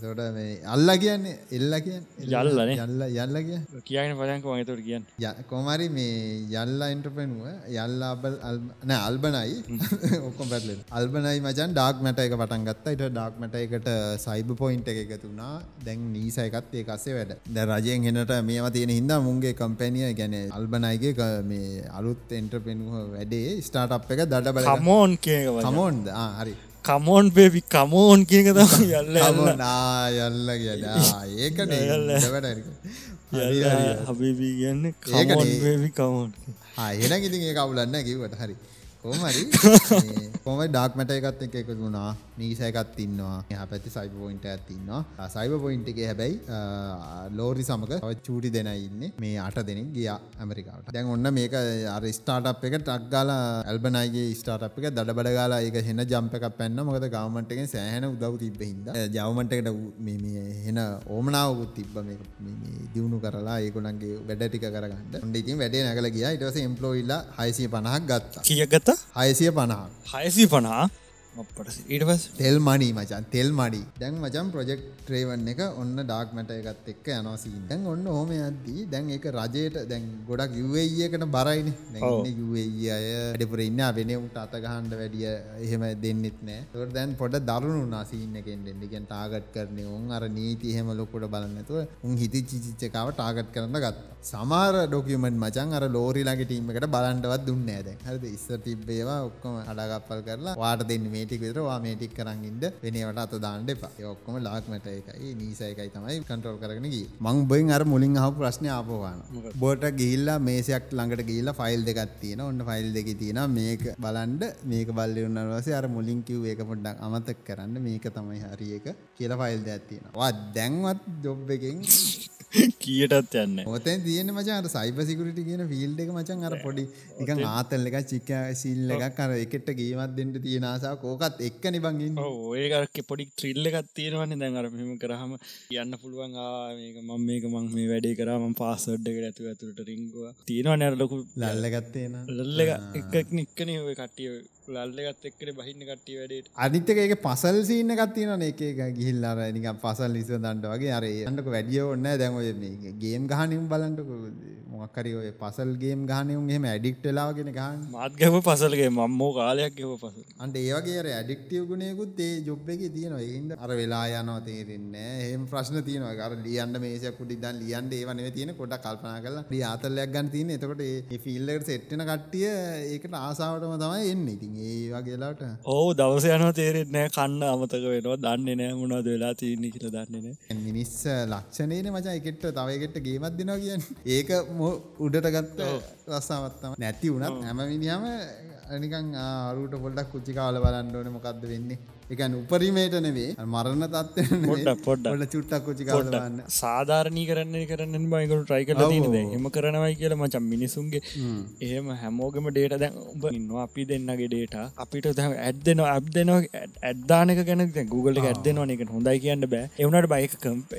තොට මේ අල්ලා කියන්නේ එල්ල කියන්න. යල්ලනේ. යල්ල යල්ල කිය කියන පදයක වගතුර කියන්න? කොමරි මේ යල්ලා එන්ටපෙනුව යල්ලා අබල් නෑ අල්බනයි ඔක්කොම පැටලෙන. අල්බනයි මචන් ඩාක් මැට එක පටන් ගත්ත. ට ඩාක් මට එකට සයිබ පොයින්ට එක එකතුනා දැන් නීසයකත් ඒ අසේ වැඩ. ද රජයෙන් හෙනට මේම තියෙන හිද මුන්ගේ කම්පැනිය ගැන අල්බනයිගේ මේ අලුත් එන්ට්‍රපෙනුව වැඩේ ස්ටාට එක දඩ බල කමෝන් කියක කමෝන්ද හරි කමෝන් බේවි කමෝන් කියක තම යල්ල යල්ල. කමෝනා යල්ල කිය ඒකට වැඩ හබිබී කියන්න. කමෝන් බේවි කමෝන් එන ඉතින් ඒ කවුලන්න කිවට හරි කොමරි කොම ඩක්මට එකත් එක එක දුණා නීසයකත් ඉන්නවා. හ පැති සයිබ පොයින්ට ඇත්තින්නවා සයිබ පොයින්ට එක හැබැයි ලෝරි සමක තව චූටි දෙන ඉන්න. මේ අට දෙනින් ගිය ඇමරිකාට දැන් ඔන්න මේක අර ස්ටාට් එක ටක්ගාල ඇල්බනයිගේ ස්ටාට් එක දඩ බඩ ගලා එක හෙන ජම්ප එකක් පැන්න. මොකද ගවමන්ටගෙන් සෑහන උදව් තිබ හිද ජවමන්ටකට හෙන ඕමනාවකුත් තිබ්බ. මේ දියුණු කරලා ඒකුණන්ගේ වැඩ ටික කරගන්න. ොඩ ඉතින් වැඩේ නැකල ගිය. ඉටවස එම්පලෝයිල්ලා හයිසිය පණහක් ගත්තා. කියගත? හයසිය පණහක් හයසී පනා ඊටවස් තෙල් මනි මචන් තෙල් මඩි දැන් මචන් ප්‍රජෙක්් ට්‍රේවන් එක ඔන්න ඩාක් මට එකත් එක්ක යනවාසී දැන් ඔන්න හෝම අද්දී දැන් එක රජයට දැන් ගොඩක් යුවේයකට බරයින. යුවයි අය ඩිපුර ඉන්න වෙන උට අතගහන්ඩ වැඩිය එහෙම දෙන්නෙත් නෑ. තොට දැන් පොඩ දරුණු නාසින්න එකෙන් දෙන්නගෙන් ටාගට් කරන උන්. අර නීති එහෙම ලොකොට බලන්නතුව උන් හිති චිචිච්චකාව ටාගට් කරන්න ගත් සමාර ඩොකමෙන්ට මචන් අර ලෝරිලාගේ ටීමකට බලන්ටවත් දුන්න ඇද හරද? ඉස්ස තිබ්බේවා ඔක්කොම අඩගපල් කරලා වාට දෙන්න මේටික් විතරවා මේටික් කරන්නඉද වෙනවට අත දාන්නඩ එපා. ඒ ඔක්කොම ලාක්මට එකයි නීසයකයි තමයි කන්ට්‍රෝල් කරගෙනගේ මං බොයින් අර මුලින් අහ ප්‍රශ්නය ආපවාන බෝට ගිල්ලා මේසයක් ළඟට ගිල්ලා ෆයිල් දෙකත් තියෙන ඔන්න ෆයිල් දෙක තියෙන මේක බලන්ඩ මේක බල්ලවන්නවසේ අර මුලින් කිව් එක පොඩ්ඩක් අමතක් කරන්න. මේක තමයි හරි එක කියලා ෆයිල් දෙයක් තියෙනවා. දැන්වත් ජොබ් එකෙන් කියටත් යන්න. ඔතැන් තියෙන මචාර සයිබ සිකුරට කියන ෆිල්ඩ එක මචන් අර පොඩි එක ආතල්ල එක චික්ක සිල්ල එකක් අර එකට ගේමත් දෙට තියෙන ආසා කෝකත් එක්ක නිබංගින් ඒකරක පොඩි ත්‍රිල්ල එකත් තියෙනවන්නේ දැන් අර මෙම කරහම යන්න පුළුවන් ආක මං මේක මං මේ වැඩේ කරම පාසඩ්ඩකට ඇතු ඇතුළට රිංගවා තියෙනවා නැර ලොකු ලල්ලගත්තේන ලල්ල එක නික්කන ඔය කට්ටිය ලල්ලගත් එක්කන බහින්න කට්ටිය වැඩේට. අනිත්තක ඒක පසල් සිීන්න ගත්තින එක ගිහිල්ලාර නික පසල් නිස දන්ට වගේ. අර අන්නක වැඩිය ඔන්න මේ ගේම් ගහනම් බලන්ටක මොක්කරි ඔය පසල්ගේම් ගහනයුම් එහම ඇඩික්ටලාගෙන ගහන් මාත් ගැව පසල්ගේ මම්මෝ කාලයක් ගෙව පස අන්ට ඒවගේ ඇඩික්ටියව ගුණයකුත් ඒ ජොබ් එක තියෙනවා. ඒහින්ද අර වෙලා යනවා තේරෙන්න එහෙම ප්‍රශ්න තියනවා. අර ලියන්න මේසයක් කුටි දන් ලියන්ට ඒවනව තියෙන කොට කල්පනා කරලා. ලිය ආතල්ලයක් ගන්න තියෙන එතකොට ඒ ෆිල්ලකට සෙට්ටන කට්ටිය ඒකට ආසාාවටම තමයි එන්න. ඉතින් ඒ වගේලාට ඕ දවස යන තේරෙන්නෑ කන්න අමතක වෙනවා. දන්නේ නෑ මොනවද වෙලා තියන්නේ කියල දන්නේන මිනිස් ලක්ෂණයන මචා. එකට තවයකට ගේමත් දෙනවා කියන්න. ඒක උඩට ගත්ත රස්සාවත්තම නැති වුණත් හැම විනිහම නිකන් අරුට පොඩක් කුච්චි කාල බලන්න ඕන. මොකක්ද වෙන්නේ එකන් උපරිමේට නෙවේ මරණ තත්ව ොඩ චුට්ටක් කුචි කාල බලන්න සාධාරණී කරන්න කරන්න බයිකට ට්‍රයි කල තිනද එම කරනවයි කියල මචම් මිනිසුන්ගේ එහෙම හැමෝගම ඩේට දැන් උඹ ඉන්නවා. අපි දෙන්නගේ ඩේට අපිට ද ඇත්දෙනවා ඇබ් දෙනවා ඇත්දානක ගැන Google ඇත්දෙනවා එක හොඳයි කියන්න බෑ. එවනට බයික කම්ප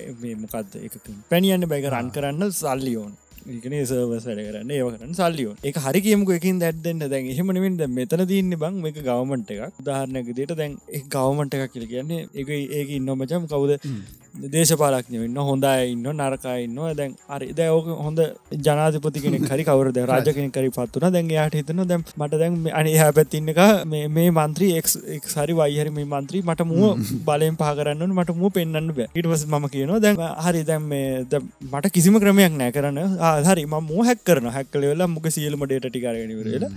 මොකක්ද එක පැනියන්න බැක රන් කරන්න සල්ලියෝන් ඒකන සර්වස් වැඩ කරන්න. ඒව කරන්න සල්ලියෝ. එක හරි කියමක. එකින් දැත්දන්න දැන් එහෙමනමින් ද මෙතන තියන්න බං මේක ගවමන්ට එකක්. උදාහරණක දේට දැන් ගවමන්ට එකක් කියල කියන්නේ එක ඒක ඉන්නමචම් කවුද? දේශපාලක්ඥ වෙන්න හොඳයි ඉන්න නරකයින්නවා දැන් අරි දැයෝක හොඳ ජනාධපති කෙනෙ හරි කවරද රාජකෙන කරි පත්වන දැන් යාට හිතන දැම් මට දැන් අනි හැ පැත්තින්න එක මේ මන්ත්‍රී එක් සරි වයිහරි මේ මන්ත්‍රී මට මුව බලයෙන් පාකරන්න මට මුව පෙන්න්න බෑ. ඉටවස ම කියනවා දැන් හරි දැම් මට කිසිම ක්‍රමයක් නෑ කරන්න. ආහරි ම මෝ හැක් කරන හැක්කල වෙලා මුක සියලම ඩේට ටිකාරගෙනවරලා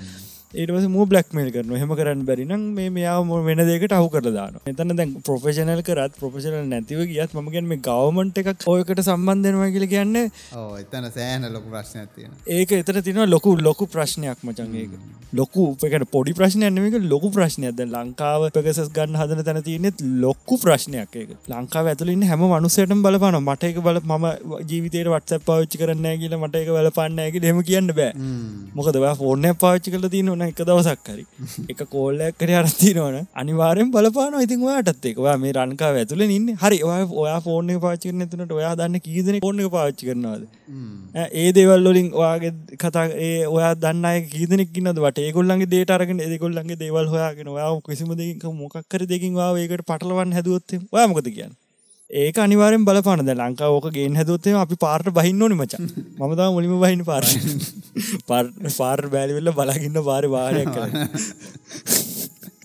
ඒටවස මූ බ්ලක්මේල් කරන හෙම කරන්න බැරිනම් මේ මෙයාම වෙන දෙකට අහු කර දාන එතන දැන් ප්‍රොෆෙෂනල් කරත් ප්‍රොෆෙෂනල් නැතිව ගියත් මගැන් මේ ගවමන්ට එකක් ඔයකට සම්බන්ධනවා කියල කියන්න එතන සෑහන ලොකු ප්‍රශ්න ඇතියෙන ඒක එතන තින ලොකු ලොකු ප්‍රශ්නයක් මචන් ඒක. ලොකු උපකට පොඩි ප්‍රශ්නයන්නක ලොකු ප්‍රශ්නයක්ද ලංකාව පගසස් ගන්න හදන තැන තියනෙත් ලොක්කු ප්‍රශ්නයක් ඒක. ලංකාව ඇතුලින් හැම මනුසයටම බලපාන මට එක බල ම ජීවිතයට වටස පාච්චි කරන්න කියල මට එක බලපන්නෑක හෙම කියන්න බෑ. මොකද ෆෝර්නය පාච්චි කල තින ඕන එක දවසක් හරි. එක කෝල්ලයක් කර අරති නොන අනිවාරෙන් බලපාන ඉතින් ඔයාටත් එකවා මේ රංකා ඇතුල ඉන්න. හරි ඔය ඔයා ෆෝර්න පාචිකන තුනට ඔයා දන්න කීදන ෆෝර්න පාච්චි කරනවාද? ඒ දේවල්ලොලින් ඔයාගේ කතා ඒ ඔයා දන්න කීදනෙක් න්නද වට ඒගොල්ලන්ගේ දේට අරගෙන ඒගොල්ලන්ගේ දේවල් හොයාගෙන ඔයා කිසිම දෙක මොක්කර දෙකින් වා ඒකට පටලවන්න හැදුවොත්තේ ඔයාමකද කියන්න ඒක අනිවාරෙන් බලපානද ලංකා ඕක ගේ හැදොත්තේ අපි පාර්ට බහින්න ඕනි මච. මමතා මුලිම බහින්න පාර පාර් බෑලිවෙල්ල බලගන්න පාර වාරයක් කර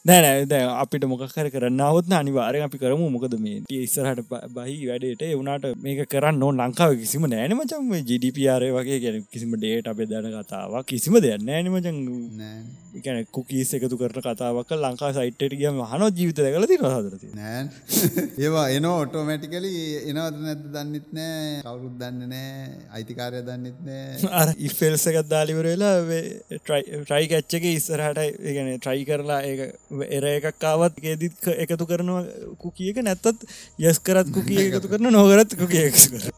නෑ දැ අපිට මොකර කරන්න අවත්න අනිවාරය අපි කරමු. මොකද මේ ඉස්සරහට බහි වැඩට එවුණට මේක කරන්න නෝ ලංකාව කිසිම නෑන මචන් ජිඩිපියාරය වගේ ගැන කිසිම ඩේට අපේ දැන කතාවක් කිසිම දෙයක් නෑනමචන් ගැන කුකීස් එකතු කරන කතාවක් ලංකා සයිට්ට ගියම හන ජීවිත කල ති හදරති නෑ. ඒවා එන ඔටෝමැටිකලි එනවද නැත දන්නෙත් නෑ. කවුරුත් දන්න නෑ. අයිතිකාරය දන්නෙත් නෑ. ඉෆෙල්සකත් දාලිවරවෙලා ට්‍රයි කච්චක ඉස්සරහට ඒගන ට්‍රයි කරලා ඒ එර එකක්කාවත් ගෙදිත් එකතු කරනවා කුකියක නැත්තත් යස් කරත් කුකිය එකතු කරන නොකරත් කුකිය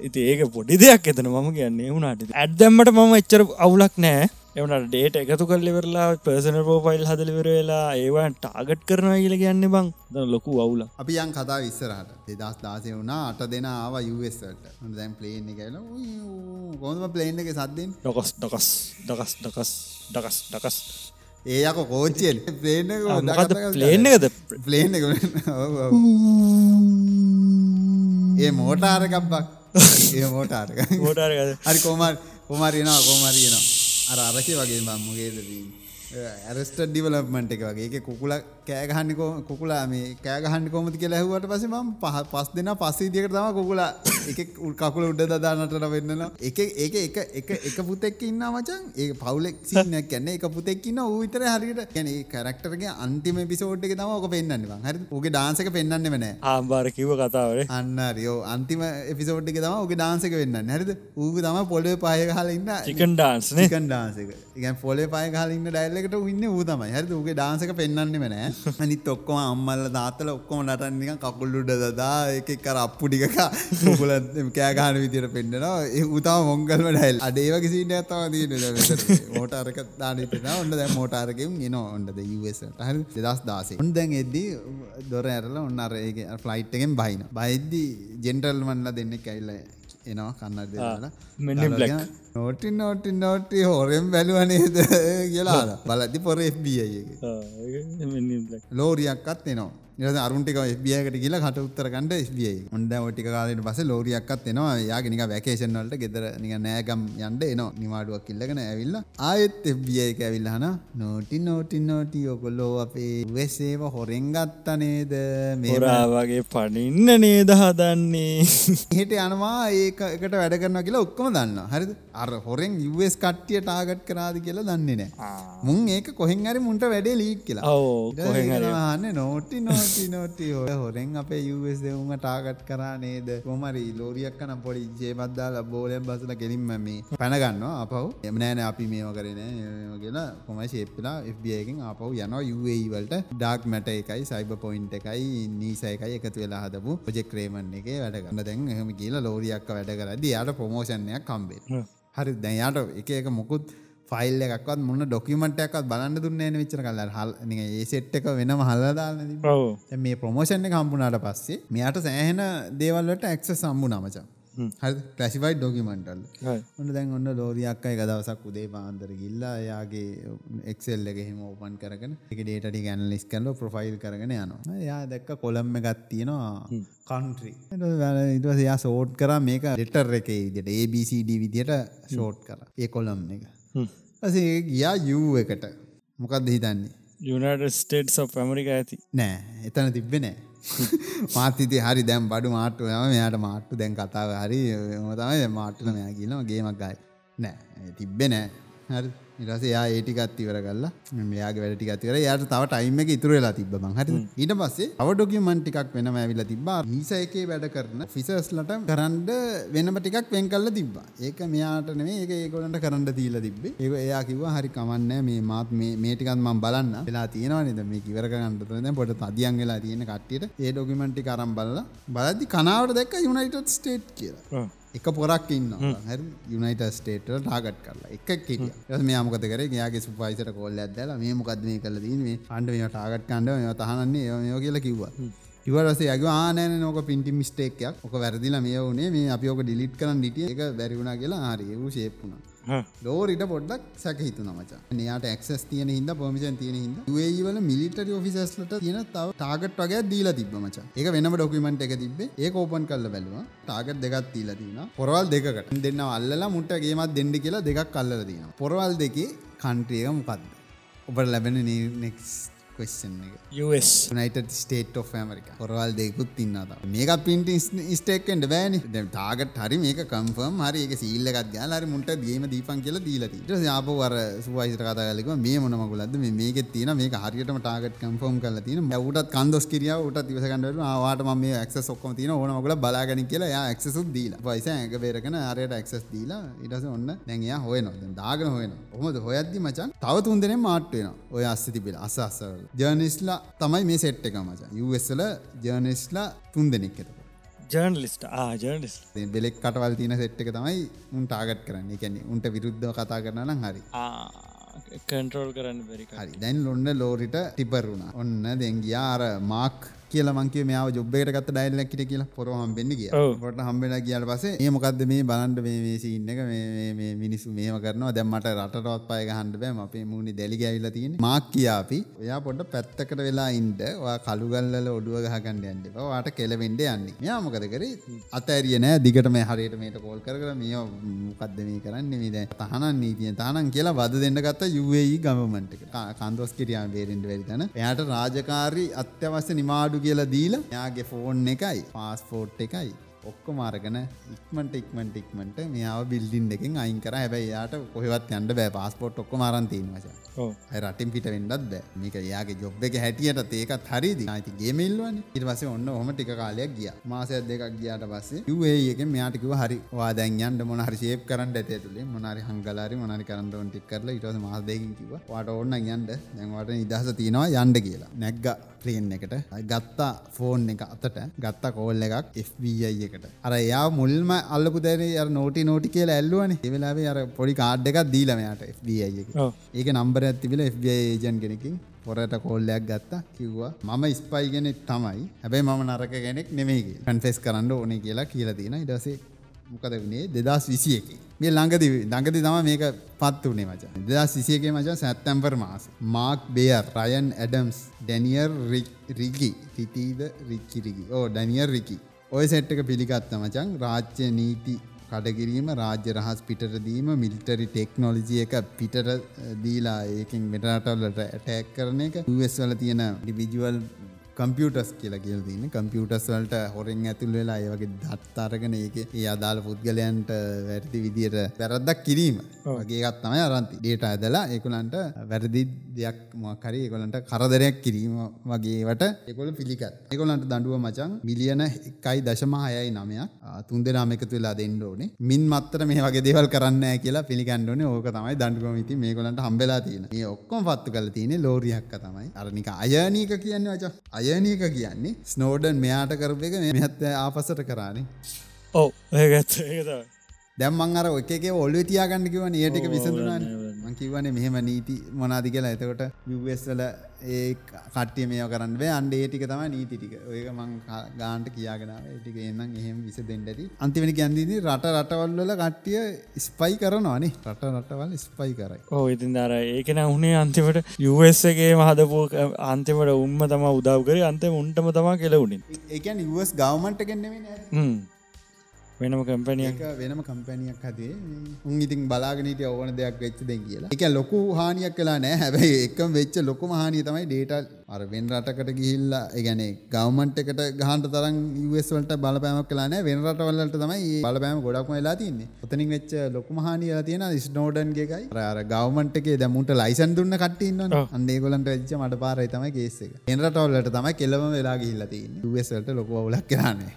ඉති ඒක පොඩි දෙයක් එතන මම කියන්නේ වුණට ඇත්දැම්මට මම එච්චර අවුලක් නෑ එවනට ඩේට එකතු කල්ලිවෙරලා පර්සන පෝෆයිල් හදලිවර වෙලා ඒවා ටාගට් කරනවා කියල කියන්න බං. ද ලොකු අවුල අපි යන් කතා විස්සරහට දෙදස් දාසය වුණා අට දෙෙන ආව යුවස්සට දැන් ප්ලේන් එකල ගොඳම ප්ලේන් එක සද්දෙන් ඩොකස් ඩොකස් ඩකස් ඩකස් ඩකස් ඩකස් ඒ යක කෝච්චෙන් ප්ලේන ප්ලේන් එකද? ප්ලේන් එක ඒ මෝටාරකක්බක් ඒ මෝටාරක මෝටාර හරි කෝමර් කොමරියනවා කොමරියනවා අර අරකය වගේ බම්මගේද ඇරස්ට ඩිවලප්මට එක වගේ. එක කුකුල කෑගහන්නිකෝ කුකුලා මේ කෑගහන්න කොමති කියලා ඇහුවට පස ම පහ පස් දෙෙන පස්සීදිකට තම කුකුලා එක කකුල උඩ දදානටට වෙන්නන එක ඒක එක එක එක පුතෙක් ඉන්න මචන් ඒ පවුලෙක් සිනයක් කැන්න එක පුතෙක්කින්න ඌවිතර හරිට ගැන කරක්ටරගේ අන්තිම පිසෝට් එක තම ඕක පෙන්න්නවා හරි ඔගේ ඩාන්සක පෙන්න්න වන ආම්බාර කිව කතාවට අන්න රියෝ අන්තිම එපිසෝට් එක තම ඔගේ ඩාන්සක වෙන්න හරිද? ඌග තම පොඩ පාය හලඉන්න චිකන් ඩාන්ස්න ඩාන්සක ඉගන් පොලේ පාය හලන්න ඩයිල්ලකට ඉන්න තමයි. හරි ඌගේ ඩාන්සක පෙන්න්නේ වනෑ අනිත් ඔක්කොම අම්මල්ල දාතල ඔක්කොම නටන්නික කකුල්ලුඩ දදා එක කර අප්පුටික කුල කෑගාන විදිර පෙන්න්නවා. ඒ උතා මොංගල්ම ඩයිල්. අඩේව කිසිට ඇත්තවා දී මෝටාරක දානතන ඔන්න දැ මෝටාරකෙන් ගෙන ඔන්නද යසට හරි දෙදස් දාසේ ඔන් දැන් එද්දී දොර ඇරල ඔන්න අරඒගේ ෆ්ලයිට් එකෙන් බහින බයිද්දි ජෙන්ටල් මන්ල දෙන්න කැල්ල එනවා කන්නට දෙලා මෙන්න බ්ලක් නෝටි නෝටි නෝටි හොරෙන් බැලුවනේද කියලා බලදි පොර FBI ලෝරියක්කත් එනවා. නිද අරුන්ටික FBIකට කියලා කට උත්තර කණ්ඩ FBI ඔොන්ඩ ෝටික කාලට පස ලෝරියක්කත් එනවා. යාගෙනක වැකේෂන්වලට ගෙදර නික නෑගම් යන්ඩ එනවා. නිවාඩුවක් කිල්ලගෙන ඇවිල්ල. ආයෙත් FBI එක ඇවිල්ලහන නෝටි නෝටි නෝටි ඔකොල්ලෝ අපේ වෙස්සේව හොරෙන් ගත්තනේද මේරාවගේ පනින්න නේද හදන්නේ? හිට යනවා. ඒකට වැඩ කරන කියලා ඔක්කොම දන්න හරි අර හොරෙන් යස් කට්ටිය ටාගට් කරාද කියලා දන්නේ නෑ. මුන් ඒක කොහෙන් හරි මුන්ට වැඩේ ලීක් කියලා. ඕ නෝටි නෝටි නෝටි ඔය හොරෙන් අපේ යස් දෙවුම ටාගට් කරා නේද? කොමරි ලෝරියක් කන පොඩි ජේමත්දාල බෝලයන් බසල කෙලින්ම මේ පැනගන්නවා අපහු එමනෑන අපි මේම කරන කියලා කොමයි ශේප්පලා FBIකින් අපහු යනවා UAවලට ඩාක් මැට එකයි සයිබ පොයින්් එකයි නීසයකයි එකතු වෙලා හදපු පොජෙක් රේමන් එක වැඩගන්න දැන් එහෙම කියලා ලෝරියක්ක වැඩ කරදි යාට ප්‍රමෝෂණයක් කම්බේ හරි දැන්යාට එක එක මොකුත් ෆයිල් එකක්වත් මුන්න ඩොකිමටයක්ත් බලන්න දුන්න විචර කල. හල් ඒ සෙට් එක වෙනම හල්ලදාන්න මේ ප්‍රමෝෂණ කම්පුනාට පස්සේ මෙයාට සෑහෙන දේවල්ලට ඇක්ස සම්බු නමචා හරි. ප්‍රසිවයි ඩොකිමන්ටල් ඔන්න දැන් ඔන්න ලෝරියක්ක එක දවසක් උදේ පාන්දර ගිල්ලා යාගේ එක්සෙල් එක හෙම ඕපන් කරගෙන එක ඩේට ගැනලිස් කරල ප්‍රොෆයිල් කරගෙන යනවා. යා දැක්ක කොළම්ම ගත්තියනවා කන්ට්‍රී ඉටවස යා සෝට් කර මේක ලෙටර් එක විදිට ABCD විදියට ෂෝට් කර. ඒ කොළම් එක. ඇසේ ගියා යූ එකට. මොකක්ද හිතන්නේ? යුනට ස්ටේට් of ඇමරික ඇති. නෑ එතන තිබ්බෙ නෑ මාතති හරි දැම් බඩු මාට්ටු යම මෙයාට මාට්ටු දැන් කතාව හරි තමයි. මාට්ටුන මෙයා කියලම ගේමක් ගයි. නෑ තිබ්බෙ නෑ. හරි. ඉරස යා ඒටිකත් ඉවර කල්ලා මෙයාගේ වැඩටි අතිවර යාට තව ටයිම එක ඉතුර වෙලා තිබ මං හරි ඊට පස්සේ අව ඩොකියමන්ට් ටිකක් වෙනම ඇවිල්ලා තිබ්බා. හිස එකේ වැඩ කරන ෆිසර්ස්ලට කරන්ඩ වෙනම ටිකක් වෙන් කල්ල තිබ්බා. ඒක මෙයාට නෙමේ ඒක ඒගොලන්ට කරන්න දීලා තිබ්බේ. ඒක එයා කිව්වා හරි කමන්න මේ මාත් මේ ටිකත් මම බලන්න. වෙලා තියෙනවා නේද? මේ දැන් පොඩ තදියන් වෙලා තියෙන කට්ටියට ඒ ඩොකියුමන්ට් ටික අරන් බලලා බලද්දි කනාවට දැක්ක යුනයිටඩ් ස්ටේට් කියලා එක පොරක් ඉන්න හ යුනයිට ස්ටේට ටාගට් කරලා. එක කිය මේ මොකද කර? යාගේ සුපයිසට කොල්ල ඇදල මේ මොකක්ද මේ කල දීම අන්ඩ මේ ටාගට් කණ්ඩ මේ තහනන්නේ යෝ කියලා කිව්වා. ඉවරස යග ආනෑන නෝක පින්ටි මිස්ටේක්යක් ඕක වැරදිලා මේ වනේ මේ අපි ඕක ඩිලිට් කරන්න ඩිටිය එක බැරිවුණ කියලා. හරි වූ ශේප්පුුණා ලෝරිට පොඩ්ඩක් සැක හිතු නමචා නයාට එක්ස් තියන හිද පොමිෂන් තියෙන හිද වල මිලිටරි ඔෆිසස්ලට තියෙන තව ටාගට් වගේ දීලා තිබ මච. ඒක වෙනම ඩොකමට එක තිබේ ඒ ඕපන් කල්ල බැලවා. ටාගට් දෙකත් තිීලා තින පොරවල් දෙකට දෙන්න අල්ලලා මුට්ටගේමත් දෙඩ කියලා දෙකක් කල්ලර තින පොරවල් දෙකේ කන්ට්‍රියක මොකක්ද ඔබට ලැබෙන නෙක්ස් ක්වෙස්න් එක. State of America. පොරවල් දෙකුත් තින්නත මේක පින්ට ස්ටේක්ෙන්ට බෑනි. තාගට හරි මේක කම්ෆර්ම් හරි එක සීල්ලකත් යාලා හරි මුන්ට ගේම දීපන් කියල දීලති ට යාප වර සුවයිසර කතාගලක මේ මොන මගුලද මේක තින මේ හරියටම ටාගට කම්ෆෝම් කල තින ැවටත් කන්දොස් කිරියාව උට තිවසකන්නට ආවාට මේ ක්ස ඔක්කම තින ඕන මගල බලාගන කියලා යා ක්සුත් දීලා. පයිස ඇක බේරකන අරයට ක්ස් දීලා ඉටස ඔන්න දැන්යා හොයන දාගන හොයන හොමද හොයද්දි මචන් තව තුන්දෙන මාට්වෙන ඔය අස්ස තිබිල. අස අස්සවල ජර්නිස්ලා තමයි මේ සෙට් එක මච යුවස්සල ජර්නිස්ලා තුන් දෙනෙක් එතක ජර්නලිස්ට ආජර්නිස් බෙලෙක් කටවල් තින සෙට් එක තමයි උන් ටාගට් කරන්න. කැනෙ උන්ට විරුද්ධ කතා කරන හරි. කන්ටරෝල් කරන්න හරි. දැන් ලොන්න ලෝරිට ටිපරුණ ඔන්න දෙංගියාර මාක් කියල මංක මේ ජොබ්බේට ගත් ඩයිල්ලක්කිට කියලා. පොර හම්බෙන්න කිය පොට හම්බෙන කියල පසේ ඒ මොකක්ද මේ බලන්ඩ මේ සින්න එක මේ මිනිස්සු මේම කරනවා. දැම්මට රටවත් පය හන්ඩ බෑම අපේ මුණනි දැලි ඇවිල තින් මාක් කියාපි ඔයා පොඩ පැත්තකට වෙලා ඉන්ඩ කළුගල්ල ඔඩුව ගහගන්න ඇන්ඩ වාට කෙලවෙන්ඩ යන්නේ. යාමකද කර? අතඇරිය නෑ. දිගට මේ හරියට මේට කෝල් කර මේ මොකක්ද මේ කරන්න? මේද තහන නීතිය තානන් කියලා වද දෙන්න ගත්ත යුවයි ගමමට කන්දොස් කිරියන් බේරෙන්ට වෙරිතන එයාට රාජකාරී අත්‍යවශ්‍ය නිමාඩු කියලා දීලා යාගේ ෆෝන් එකයි පාස්පෝට් එකයි ඔක්කො මාරගෙන ඉක්මට ඉක්මට ඉක්මට මෙයාව බිල්ඩින් එකෙන් අයින් කර. හැබැයි යාට කොහෙවත් යන්න බෑ. පාස්පෝට් ඔක්කො මාරන්තීන් වච රටින් පිට වෙන්නත් බෑ. මේක යාගේ ජොබ් එක හැටියට ඒකත් හරිදි අයිති ගේමල්ලවන ඉට පස ඔන්න හොම ටික කාලයක් ගිය. මාසයක් දෙකක් ගියාට පස්සේ ඒ එක මෙයාටිකව හරි වාදැන් යන්ට මොන හරි ශේප් කරන්න ඇත තුළේ මොනරි හංගලාරි මොනරි කරන්නවන් ටික් කරලා. ඉටස මාසදයකින් කිව වාට ඔන්න යන්ඩ දැන්වට නිදහස තියෙනවා යන්ඩ කියලා. නැග්ග ප්ලේන් එකට. ගත්තා ෆෝන් එක අතට. ගත්තා කෝල් එකක් FBI එකට. අර යා මුල්ම අල්ලපු දැන නෝටි නෝටි කියලා ඇල්ලුවන. එවෙලාේ අර පොඩි කාඩ් එකක් දීලමයට FBI එක. ඒක නම්බර ඇතිබිල FBI ඒජන් කෙනකින් පොරට කෝල්ලයක් ගත්තා. කිව්වා මම ස්පයි කෙනෙක් තමයි. හැබැයි මම නරක කෙනෙක් නෙමේගේ කන්ෆෙස් කරන්න ඕනේ කියලා කියලා තියෙන ඉඩසේ මොකද වනේ? දෙදස් විසිය එක මේ ළඟදි ළඟදි තම මේක පත් වනේ මච. දෙදස් විසියගේ මච සැත්තැම්පර් මාස. මාක් බේර් රයන් ඇඩම්ස් ඩැනියර් රිගි රිතීද රික්කිරිගි ඕ ඩැනියර් රිකි ඔය සෙට්ක පිළිගත්ත මචන් රාජ්‍ය නීති කඩකිරීම රාජ්‍ය රහස් පිටරදීම මිල්ටරි ටෙක්නොලජිය එක පිටර දීලා ඒකින් මෙටරටල්ලට ඇටැක් කරන එක. ස් වල තියෙන ඩිවිජුවල් කම්පියටස් කියලා කියල තින්න කම්පියටස් වලට හොරෙන් ඇතුල් වෙලා ඒවගේ දත්තාරගෙන ඒක ඒ අදාළ පුද්ගලයන්ට වැරදි විදියට වැරද්දක් කිරීම. වගේගත් තමයි අරන්ති ඩේට ඇදලා ඒකුලන්ට වැරදි දෙයක් මොකරි ඒකොලන්ට කරදරයක් කිරීම වගේවට එකොල පිළිකත් එකොලන්ට දඩුව මචන් මිලියන එකයි දශම හයයි නමයක්. තුන්ද නාමකතු වෙලා දෙන්න ඕනේ. මින් මත්තර මේ වගේ දේවල් කරන්න කියලා පිළිගන්නඩන ඕක තමයි දඩුවමති මේකොලන්ට හම්බෙලා තියෙන. ඒ ඔක්කොම පත්තු කල තියෙන ලෝරියක්ක තමයි. අරනික අයනීක කියන්න වච අයනීක කියන්නේ ස්නෝඩන් මෙයාට කරප එක මෙහත්ත ආපසට කරානේ. ඔව. ඒගත් ඒතයි දැම්මන් අර එකේ ඔල්ුව තියාගන්න කිව ඒටික විසඳුනන් මංකිවන මෙහෙම නීති මොනාදි කියලා. එතකොට යවස්වල ඒ කට්ටිය මේ කරන්න අන්ඩ ඒටික තම නීතිටික ඔයක මං ගාන්ට කියාගෙනාව ටික එන්නම් එහෙම විස දෙන්නටති අන්තිවෙනි ගැන්දිදී රට රටවල්වල කට්ටිය ස්පයි කරනවානේ රට රටවල් ස්පයි කරයි. ඕ ඉතින් දර ඒකන උනේ අන්තිමට යුවස්සගේ මහදපු අන්තිමට උම්ම තම උදව් කර. අන්ත උන්ටම තමා කෙලවුණින් ඒකන් යස් ගවමන්ට කෙන්නෙම වෙනම කම්පැනිය වෙනම කම්පැනියක් හදේ උන් ඉතින් බලාගනීට ඕන දෙයක් වෙච්ච දෙ කියලා. එක ලොකු හානියක් කලා නෑ හැබැයි එකම වෙච්ච ලොකුම හානිය තමයි ඩේටල් අර වෙන රටකට ගිහිල්ලා ඒගැන ගවමන්ට එකට ගහන්ට තරම් වස්වලට බලපෑමක් කලා නෑ වෙන රටවල්ලට තමයි බලපෑම ගොඩක්ම වෙලා තින්නේ ඔතනින් වෙච්ච ලොකුම හානිය තියෙන ස්නෝඩන්ගේකයි අර ගවමන්ටගේ දැමුට ලයිසන් දුන්න කටන්න අන්දේගොලන්ට වෙච්ච මට පාරයි තමයි ගේෙක එනරටවල්ලට තමයි කෙලම වෙලා ගිහිල්ලා තින්නේ වස්වලට ලොකු වුලක් කරන්නේ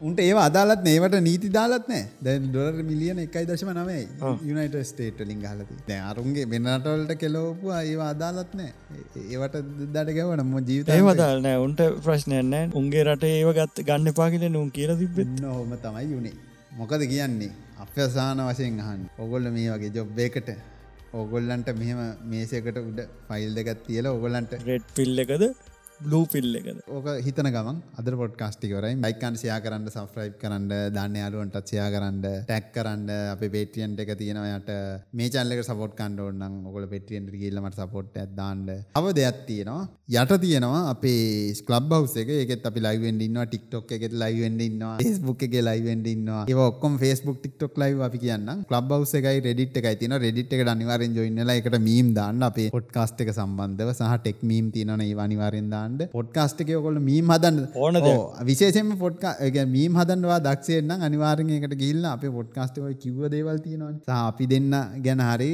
උන්ට ඒ අදාලත් නේවට නීති දාලත් නෑ. දැන් ඩොලර් මිලියන එකයි දශම නමයි යුනයිට ස්ටේට ලින් හලති දැ අරුන්ගේ වෙනටවලට කෙලෝපු ඒවා අදාලත් නෑ. ඒවට දට ගැවන ම ජීවිත ඒ වදාල් නෑ. උන්ට ප්‍රශ්නයන්න උන්ගේ රට ඒව ගත් ගන්න පාකිල නොම් කියල තිබෙත් හොම තමයි යුනේ මොකද කියන්නේ? අප්‍යසාන වශයෙන් අහන් ඔගොල්ල මේ වගේ ජොබ්බේකට ඕගොල්ලන්ට මෙහෙම මේසකට උඩ ෆයිල් දෙකත් තියල ඔගොල්ලන්ට රෙඩ් පිල්ල එකද ලූ පිල්ල එකද? ඕක හිතන ගමන් අද පොඩ්කාස්ටිකවරයි බයිකන් සයා කරන්න සෆ්‍රයිප් කරන්න දන්න යාලුවන්ටත් සයා කරන්න ටැක් කරන්න. අප පේටියන්ට එක තියෙනවයට මේ චල්ලක සපොට් කණ්ඩෝන්නම් ඔකොල පෙටියන්ට කියල්ලමට සපොට් ඇත්දාන්න අව දෙයක් තියෙනවා. යට තියෙනවා අපේ ස්කලබ් හවස එක. එකත් අපි ලයිවෙන්ඩ ඉන්නවා. ටික්ටොක් එකෙත් ලයිවෙන්ඩ ඉන්නවා. ෆස්බුක් එක ලයිවෙන්ඩ ඉන්නවා. ඒ ඔක්කොම ෆස්බුක් ටික්ටොක් ලයි අපි කියන්න ලබ් හවස එකයි රෙඩිට් එකයි තින රෙඩිට් එක අනිවාරෙන් ජොයින්නලා එකට මීම් දාන්න. අපේ පොඩ්කාස්ට එක සම්බන්ධව සහ ටෙක් මීම් තියනන ඒ අනිවාරෙන් දාන්න. පොඩ්කාස්ටක ඔකොල මීම් හදන්න. ඕන විශේෂම පොඩ්කා මීම් හදන්නවා දක්ෂයෙන්න්න අනිවාරයකට ගිල්ල අප පොඩ්කාස්ටව කිව්ව දේවල් තියෙනවා සහ අපි දෙන්න ගැන හරි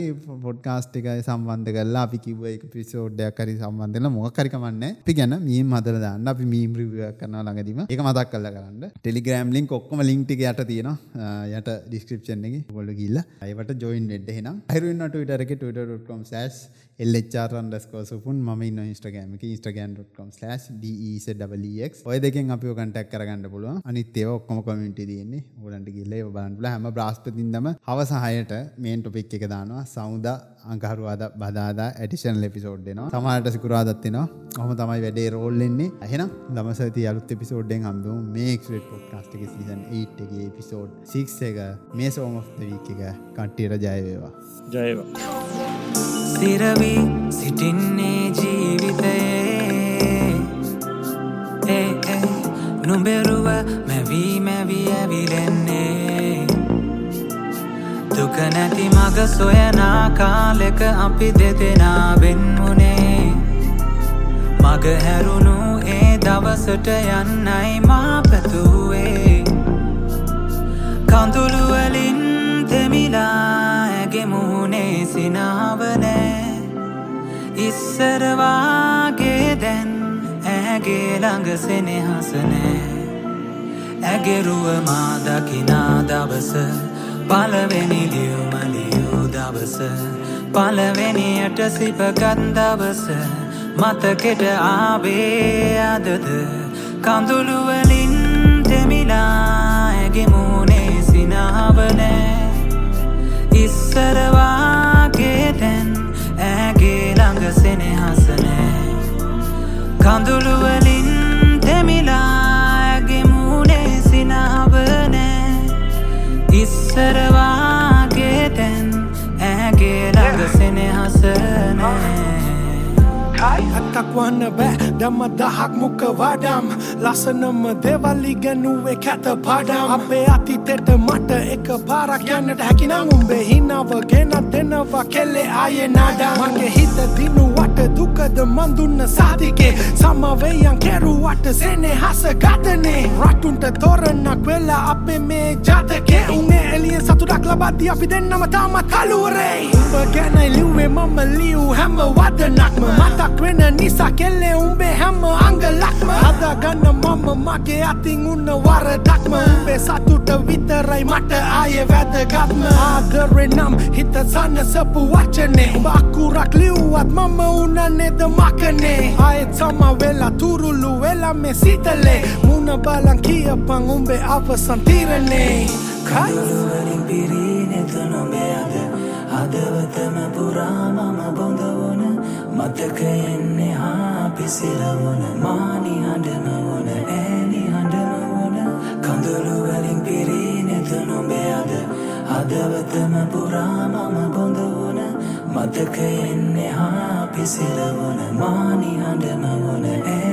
පොඩ්කාස්ට එක සම්බන්ධ කරලා අපි කිව්ව එක පිසෝඩ්ඩයක් කරි සම්බන්ධල මොකරිකමන්න අපි ගැන මීම් හදර දාන්න. අපි මීම් රිවිය කරන ළඟදීම. එක මතක් කල්ල කරන්න. ටෙලිග්‍රම් ලින් ඔක්කොම ලින්ටික යට තියෙනවා. යට ඩිස්ක්‍රපෂන් එක. ගොල්ල ගිල්ල අයිවට ජොයින් ෙඩ් හෙනම් හරුන්නට විටරක ටට.com සස් එල්චරන්ඩස්කෝ සුපුන් ම ඉන්න ඉස්ටගෑම ඉස්ටගන්.com ඩක් ඔය දෙකෙන් අපි කටක් කරගන්න පුළුව අනිත්තේ ඔක්කොම කොමිටි තියන්නේ. ගොලන්ට ගිල්ල බන්ල හැම බ්‍රස්පතින්දම හවසහයට මේන් ටොපික් එක දානවා. සෞද අංකහරුවාද බදාදා ඇටිෂන් ලෙපිසෝඩ්නවා සමහට සිකුරාදත්තිනවා හොම තමයි වැඩේ රෝල්ලෙන්නේ ඇහෙන දමසති අලුත් එපිසෝඩ්ඩෙන් හම්බු මේක්ට පොඩ්කාස්ටක සීසන් 8 එක පිසෝඩ් සික් එක මේ සෝම වීක් එක කට්ටියට ජයවේවා ජයවා සිරවී සිටින්නේ ජීවිතයේ. නුබෙරුව මැවී මැවී ඇවිලෙන්නේ. දුක නැති මග සොයනා කාලෙක අපි දෙදෙනා වෙන්වුනේ. මග හැරුණු ඒ දවසට යන්නයි මා පැතුවේ කඳුළුවලින් තෙමිලා ඇගේ මුහුණේ සිනාවනෑ ඉස්සරවාගේ දැන් ඇගේ ළඟ සෙනෙහසනෑ ඇගෙරුව මා දකිනා දවස පලවෙනි ලියුමලියූ දවස පලවෙනියට සිපගත් දවස මතකෙට ආබේ අදද? කඳුළුවලින් තෙමිලා ඇගේ මූනේ සිනාවනෑ ඉස්සරවාගේ දැන් ඇගේ ළඟ සෙනෙහසනෑ කඳුළුවලින් තෙමිලාගේ මූනේ සිනාවනෑ ඉස්සරවාගේ ඇත්තක් වන්න බෑ. දම දහක් මුක වඩම්. ලසනම දෙවල්ලිගැනුවේ කැත පඩම්. අපේ අතිතෙට මට එක පාරක් යන්නට හැකිනම් උඹේ හිනාව ගෙනත් දෙනවා කෙල්ලේ ආයේ නාඩා මගේ හිත දිනුවට දුකද මන්දුන්න සාධිකේ සමවයන් කෙරුවට සෙනේ හස ගතනේ. රටුන්ට තොරන්නක් වෙලා අපේ මේ ජාතකේ. උන්ගේ එලියෙන් සතුටක් ලබද්දි අපි දෙන්නම තාමත් කලුවරේ උඹ ගැනයි ලිව්වේ මම ලියූ හැම වදනක්ම. මතක් වෙන නිසා කෙල්ලේ උඹේ හැම අංගලක්ම හදාගන්න මම මගේ අතින් උන්න වරදක්ම උඹේ සතුට විතරයි මට ආයේ වැදගත්ම ආදරේ නම් හිත සනසපු වචනේ උඹ අකුරක් ලිව්වත් මම උනන්නේද මකනේ ආයෙත් සම වෙලා තුරුළු වෙලා මේ සිතලේ මුණ බලන් කියපන් උඹේ අවසන් තීරණේ කයි කඳුළුවලින් පිරීනෙත නොබේ අද හදවතම පුරා මම බොඳවන මතක එන්නේ හා පිසිරවන මානි හඬම වන ඇනි හඬම වන කඳුළුවලින් පිරීනෙත නොබේ අද හදවතම පුරා මම බොඳවන. මතක එන්නේ හා පිසිරවන මානි හඬම වන ඇ